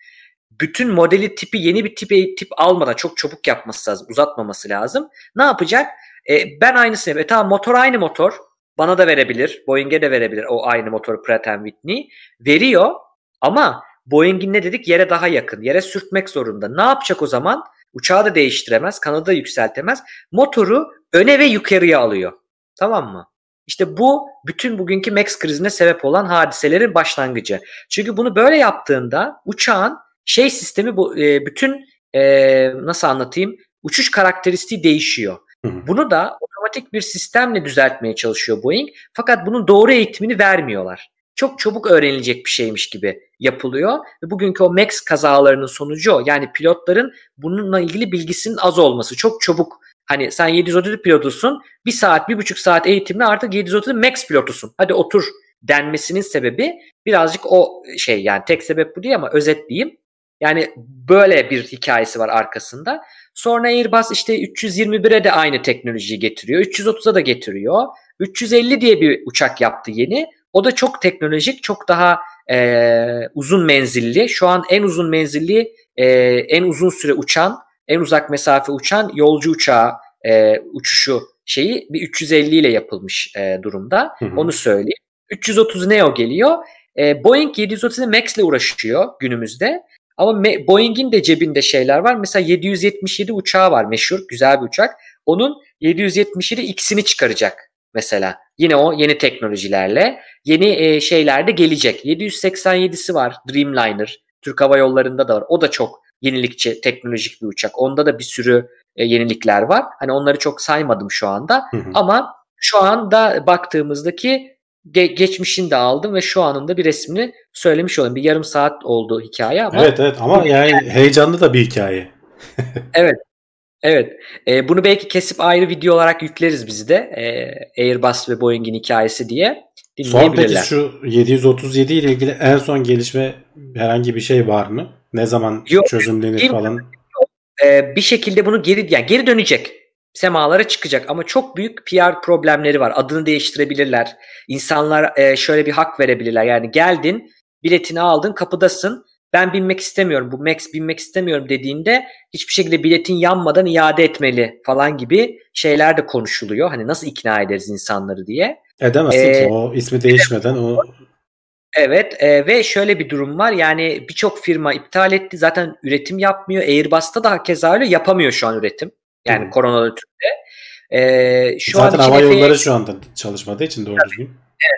Bütün modeli tipi yeni bir tipe tip almadan çok çabuk yapması lazım. Uzatmaması lazım. Ne yapacak? E, ben aynısını yapayım. E, tamam motor aynı motor. Bana da verebilir. Boeing'e de verebilir o aynı motoru Pratt Whitney. Veriyor ama Boeing'in ne dedik? Yere daha yakın. Yere sürtmek zorunda. Ne yapacak o zaman? Uçağı da değiştiremez. Kanadı da yükseltemez. Motoru öne ve yukarıya alıyor. Tamam mı? İşte bu bütün bugünkü Max krizine sebep olan hadiselerin başlangıcı. Çünkü bunu böyle yaptığında uçağın şey sistemi bu e, bütün e, nasıl anlatayım uçuş karakteristiği değişiyor. Hı hı. Bunu da otomatik bir sistemle düzeltmeye çalışıyor Boeing. Fakat bunun doğru eğitimini vermiyorlar. Çok çabuk öğrenilecek bir şeymiş gibi yapılıyor. Ve bugünkü o Max kazalarının sonucu o. Yani pilotların bununla ilgili bilgisinin az olması. Çok çabuk hani sen 737 pilotusun bir saat bir buçuk saat eğitimle artık 737 Max pilotusun. Hadi otur denmesinin sebebi birazcık o şey yani tek sebep bu değil ama özetleyeyim. Yani böyle bir hikayesi var arkasında. Sonra Airbus işte 321'e de aynı teknolojiyi getiriyor. 330'a da getiriyor. 350 diye bir uçak yaptı yeni. O da çok teknolojik, çok daha e, uzun menzilli. Şu an en uzun menzilli, e, en uzun süre uçan, en uzak mesafe uçan yolcu uçağı e, uçuşu şeyi bir 350 ile yapılmış e, durumda. Hı hı. Onu söyleyeyim. 330 Neo geliyor. E, Boeing 737 Max ile uğraşıyor günümüzde. Ama Boeing'in de cebinde şeyler var. Mesela 777 uçağı var meşhur, güzel bir uçak. Onun 777 X'ini çıkaracak mesela. Yine o yeni teknolojilerle. Yeni e, şeyler de gelecek. 787'si var Dreamliner. Türk Hava Yolları'nda da var. O da çok yenilikçi, teknolojik bir uçak. Onda da bir sürü e, yenilikler var. Hani onları çok saymadım şu anda. Hı hı. Ama şu anda baktığımızdaki ge- geçmişini de aldım ve şu anında bir resmini söylemiş olayım. Bir yarım saat oldu hikaye ama Evet evet ama yani heyecanlı da bir hikaye. evet. E, bunu belki kesip ayrı video olarak yükleriz biz de. E, Airbus ve Boeing'in hikayesi diye Son peki şu 737 ile ilgili en son gelişme herhangi bir şey var mı? Ne zaman Yok, çözümlenir değil. falan? e, bir şekilde bunu geri yani geri dönecek. Semalara çıkacak ama çok büyük PR problemleri var. Adını değiştirebilirler. İnsanlar e, şöyle bir hak verebilirler. Yani geldin, biletini aldın, kapıdasın. Ben binmek istemiyorum. Bu Max binmek istemiyorum dediğinde hiçbir şekilde biletin yanmadan iade etmeli falan gibi şeyler de konuşuluyor. Hani nasıl ikna ederiz insanları diye. Edemezsin Ee, ki o ismi değişmeden o Evet e, ve şöyle bir durum var yani birçok firma iptal etti zaten üretim yapmıyor. Airbus'ta da keza öyle yapamıyor şu an üretim. Yani Hı. korona ötürü. E, şu zaten an hava yolları şu anda çalışmadığı için doğru düzgün.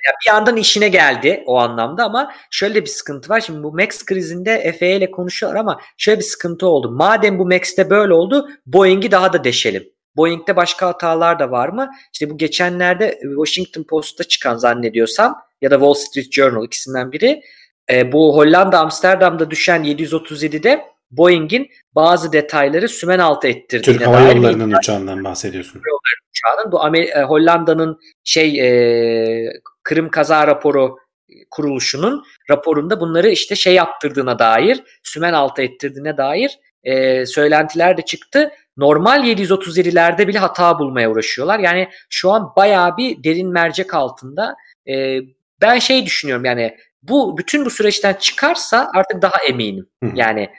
bir yandan işine geldi o anlamda ama şöyle bir sıkıntı var. Şimdi bu Max krizinde FAA ile konuşuyorlar ama şöyle bir sıkıntı oldu. Madem bu Max'te böyle oldu Boeing'i daha da deşelim. Boeing'de başka hatalar da var mı? İşte bu geçenlerde Washington Post'ta çıkan zannediyorsam ya da Wall Street Journal ikisinden biri e, bu Hollanda Amsterdam'da düşen 737'de Boeing'in bazı detayları sümen altı ettirdiğine Türk Hava Yolları'nın uçağından bahsediyorsun. uçağının bu Amer- e, Hollanda'nın şey e, Kırım kaza raporu kuruluşunun raporunda bunları işte şey yaptırdığına dair sümen altı ettirdiğine dair e, söylentiler de çıktı. Normal 737'lerde bile hata bulmaya uğraşıyorlar. Yani şu an bayağı bir derin mercek altında. E, ben şey düşünüyorum yani bu bütün bu süreçten çıkarsa artık daha eminim. Hı. Yani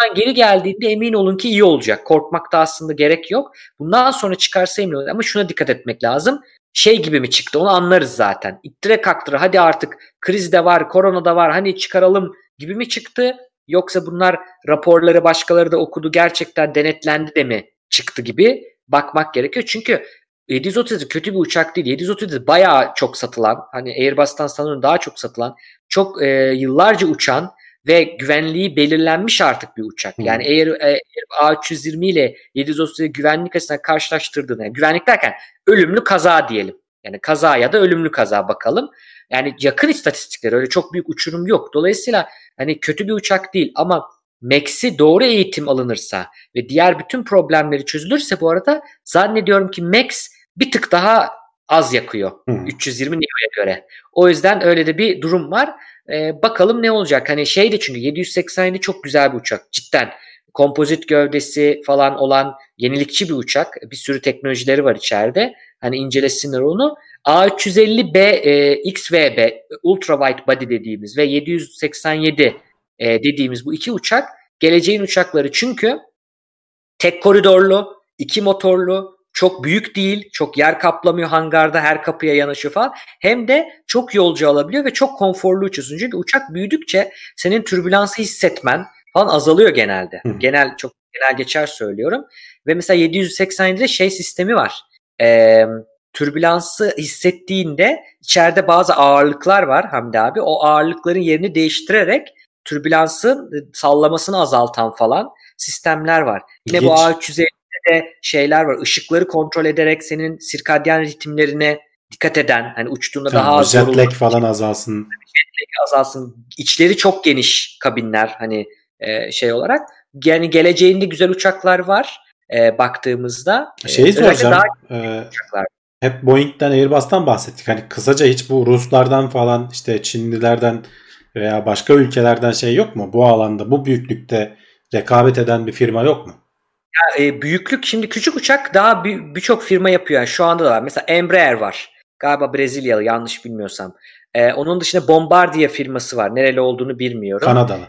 bundan geri geldiğinde emin olun ki iyi olacak. Korkmakta aslında gerek yok. Bundan sonra çıkarsa emin olun. Ama şuna dikkat etmek lazım. Şey gibi mi çıktı onu anlarız zaten. İttire kaktıra hadi artık kriz de var, korona da var hani çıkaralım gibi mi çıktı? Yoksa bunlar raporları başkaları da okudu gerçekten denetlendi de mi çıktı gibi bakmak gerekiyor. Çünkü 737 kötü bir uçak değil. 737 bayağı çok satılan, hani Airbus'tan sanırım daha çok satılan, çok e, yıllarca uçan ve güvenliği belirlenmiş artık bir uçak. Yani Air, e, Air A320 ile 737 güvenlik açısından karşılaştırdığında, yani güvenlik derken ölümlü kaza diyelim. Yani kaza ya da ölümlü kaza bakalım. Yani yakın istatistikler öyle çok büyük uçurum yok. Dolayısıyla hani kötü bir uçak değil ama Max'i doğru eğitim alınırsa ve diğer bütün problemleri çözülürse bu arada zannediyorum ki Max bir tık daha az yakıyor. Hı. 320 Neo'ya göre. O yüzden öyle de bir durum var. Ee, bakalım ne olacak. Hani şey de çünkü 787 çok güzel bir uçak. Cidden kompozit gövdesi falan olan yenilikçi bir uçak. Bir sürü teknolojileri var içeride. Hani incelesinler onu. A350B e, XVB Ultra Wide Body dediğimiz ve 787 e, dediğimiz bu iki uçak geleceğin uçakları çünkü tek koridorlu, iki motorlu, çok büyük değil, çok yer kaplamıyor hangarda her kapıya yanaşıyor falan. Hem de çok yolcu alabiliyor ve çok konforlu uçuyorsun. Çünkü uçak büyüdükçe senin türbülansı hissetmen falan azalıyor genelde. Hı. Genel çok genel geçer söylüyorum. Ve mesela 787'de şey sistemi var. Eee türbülansı hissettiğinde içeride bazı ağırlıklar var Hamdi abi. O ağırlıkların yerini değiştirerek türbülansın ıı, sallamasını azaltan falan sistemler var. Yine İlginç. bu A350 de şeyler var. Işıkları kontrol ederek senin sirkadyen ritimlerine dikkat eden hani uçtuğunda daha Tamam, az jet lag falan azalsın. azalsın. İçleri çok geniş kabinler hani e, şey olarak. Yani geleceğinde güzel uçaklar var e, baktığımızda. E, Şeyi özellikle soracağım. daha uçaklar. hep Boeing'den Airbus'tan bahsettik. Hani kısaca hiç bu Ruslardan falan işte Çinlilerden veya başka ülkelerden şey yok mu? Bu alanda bu büyüklükte rekabet eden bir firma yok mu? E, büyüklük şimdi küçük uçak daha bir- birçok firma yapıyor. Yani şu anda da var. Mesela Embraer var. Galiba Brezilyalı yanlış bilmiyorsam. E, onun dışında Bombardier firması var. Nereli olduğunu bilmiyorum. Kanadalı.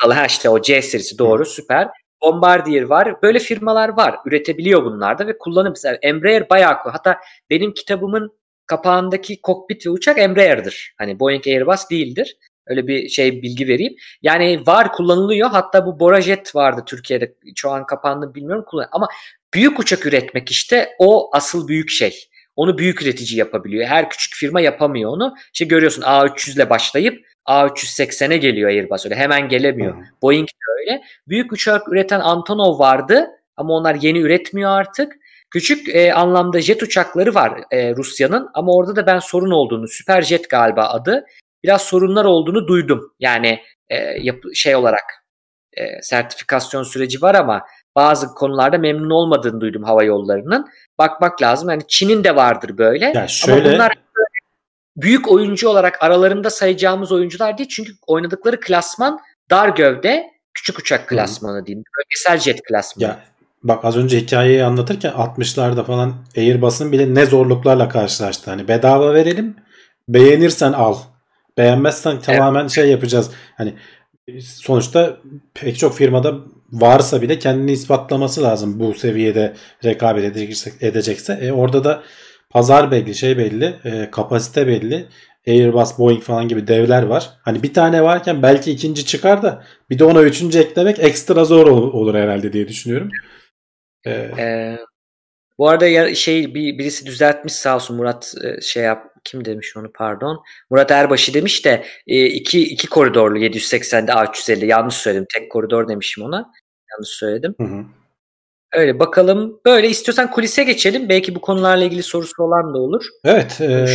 Kanadalı ha işte o C serisi doğru süper. Bombardier var. Böyle firmalar var. Üretebiliyor bunlar da ve kullanım mesela Embraer bayağı. Hatta benim kitabımın kapağındaki kokpit ve uçak Embraer'dır. Hani Boeing Airbus değildir. Öyle bir şey bilgi vereyim. Yani var kullanılıyor. Hatta bu Borajet vardı Türkiye'de. Şu an kapandı bilmiyorum kullan. Ama büyük uçak üretmek işte o asıl büyük şey. Onu büyük üretici yapabiliyor. Her küçük firma yapamıyor onu. İşte görüyorsun A300 ile başlayıp A380'e geliyor Airbus öyle hemen gelemiyor. Hı. Boeing de öyle. Büyük uçak üreten Antonov vardı ama onlar yeni üretmiyor artık. Küçük e, anlamda jet uçakları var e, Rusya'nın ama orada da ben sorun olduğunu, Süperjet galiba adı, biraz sorunlar olduğunu duydum. Yani e, yapı, şey olarak e, sertifikasyon süreci var ama bazı konularda memnun olmadığını duydum hava yollarının. Bakmak lazım. Yani Çin'in de vardır böyle. Ya şöyle Ama bunlar büyük oyuncu olarak aralarında sayacağımız oyuncular değil. Çünkü oynadıkları klasman dar gövde, küçük uçak klasmanı diyeyim. Bölgesel jet klasmanı. ya bak az önce hikayeyi anlatırken 60'larda falan Airbus'un bile ne zorluklarla karşılaştı. Hani bedava verelim, beğenirsen al. Beğenmezsen tamamen şey yapacağız. Hani sonuçta pek çok firmada varsa bile kendini ispatlaması lazım bu seviyede rekabet edecekse. edecekse. E orada da pazar belli, şey belli, e, kapasite belli. Airbus, Boeing falan gibi devler var. Hani bir tane varken belki ikinci çıkar da bir de ona üçüncü eklemek ekstra zor ol- olur herhalde diye düşünüyorum. E, Ee, bu arada ya, şey bir, birisi düzeltmiş sağ olsun Murat e, şey yap kim demiş onu pardon. Murat Erbaşı demiş de e, iki, iki koridorlu 780'de A350 yanlış söyledim. Tek koridor demişim ona. Yanlış söyledim. hı hı. Öyle bakalım. Böyle istiyorsan kulise geçelim. Belki bu konularla ilgili sorusu olan da olur. Evet, e,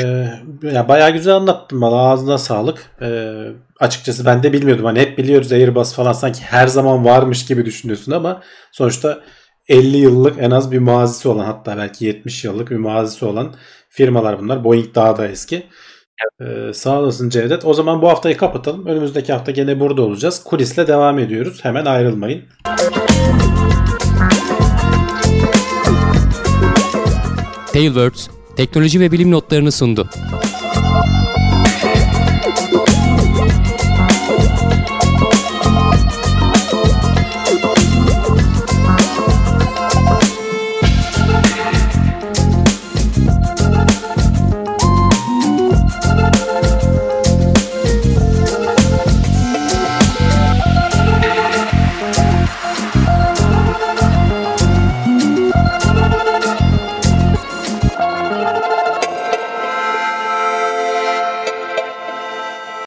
ya bayağı güzel anlattın bana. Ağzına sağlık. E, açıkçası ben de bilmiyordum. Hani hep biliyoruz Airbus falan sanki her zaman varmış gibi düşünüyorsun ama sonuçta 50 yıllık en az bir mazisi olan hatta belki 70 yıllık bir mazisi olan firmalar bunlar. Boeing daha da eski. E, sağ olasın Cevdet. O zaman bu haftayı kapatalım. Önümüzdeki hafta gene burada olacağız. Kulisle devam ediyoruz. Hemen ayrılmayın. Tailwords teknoloji ve bilim notlarını sundu.